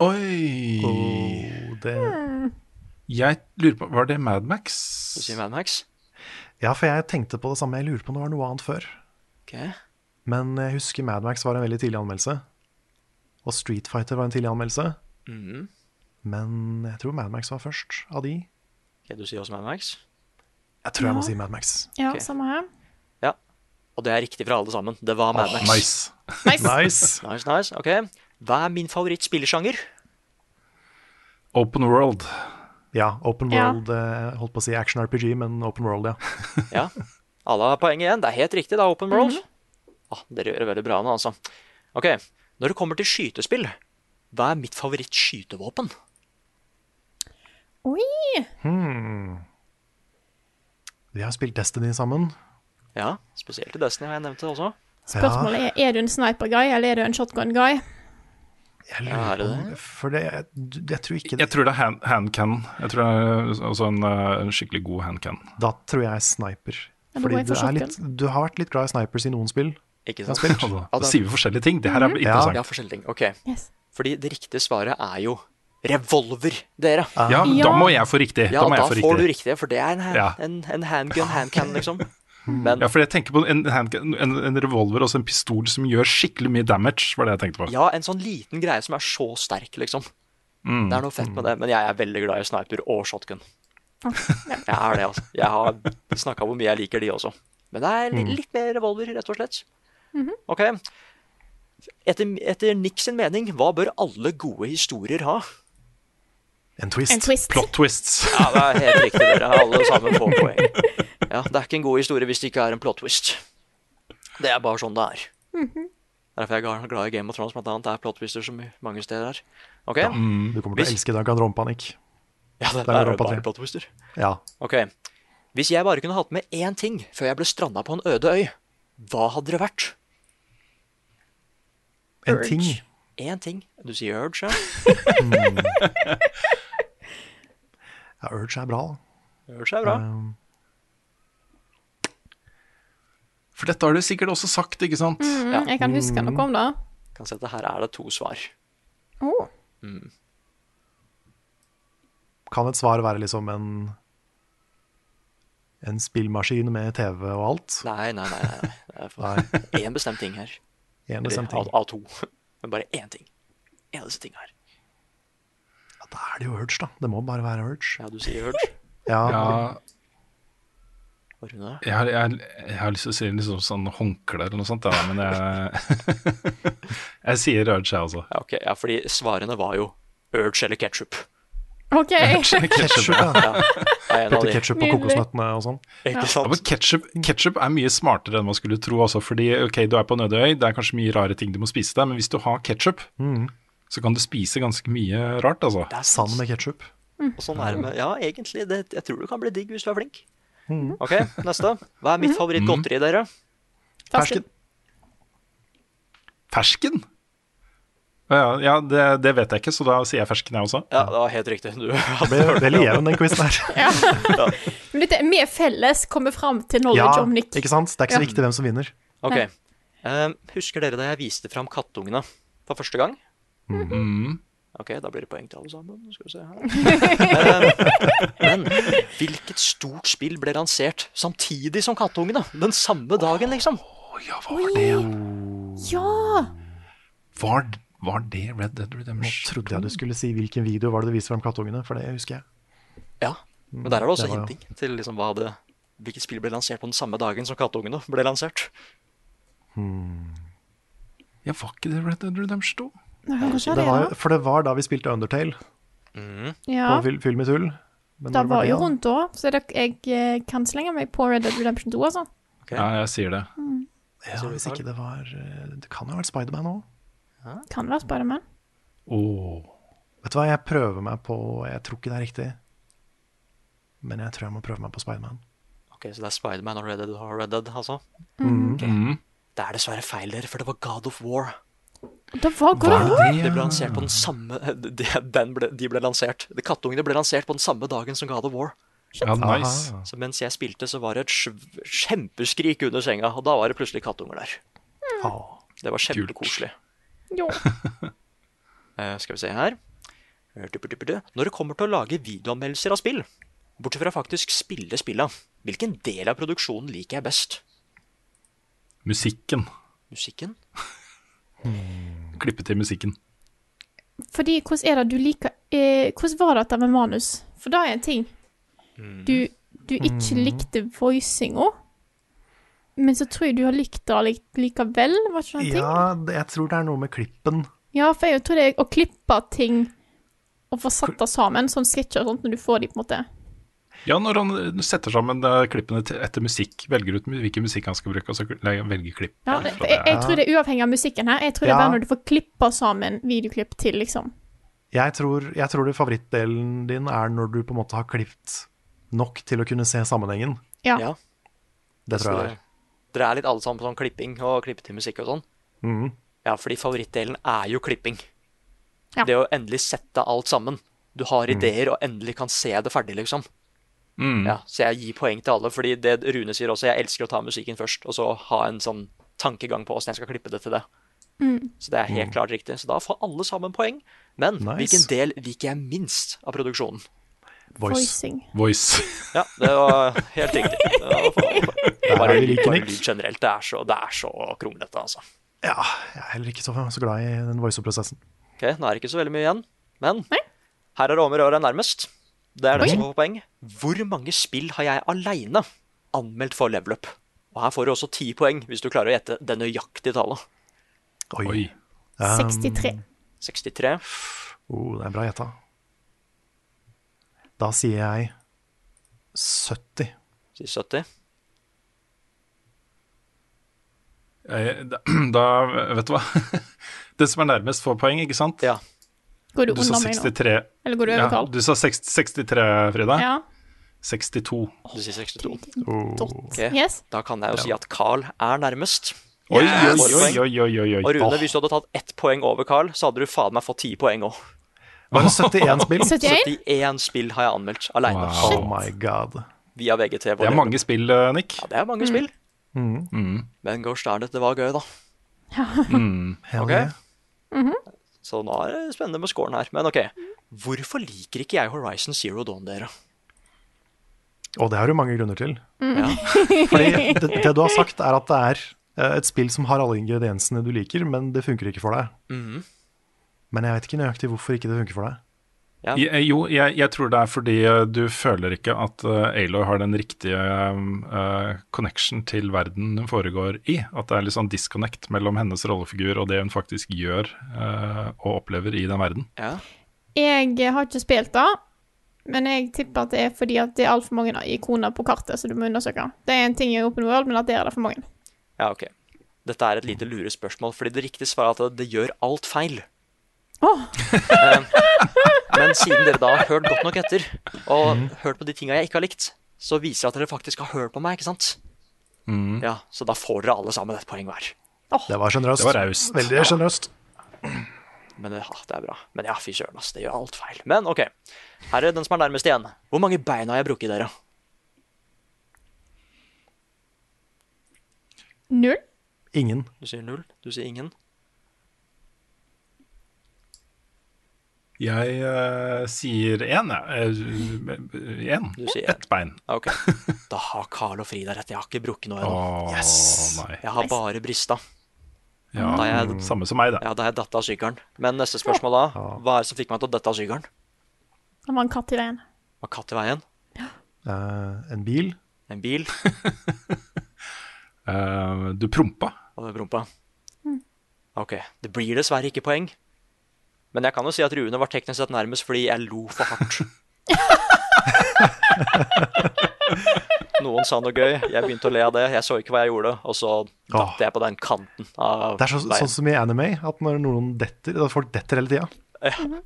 Oi! oh, det, Jeg lurer på Var det Mad Max? Du sier Mad Max? ja, for jeg tenkte på det samme. Jeg lurer på om det var noe annet før. Okay. Men jeg husker Mad Max var en veldig tidlig anmeldelse. Og Street Fighter var en tidlig anmeldelse. Mm. Men jeg tror Mad Max var først av de. Ok, Du sier også Mad Max? Jeg tror jeg må si Mad Max. Ja, okay. samme her. Ja. Og det er riktig fra alle sammen. Det var Mad Max. Nice. Nice. Nice! Nice, nice. Ok. Hva er min favorittspillersjanger? Open World. Ja, Open Ja. World eh, Holdt på å si Action RPG, men Open World, ja. Ja. Alle har poeng igjen. Det er helt riktig, det er Open World. ah, dere gjør det veldig bra nå, altså. Ok, Når det kommer til skytespill, hva er mitt favorittskytevåpen? Oi! Hmm. Vi har spilt Destiny sammen. Ja, spesielt i Destiny har jeg nevnt det også. Spørsmålet er er du en sniper-guy, eller er du en shotgun-guy? Jeg er det lurer på det? For det, jeg, jeg tror ikke Jeg tror det er hand, hand. Jeg tror det er også en, eh, en skikkelig god hand cannon. Da tror jeg sniper. Ja, Fordi du, for er litt, du har vært litt glad i snipers i noen spill. Ikke sant? Altså, da sier vi forskjellige ting. Det her er interessant. Ja, forskjellige ting. Ok, Yes. fordi det riktige svaret er jo revolver, dere. Ja, Ja. da må jeg få riktig. Ja, da må da jeg riktig. får du riktig. for det er en, hand, Ja. en, en handgun, handcan, liksom. Men Ja, for jeg tenker på en, handgun, en, en revolver og en pistol som gjør skikkelig mye damage, var det jeg tenkte på. ja, en sånn liten greie som er så sterk, liksom. Mm. Det er noe fett med det, men jeg er veldig glad i sniper og shotgun. Jeg er det, altså. Jeg har snakka om hvor mye jeg liker de også. Men det er litt, litt mer revolver, rett og slett. Ok. Etter, etter Nick sin mening, hva bør alle gode historier ha? En twist. En twist. Plot twists. Ja, det er helt riktig, dere. Alle sammen får poeng. Ja, Det er ikke en god historie hvis det ikke er en plot twist. Det er bare sånn det er. Derfor er jeg glad i Game of Thrones, blant annet. Det er plot twister som mange steder her. Ok? Ja, Du kommer til Hvis- å elske Danganronpa-Nick. det, Der det er er jo det bare plot twister. Ja. Ok. Hvis jeg bare kunne hatt med én ting før jeg ble stranda på en øde øy, hva hadde det vært? En Urge. ting. Én ting. Du sier urge, ja? Ja, Urge er bra. da. Urge er bra. Um, For dette har du sikkert også sagt, ikke sant? Mm, jeg kan huske noe om det. Kan si at her er det to svar. Oh. Mm. Kan et svar være liksom en En spillmaskin med TV og alt? Nei, nei, nei. nei. Det er for én bestemt ting her. En bestemt ting. Av, av to. Men bare én ting. En av disse Da er det jo Urge, da. Det må bare være Urge. Ja, du sier Urge. Ja, Ja, jeg har, jeg, jeg har lyst til å si liksom sånn håndkle eller noe sånt, ja, men jeg Jeg sier Urge, jeg også. Ja, okay. ja, fordi svarene var jo Urge eller ketchup. OK. Ketchup, ja. En Putte ketsjup på kokosnøttene og sånn. Ja, Ketsjup er mye smartere enn man skulle tro også, fordi ok, du er på Nødøy, det er kanskje mye rare ting du må spise der, men hvis du har ketchup, så kan du spise ganske mye rart, altså. Det er Sand med ketsjup. Og sånn er det med Ja, egentlig. Det, jeg tror du kan bli digg hvis du er flink. Mm. OK, neste. Hva er mitt favorittgodteri, dere? Fersken. Fersken? Ja, ja det, det vet jeg ikke, så da sier jeg fersken, jeg også. Ja, det var helt riktig. Du Det ble veldig jevn, den quizen her. Ja. Men dette er med felles kommer fram til knowledge Ja, om Nick. ikke sant? Det er ikke så Ja. viktig hvem som vinner. OK. Uh, husker dere da jeg viste fram kattungene for første gang? Mm. OK, da blir det poeng til alle sammen. Skal vi se her. Eh, men hvilket stort spill ble lansert samtidig som kattungene? Den samme dagen, liksom? Oh, ja, hva var det? Ja! Var, var det Red Dead Nå Redemption? trodde jeg du skulle si hvilken video var det du viste fram kattungene, for det husker jeg. Ja. Men der er det også Det var hinting til liksom hva det Hvilket spill ble lansert på den samme dagen som kattungene ble lansert? Ja, var ikke det Red Dead Redemption 2? Kanskje Det var, for det var da vi spilte Undertale Ja, på Fyll, Fyll med tull. Men da var det, jo rundt da, så det, jeg eh, kan slenge meg på Red Dead Redemption 2, altså. Okay. Ja, jeg sier det. Ja, hvis ikke det var eh, Det kan jo ha vært Spiderman òg. Kan være Spiderman. Oh. Vet du hva, jeg prøver meg på Jeg tror ikke det er riktig. Men jeg tror jeg må prøve meg på Spiderman. Ok, Så det er Spiderman og Red Dead og Red Dead, altså? Mm. Det er dessverre feil, dere, for det var God of War. Det var God of War. Det ble lansert på den samme de, den ble, de ble lansert de Kattungene ble lansert på den samme dagen som God of War. Ja, nice. Så mens jeg spilte, så var det et kjempeskrik under senga, og da var det plutselig kattunger der. Mm. Det var kjempekoselig. Jo. Eh, skal vi se her. Eh. Når det kommer til å lage videoanmeldelser av spill, bortsett fra faktisk spille spilla, hvilken del av produksjonen liker jeg best? Musikken. Musikken? Klippe til musikken. Fordi, hvordan er det du liker eh, Hvordan var dette med manus? For det er en ting. Du, du ikke likte voicinga, men så tror jeg du har likt det lik, likevel, var ikke det en ting? Ja, jeg tror det er noe med klippen. Ja, for jeg tror det er å klippe ting og få satt det sammen, sånn sketsjer og sånt, når du får de på en måte Ja, når han setter sammen eh, klippene til, etter musikk, velger ut hvilken musikk han skal bruke, og så velger klipp. ja, det, jeg, jeg tror det er uavhengig av musikken her. Jeg tror det er bare når du får klippa sammen videoklipp til, liksom. Jeg tror, jeg tror det favorittdelen din er når du på en måte har klippet nok til å kunne se sammenhengen. Ja. Ja. Det tror jeg det er. Dere er litt alle sammen på sånn klipping og klippe til musikk og sånn? Mm. Ja, fordi favorittdelen er jo klipping. Ja. Det å endelig sette alt sammen. Du har ideer og endelig kan se det ferdig, liksom. Mm. Ja, så jeg gir poeng til alle, fordi det Rune sier også, jeg elsker å ta musikken først, og så ha en sånn tankegang på åssen jeg skal klippe det til det. Mm. Så det er helt klart riktig. Så da får alle sammen poeng. Men Nice. hvilken del liker jeg minst av produksjonen? Voice. Voicing. Voice. Ja, det var helt riktig. Det var for Bare er lyd generelt. Det er så, det er så kronglete, altså. Ja, jeg er heller ikke så, så glad i den voice-prosessen. Ok, Nå er det ikke så veldig mye igjen, men her er det om å gjøre nærmest. Det er det som får poeng. Hvor mange spill har jeg aleine anmeldt for level up? Og her får du også ti poeng hvis du klarer å gjette det nøyaktige tallet. Oi. Oi. Um, 63. 63. Oh, det er bra gjetta. Da sier jeg 70. Sier 70. Eh, Da, da Vet du hva? Det som er nærmest, får poeng, ikke sant? Ja. Går du, Du sa under meg nå? 63. Eller går du over Ja, du sa 60, 63, Frida. Ja. 62. Du sier 62. Oh. Ok, Yes. Da kan jeg jo si at Carl er nærmest. Oi, Yes. oi, oi, oi, oi. Og Rune, hvis du hadde tatt ett poeng over Carl, så hadde du faen meg fått ti poeng òg. Var det 71 spill? 71? 71 spill har jeg anmeldt aleine. Wow. Oh my god. Via VGTV. Det er mange spill, eh, Nick. Ja, det er mange spill. Mm. Mm. Men gosh darn it, det var gøy, da. Mm. Hell Ok. Så nå er det spennende med scoren her. Men OK, hvorfor liker ikke jeg Horizon Zero Dawn, dere? Og det har du mange grunner til. Ja. Fordi det, det du har sagt, er at det er eh, et spill som har alle ingrediensene du liker, men det funker ikke for deg. Mm. Men jeg vet ikke nøyaktig hvorfor ikke det funker for deg. Je- eh, Jo, jeg, jeg tror det er fordi eh, du føler ikke at uh, Aloy har den riktige uh, connection til verden hun foregår i. At det er litt sånn disconnect mellom hennes rollefigur og det hun faktisk gjør uh, og opplever i den verden. Ja. Jeg har ikke spilt det, men jeg tipper at det er fordi at det er altfor mange ikoner på kartet som du må undersøke. Det er en ting i Open World, men at det er det for mange. ja, OK. Dette er et lite lurespørsmål, fordi det riktige svaret er at det gjør alt feil. Åh. Eh, Men siden dere da har hørt godt nok etter, og hørt på de tinga jeg ikke har likt, så viser det at dere faktisk har hørt på meg, ikke sant? Ja, Så da får dere alle sammen et poeng hver. Det var sjenerøst. Det var raust. Veldig sjenerøst. Men ja, det er bra. Men ja, fy søren, ass. Det gjør alt feil. Men OK. Her er den som er nærmest igjen. Hvor mange bein har jeg brukket, dere? Null? Ingen. Du sier null. Du sier ingen. Jeg uh, sier én, jeg. Én. Du Ett bein. OK. Da har Carl og Frida rett. Jeg har ikke brukket noe ennå. Åh, nei. Jeg har bare brista. Ja, Da jeg- Samme som meg, da. Ja, da jeg datt av sykkelen. Men neste spørsmål da. Hva er det som fikk meg til å dette av sykkelen? Det var en katt i veien. Var katt i veien? Eh, en bil. En bil? uh, du prompa. Og du prompa. OK. Det blir dessverre ikke poeng. Men jeg kan jo si at Rune var teknisk sett nærmest fordi jeg lo for hardt. Noen sa noe gøy, jeg begynte å le av det. Jeg så ikke hva jeg gjorde, og så datt jeg på den kanten av Det er så, sånn som i anime, at når noen detter At folk detter hele tida.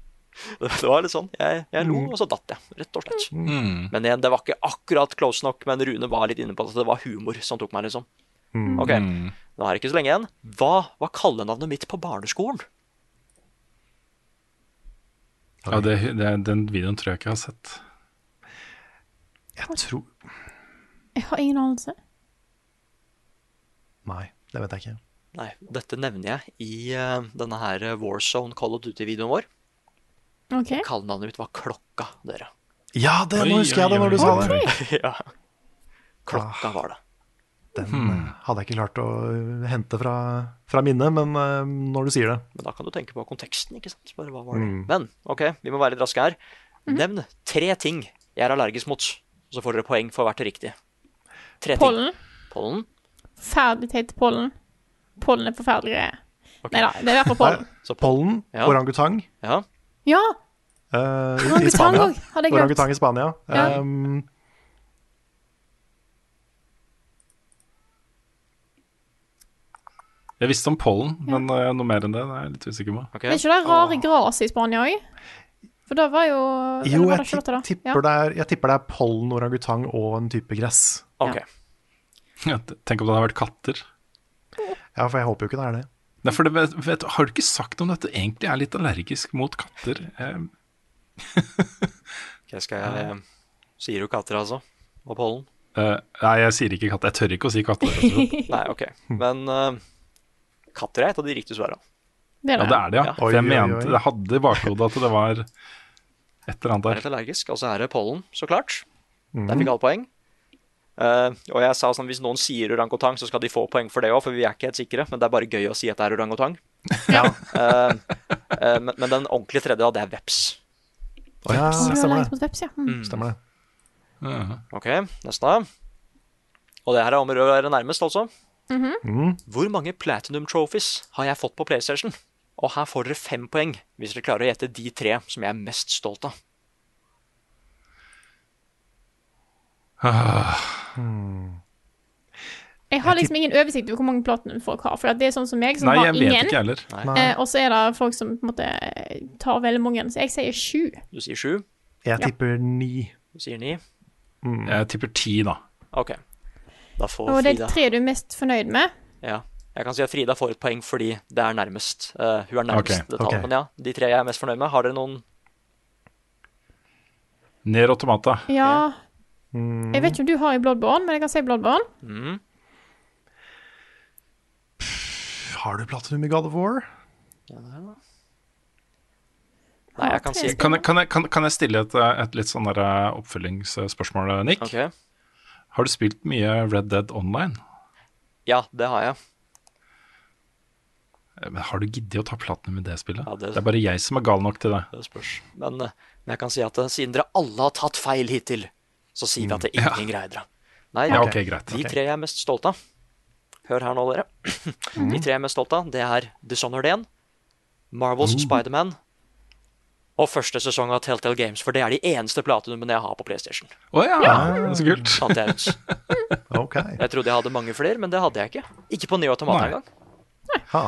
Det var litt sånn. Jeg, jeg lo, og så datt jeg, rett og slett. Mm. Men igjen, det var ikke akkurat close nok, men Rune var litt inne på at det var humor som tok meg, liksom. Mm. Ok, nå er det ikke så lenge igjen. Hva var kallenavnet mitt på barneskolen? Ja, det, det, den videoen tror jeg ikke jeg har sett. Jeg tror Jeg har ingen anelse. Nei, det vet jeg ikke. Nei, dette nevner jeg i uh, denne her Warzone Call of Duty-videoen vår. OK. Kallenavnet mitt var Klokka, dere. Ja, det, nå husker jeg det når du sa det. ja. Klokka var det. Den hmm. hadde jeg ikke klart å hente fra, fra minnet, men uh, når du sier det Men da kan du tenke på konteksten, ikke sant? Bare hva var det? Mm. Men OK, vi må være litt raske her. Nevn tre ting jeg er allergisk mot, og så får dere poeng for hvert riktig. Tre ting. Pollen. Pollen. Forferdelig teit pollen. Pollen er forferdelig greie. Okay. Nei da, det er i hvert fall pollen. Så Pollen, Ja. orangutang Ja. Ja! Uh, i, i Orangutang Spania. òg, hadde jeg glemt. Orangutang i Spania. Ja. Um, Jeg visste om pollen, men eh, noe mer enn det, det er jeg litt usikker på. Okay. Er ikke det rare gresset i Spania òg? For da var jo jo, var jeg, det da? tipp, Ja. tipper det er, jeg tipper det er pollen, orangutang og en type gress. Ok. Ja, Tenk om det hadde vært katter. Ja, for jeg håper jo ikke det er det. Nei, for det, vet, vet, Har du ikke sagt om dette egentlig er litt allergisk mot katter? Eh, Ok, skal jeg eh, Sier du katter, altså? Og pollen? Uh, nei, jeg sier ikke katter. Jeg tør ikke å si katter. Nei, ok. Men eh, katter er et av de riktige svarene. Det er Ja, det. det er det, ja. Jeg Oi, oi. mente det hadde i bakhodet at det var et eller annet Er der. Helt allergisk, og så er det pollen, så klart. Mm. Der fikk alle poeng. Uh, og jeg sa sånn, hvis noen sier orangutang, så skal de få poeng for det òg, for vi er ikke helt sikre. Men det er bare gøy å si at det er orangutang. Ja. uh, uh, men, men den ordentlige tredje, da, det er veps. Oh, ja, er stemmer det. mot veps, ja. Mm. Stemmer det. -huh. Ok, neste. Og det her er om å gjøre nærmest, altså. Mm. Hvor mange Platinum Trophies har jeg fått på PlayStation? Og her får dere fem poeng hvis dere klarer å gjette de tre som jeg er mest stolt av. Ah, Jeg har liksom ingen oversikt over hvor mange platinum folk har. For det er sånn som meg, som Nei, har jeg vet ingen. Eh, og så er det folk som på en måte tar veldig mange. Så jeg sier sju. Du sier sju, Jeg tipper ni. du sier ni. Mm. Jeg tipper ti, da. Ok. Da får Og det er tre du er mest fornøyd med. Ja. Jeg kan si at Frida får et poeng fordi det er nærmest. Uh, hun er nærmest okay, det. Men ja, de tre jeg er mest fornøyd med. Har dere noen Ned Automata. Ja Mm. Jeg vet ikke om du har i Bloodborne, men jeg kan si Bloodborne. mm. Har du platinum i God of War? Nei, jeg kan si Kan jeg, kan jeg, kan, kan jeg stille et, et litt sånn eh, oppfølgingsspørsmål, Nick? Ok. Har du spilt mye Red Dead Online? Ja, det har jeg. Eh, Men har du giddet å ta platene med det spillet? Ja, det- det... er bare jeg som er gal nok til det. Det spørs. Men, eh, men jeg kan si at eh, siden dere alle har tatt feil hittil, så sier vi at det ingen greide det. Nei, Ja, okay, greit. de tre jeg er mest stolt av Hør her nå, dere. De tre jeg er mest stolt av, det er Dishonored 1, Marvels Spiderman og første sesong av Telltale Games, for det er de eneste platinumene jeg har på PlayStation. Oh, ja, så kult. okay. jeg trodde jeg hadde mange flere, men det hadde jeg ikke. Ikke på Neo Automata engang. Ha.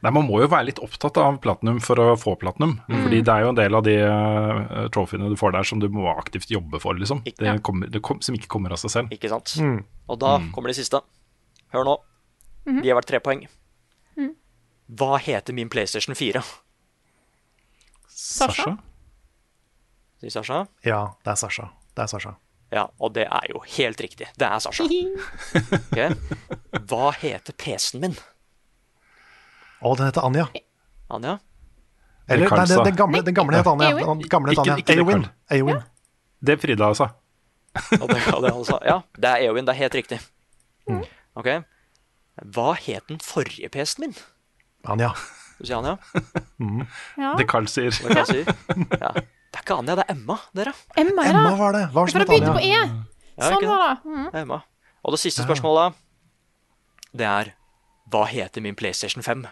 Nei, Man må jo være litt opptatt av platinum for å få platinum. Fordi det er jo en del av de uh, trofeene du får der som du må aktivt jobbe for, liksom. Ikke- Det kommer, det kom, som ikke kommer av seg selv. Ikke sant? Mm. Og da kommer de siste. Hør nå. De har vært tre poeng. Hva heter min PlayStation 4? Sasha? Sier Sasha. Ja, det er Sasha. Det er Sasha. Ja, og det er jo helt riktig. Det er Sasha. Okay. Hva heter PC-en min? Å, den heter Anja. Anja? Eller, nei, den, den gamle, den gamle het Anja. Den gamle het Anja. Eowyn. Eowyn. Det Frida sa. Sa. Ja, det er Eowyn. Det er helt riktig. Ok. Hva het den forrige PC-en min? Anja. Sier Anja? Ja. Det Carl sier. Hva kan jeg? Ja. Det er ikke Anja, det er Emma, dere. Emma, er Emma var det. Hva var det For som det het begynte på Anja? E. Ja, Sånn var det. Mm. Emma. Og det siste spørsmålet, det er Hva heter min PlayStation 5?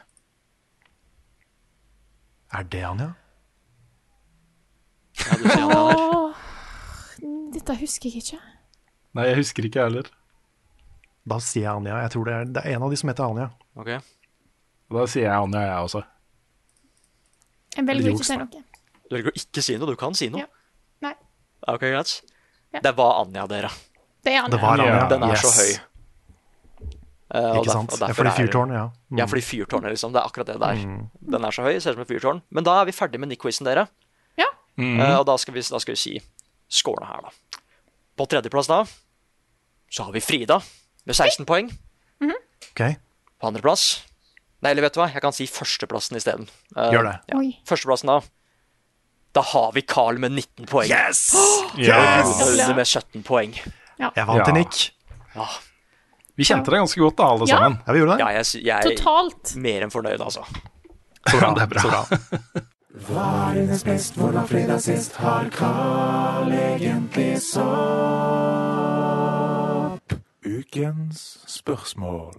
Er det Anja? Ja, du sier Anja der. Dette husker jeg ikke. Nei, jeg husker ikke, jeg heller. Da sier jeg Anja. Jeg tror det er, det er en av de som heter Anja. Da sier jeg Anja, jeg også. Jeg velger å ikke si noe. Du velger å ikke si noe. Du kan si noe. Ja. Nei. Ok, greit. Ja. Det var Anja, dere. Det er Anja. Det var Anja. Den er yes. så høy. Uh, Ikke sant? Det Ja, fordi fyrtårnet, ja. Mm. Ja, fordi fyrtårnet, liksom. Det er akkurat det der. Den er så høy, ser ut som et fyrtårn. Men da er vi ferdig med Nick-quizen, dere. Ja. Eh, og da skal, vi, da skal vi si scorene her, da. På tredjeplass da så har vi Frida med 16 poeng. Ok, På andreplass Nei, eller vet du hva? Jeg kan si førsteplassen isteden. Uh, Gjør det. Ja. Førsteplassen, da. Da har vi Carl med 19 poeng. Yes! yes! yes! med 17 poeng. Jeg vant til Ja. Nick. Vi kjente det ganske godt, da, alle Ja. sammen. Ja, vi gjorde det. Ja, jeg, jeg er Totalt. mer enn fornøyd, altså. Så bra. det er bra. Så bra. Hva er hennes best, hvordan fredag sist? Har Carl egentlig sopp? Ukens spørsmål.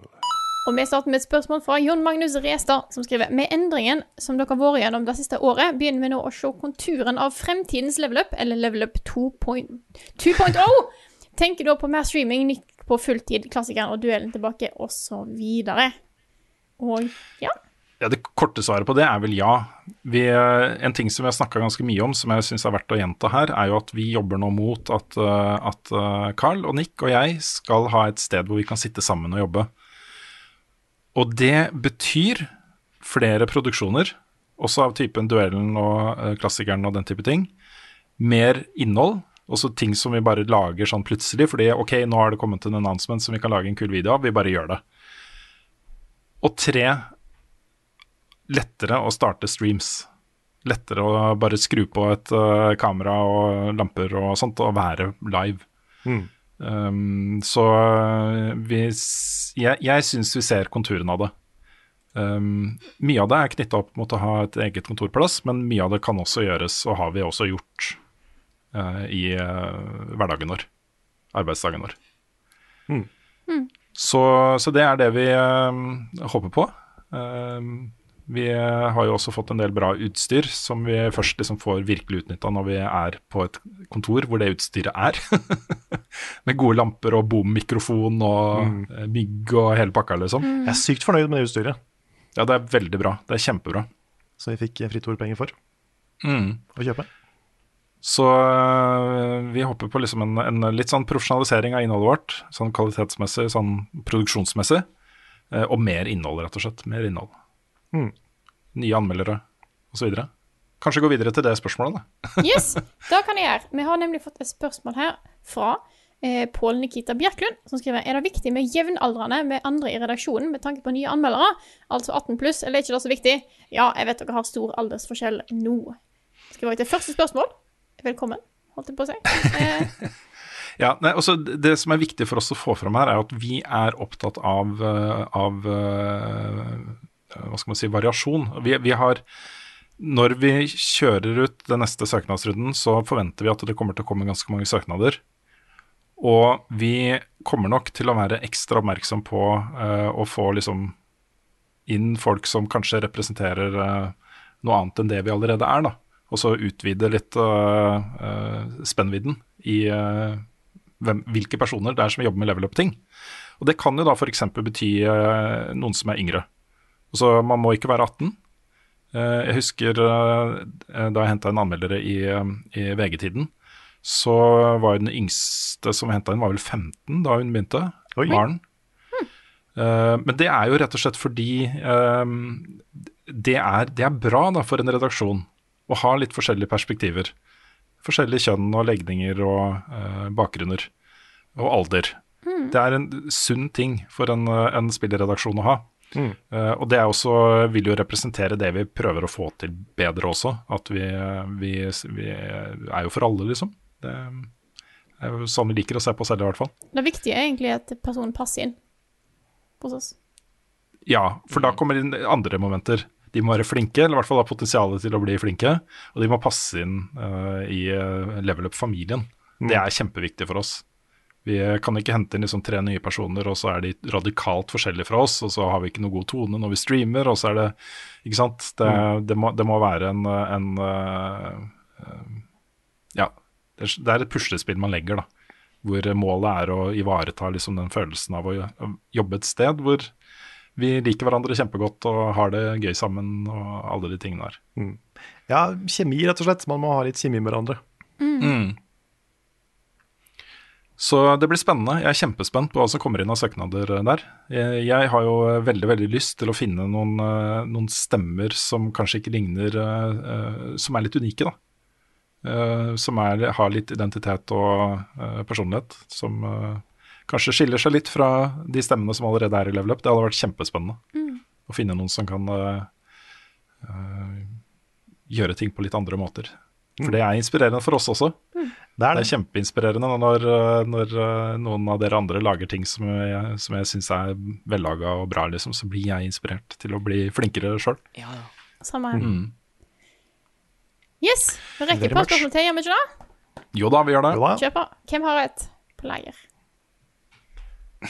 Og vi starter med et spørsmål fra Jon Magnus Restad, som skriver Med endringen som dere har vært gjennom det siste året, begynner vi nå å se konturen av fremtidens level up, eller level up 2.0. Tenker da på mer streaming, nytt på fulltid, klassikeren og duellen tilbake, osv. Og ja. Ja, Det korte svaret på det er vel ja. Vi, eh, en ting som vi har snakka ganske mye om, som jeg syns er verdt å gjenta her, er jo at vi jobber nå mot at, eh, at eh, Carl og Nick og jeg skal ha et sted hvor vi kan sitte sammen og jobbe. Og det betyr flere produksjoner, også av typen Duellen og eh, Klassikeren og den type ting. Mer innhold, også ting som vi bare lager sånn plutselig, fordi ok, nå har det kommet en announcement som vi kan lage en kul video av, vi bare gjør det. Og tre, lettere å starte streams. Lettere å bare skru på et eh, kamera og lamper og sånt og være live. Um, så eh, vi, jeg, jeg syns vi ser konturen av det. Um, mye av det er knytta opp mot å ha et eget kontorplass, men mye av det kan også gjøres, og har vi også gjort, uh, i uh, hverdagen vår. Arbeidsdagen vår. Så, så det er det vi uh, håper på. Eh, vi har jo også fått en del bra utstyr som vi først liksom får virkelig utnytta når vi er på et kontor hvor det utstyret er. med gode lamper og bommikrofon og mm. mygg og hele pakka, liksom. Jeg er sykt fornøyd med det utstyret Ja, det er veldig bra. Det er kjempebra. Så vi fikk fritt ordpenger for Mm. å kjøpe. Så vi håper på liksom en, en litt sånn profesjonalisering av innholdet vårt, sånn kvalitetsmessig, sånn produksjonsmessig, eh, og mer innhold, rett og slett. Mer innhold. Mm. Nye anmeldere osv. Kanskje gå videre til det spørsmålet, da. Yes, det kan jeg gjøre. Vi har nemlig fått et spørsmål her fra eh, Pål Nikita Bjerklund, som skriver Er det viktig med jevnaldrende med andre i redaksjonen med tanke på nye anmeldere? Altså 18 pluss, eller er ikke det så viktig? Ja, jeg vet dere har stor aldersforskjell nå. Skal vi til første spørsmål? Velkommen, holdt jeg på å si. Eh, Ja, nei, også Det som er viktig for oss å få fram her, er at vi er opptatt av, eh, av eh, hva skal man si, variasjon. Vi, vi har, når vi kjører ut den neste søknadsrunden, så forventer vi at det kommer til å komme ganske mange søknader. Og vi kommer nok til å være ekstra oppmerksom på uh, å få liksom inn folk som kanskje representerer uh, noe annet enn det vi allerede er, da. Og så utvide litt uh, eh, spennvidden i eh, hvem, hvilke personer det er som jobber med level up-ting. Og det kan jo da f.eks. bety eh, noen som er yngre. Så man må ikke være 18. Eh, jeg husker eh, da jeg henta inn anmeldere i, eh, i VG-tiden, så var den yngste som henta inn, var vel 15 da hun begynte. Maren. Eh, men det er jo rett og slett fordi det, er, det er bra da for en redaksjon å ha litt forskjellige perspektiver. Forskjellige kjønn og legninger og bakgrunner. Og alder. Mm. Det er en sunn ting for en, en spillerredaksjon å ha. Mm. Eh, og det er også, vil jo representere det vi prøver å få til bedre også. At vi, vi, vi er jo for alle, liksom. Det er jo sånn vi liker å se på oss selv, i hvert fall. det viktige er egentlig at personen passer inn hos oss. Ja, for da kommer det inn andre momenter. De må være flinke, eller i hvert fall ha potensial til å bli flinke. Og de må passe inn uh, i eh, level up-familien. Det er kjempeviktig for oss. Vi kan ikke hente inn liksom tre nye personer, og så er de radikalt forskjellige fra oss, og så har vi ikke noe god tone når vi streamer, og så er det Ikke sant? Det, det, må, det må være en, en eh, Ja, det er, et puslespill man legger, da. Hvor målet er å ivareta liksom den følelsen av å jobbe et sted hvor vi liker hverandre kjempegodt og har det gøy sammen og alle de tingene der. Mm. Ja, kjemi, rett og slett. Man må ha litt kjemi med hverandre. Mm. Så det blir spennende. Jeg er kjempespent på hva som kommer inn av søknader eh, der. Jeg, har jo eh, veldig veldig lyst til å finne noen, eh, noen stemmer som kanskje ikke ligner Som er litt unike, da. Eh, som er, har litt identitet og personlighet. Som kanskje skiller seg litt fra de stemmene som allerede er i level up. Det hadde vært kjempespennende Mm. å finne noen som kan gjøre ting på litt andre måter. For det er inspirerende for oss også. Det er, det. kjempeinspirerende når, eh, når eh, noen av dere andre lager ting som jeg, som jeg syns er vellaga og bra, liksom, så blir jeg inspirert til å bli flinkere sjøl. Samme her. Mm. Yes, vi rekker på et par spørsmål til, gjør vi ikke det? Jo da, vi gjør det. Kjør på. Hvem har et på lager?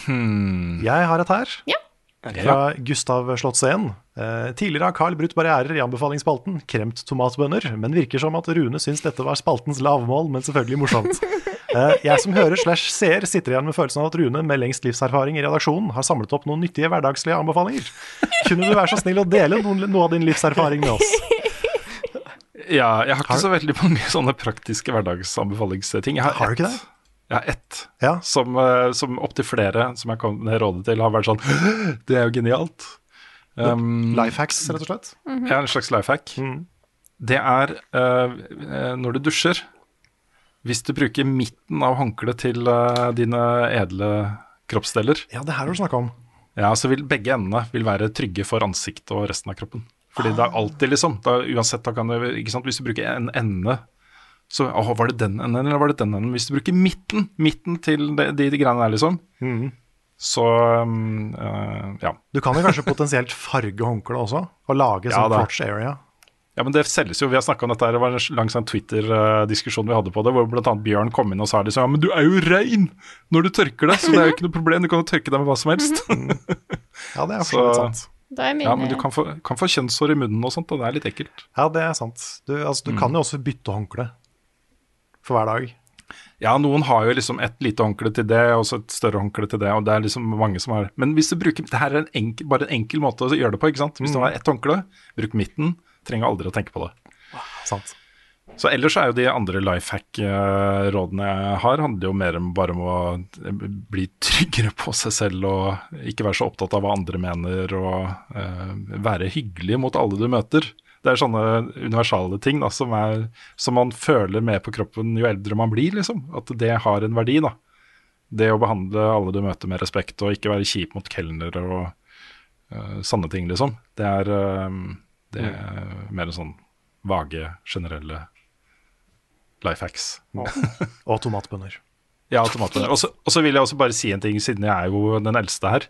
Hmm. Jeg har et her. Ja. Fra Gustav Slottseen. Eh, tidligere har Carl brutt barrierer i anbefalingsspalten, kremt tomatbønner, men virker som at Rune syns dette var spaltens lavmål, men selvfølgelig morsomt. Eh, jeg som hører slash ser sitter igjen med følelsen av at Rune med lengst livserfaring i redaksjonen har samlet opp noen nyttige hverdagslige anbefalinger. Kunne du være så snill å dele noe av din livserfaring med oss? Ja, jeg har ikke så veldig mange sånne praktiske hverdagsanbefalingsting. Jeg har, Har du ikke ett. Jeg ett ett som, uh, som opptil flere som jeg kom med rådet til, har vært sånn Det er jo genialt. Um, Life hacks, rett og slett? Ja, en slags life hack. Det er eh, eh, når du dusjer Hvis du bruker midten av håndkleet til uh, dine edle kroppsdeler Ja, det her har du snakka om. Ja, så vil begge endene vil være trygge for ansiktet og resten av kroppen. Fordi det er alltid liksom da, Uansett, da kan du ikke sant, Hvis du bruker en ende så aha, var det den enden, eller var det den enden? Hvis du bruker midten, midten til de, de, de greiene der, liksom, så um, uh, ja. Du kan jo kanskje potensielt farge håndkleet også, og lage Ja, sånn crotch area. Ja, men det selges jo. Vi har snakka om dette, her, det var en lang sånn Twitter-diskusjon vi hadde på det, hvor bl.a. Bjørn kom inn og sa liksom, ja, men du er jo rein når du tørker deg, så det er jo ikke noe problem. Du kan jo tørke deg med hva som helst. Ja, det er absolutt så sant. Da er min, ja, men du kan få, kan få kjønnshår i munnen og sånt, og det er litt ekkelt. Ja, det er sant. Du, altså, du Mm. kan jo også bytte håndkle for hver dag. Ja, noen har jo liksom et lite håndkle til det, og så et større håndkle til det, og det er liksom mange som har Men hvis du bruker Det her er en enkel, bare en enkel måte å gjøre det på, ikke sant. Hvis du Mm. har ett håndkle, bruk midten. Trenger aldri å tenke på det. Sant. Så ellers er jo de andre life hack-rådene jeg har, handler jo mer om bare om å bli tryggere på seg selv og ikke være så opptatt av hva andre mener, og uh, være hyggelig mot alle du møter. Det er sånne universale ting da, som, er, som man føler med på kroppen jo eldre man blir, liksom. At det har en verdi, da. Det å behandle alle du møter med respekt, og ikke være kjip mot kelnere og uh, sånne ting, liksom. Det er, uh, det er mer en sånn vage, generelle life hacks. Og tomatbønner. Ja, tomatbønner. Og så vil jeg også bare si en ting, siden jeg er jo den eldste her.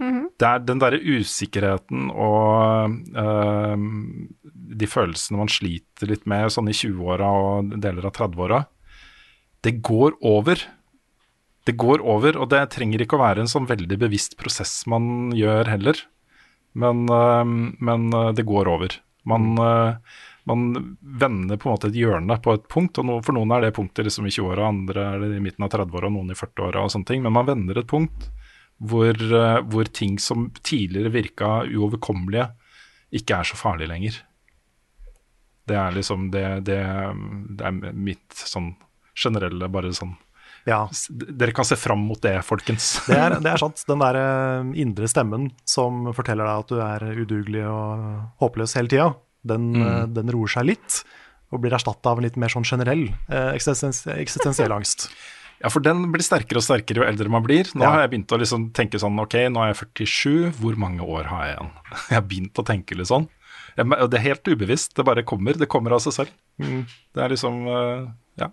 Det er den derre usikkerheten og uh, de følelsene man sliter litt med sånn i 20-åra og deler av 30-åra. Det går over. Det går over, og det trenger ikke å være en sånn veldig bevisst prosess man gjør heller. Men, uh, men eh, det går over. Man, uh, man vender på en måte et hjørne på et punkt, og no, for noen er det punktet liksom i 20-åra, andre er det i midten av 30-åra, noen i 40-åra og sånne ting. Men man vender et punkt hvor, eh, hvor ting som tidligere virka uoverkommelige, ikke er så farlig lenger. Det er liksom det, det, det er mitt sånn generelle bare sånn Ja, Dere kan se fram mot det, folkens. det er, det er sant. Den der eh, indre stemmen som forteller deg at du er udugelig og håpløs hele tida, den, mm. den roer seg litt. Og blir erstatta av en litt mer sånn generell eh, eksistens, eksistensiell angst. Ja, for den blir sterkere og sterkere jo eldre man blir. Nå Ja. har jeg begynt å liksom tenke sånn, ok, nå er jeg 47, hvor mange år har jeg igjen? Jeg har begynt å tenke litt sånn. Det er helt ubevisst, det bare kommer. Det kommer av seg selv. Det er liksom, eh, ja.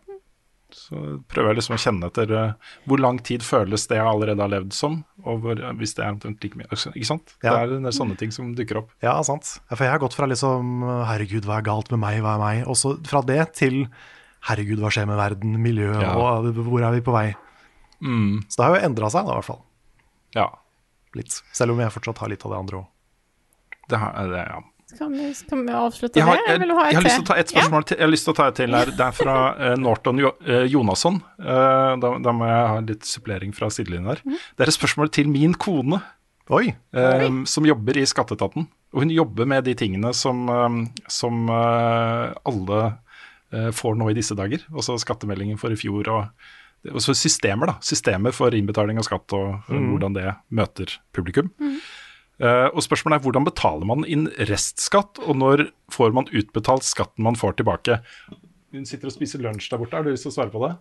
Så prøver jeg liksom å kjenne etter eh, hvor lang tid føles det jeg allerede har levd som, og hvor, hvis det er omtrent like mye. Ikke sant? Ja. Det er det sånne ting som dukker opp. Ja, sant. For jeg har gått fra liksom herregud, hva er galt med meg, hva er meg? Og så fra det til herregud, hva skjer med verden, miljøet, Ja. og hvor er vi på vei? Mm, Så det har jo endra seg, da, i hvert fall. ja. Litt. Selv om jeg fortsatt har litt av det andre òg. Det, har- det, ja. Skal vi, skal vi avslutte har, det? jeg, vil du ha et jeg har lyst til å ta et spørsmål til. Jeg har lyst til å ta et til her. Det er fra eh, Norton jo, eh, Jonasson. Eh, da, da må jeg ha litt supplering fra sidelinjen her. Mm. Det er et spørsmål til min kone, Oi! eh, som jobber i Skatteetaten. Og hun jobber med de tingene som, eh, som alle får nå i disse dager. Også skattemeldingen for i fjor. og det- også systemer, da. Systemer for innbetaling av skatt og mm. hvordan det møter publikum. Eh, og spørsmålet er hvordan betaler man inn restskatt, og når får man utbetalt skatten man får tilbake? Hun sitter og spiser lunsj der borte, har du lyst til å svare på det?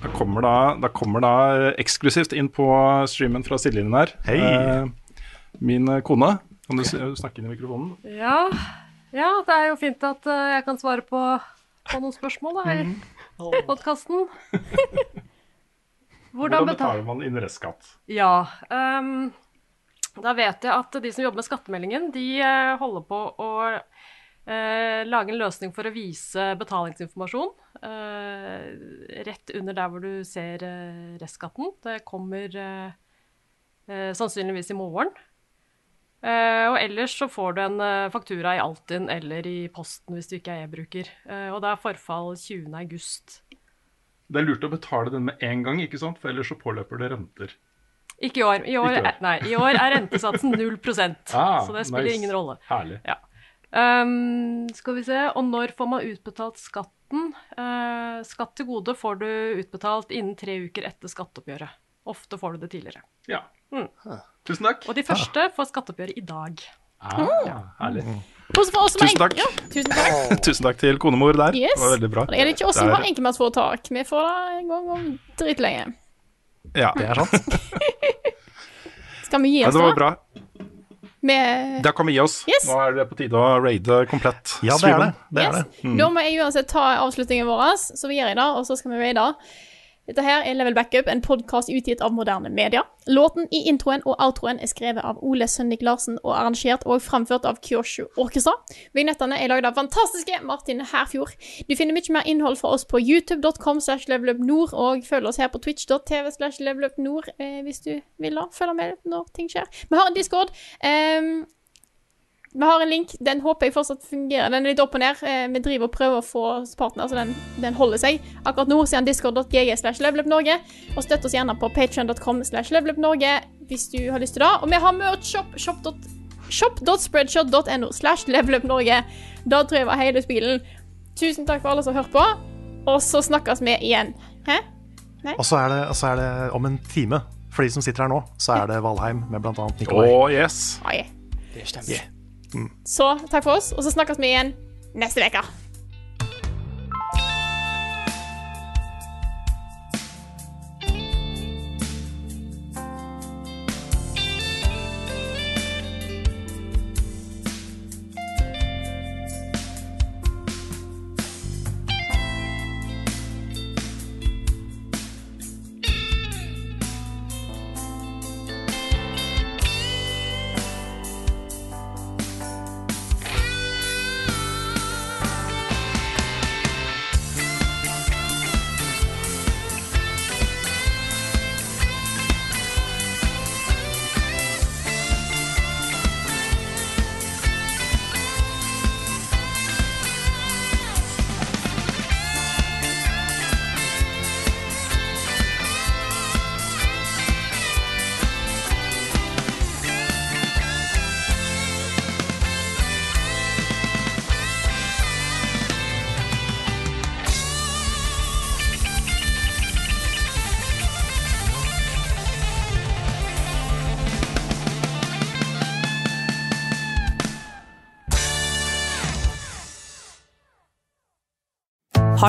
Da kommer da, da kommer da eh, eksklusivt inn på streamen fra sidelinjen her. Hei. Uh, min eh, kone. Kan du snakke inn i mikrofonen? Ja, ja, det er jo fint at eh, jeg kan svare på, på noen spørsmål da, i podkasten. Hvordan betaler man inn restskatt? Ja. Um, da vet jeg at de som jobber med skattemeldingen, de eh, holder på å eh, lage en løsning for å vise betalingsinformasjon eh, rett under der hvor du ser eh, restskatten. Det kommer eh, eh, sannsynligvis i morgen. Eh, og ellers så får du en eh, faktura i Altinn eller i posten hvis du ikke er e-bruker. Eh, og det er forfall 20. august. Det er lurt å betale den med en gang, ikke sant? for ellers så påløper det renter. Ikke i år. I år, Ikke år. er- Nei, i år er rentesatsen 0 Ah, så det spiller nice. ingen rolle. Herlig. Ja. Um, skal vi se, og når får man utbetalt skatten? Uh, skatt til gode får du utbetalt innen tre uker etter skatteoppgjøret. Ofte får du det tidligere. Ja. Mm. Tusen takk. Og de første får skatteoppgjøret i dag. Ah, herlig. For oss som Tusen takk. Ja, tusen takk. Tusen takk til konemor der. Yes. Det var veldig bra. Og det er det ikke oss som har enkeltmannsforetak. Vi får det en gang om dritlenge. Ja. Det er sant. Skal vi gi Ja, oss det var bra. Med Da kan vi gi oss. Yes. Nå er det på tide å raide komplett. Ja, det er det. Det er Yes. det. Mm. Da må jeg uansett ta avslutningen vår, så vi gjør det, og så skal vi raide. Dette her er Level Backup, en podkast utgitt av moderne media. Låten i introen og outroen er skrevet av Ole Sønnik Larsen og arrangert og framført av Kyoshu Orkestra. Vignettene er lagd av fantastiske Martin Herfjord. Du finner mye mer innhold fra oss på youtube.com slash levelupnord, og følg oss her på twitch.tv slash levelupnord eh, hvis du vil da følge med når ting skjer. Vi har en discord. Um, vi har en link. Den håper jeg fortsatt fungerer. Den er litt opp og ned. Eh, Vi driver og prøver å få partner, så den, den holder seg. Akkurat nå sier han den discord.gg slash levelupnorge. Og støtt oss gjerne på patreon.com slash levelupnorge hvis du har lyst til det. Og vi har merch-shop. Shop. Shop.spreadshot.no slash levelupnorge. Da tror jeg var hele spillen. Tusen takk for alle som har hørt på. Og så snakkes vi igjen. Hæ? Og så er, det, så er det om en time, for de som sitter her nå, så er det Valheim med bl.a. Å, Nikolai. yes. Oi. Det stemmer. Så takk for oss, og så snakkes vi igjen neste uke.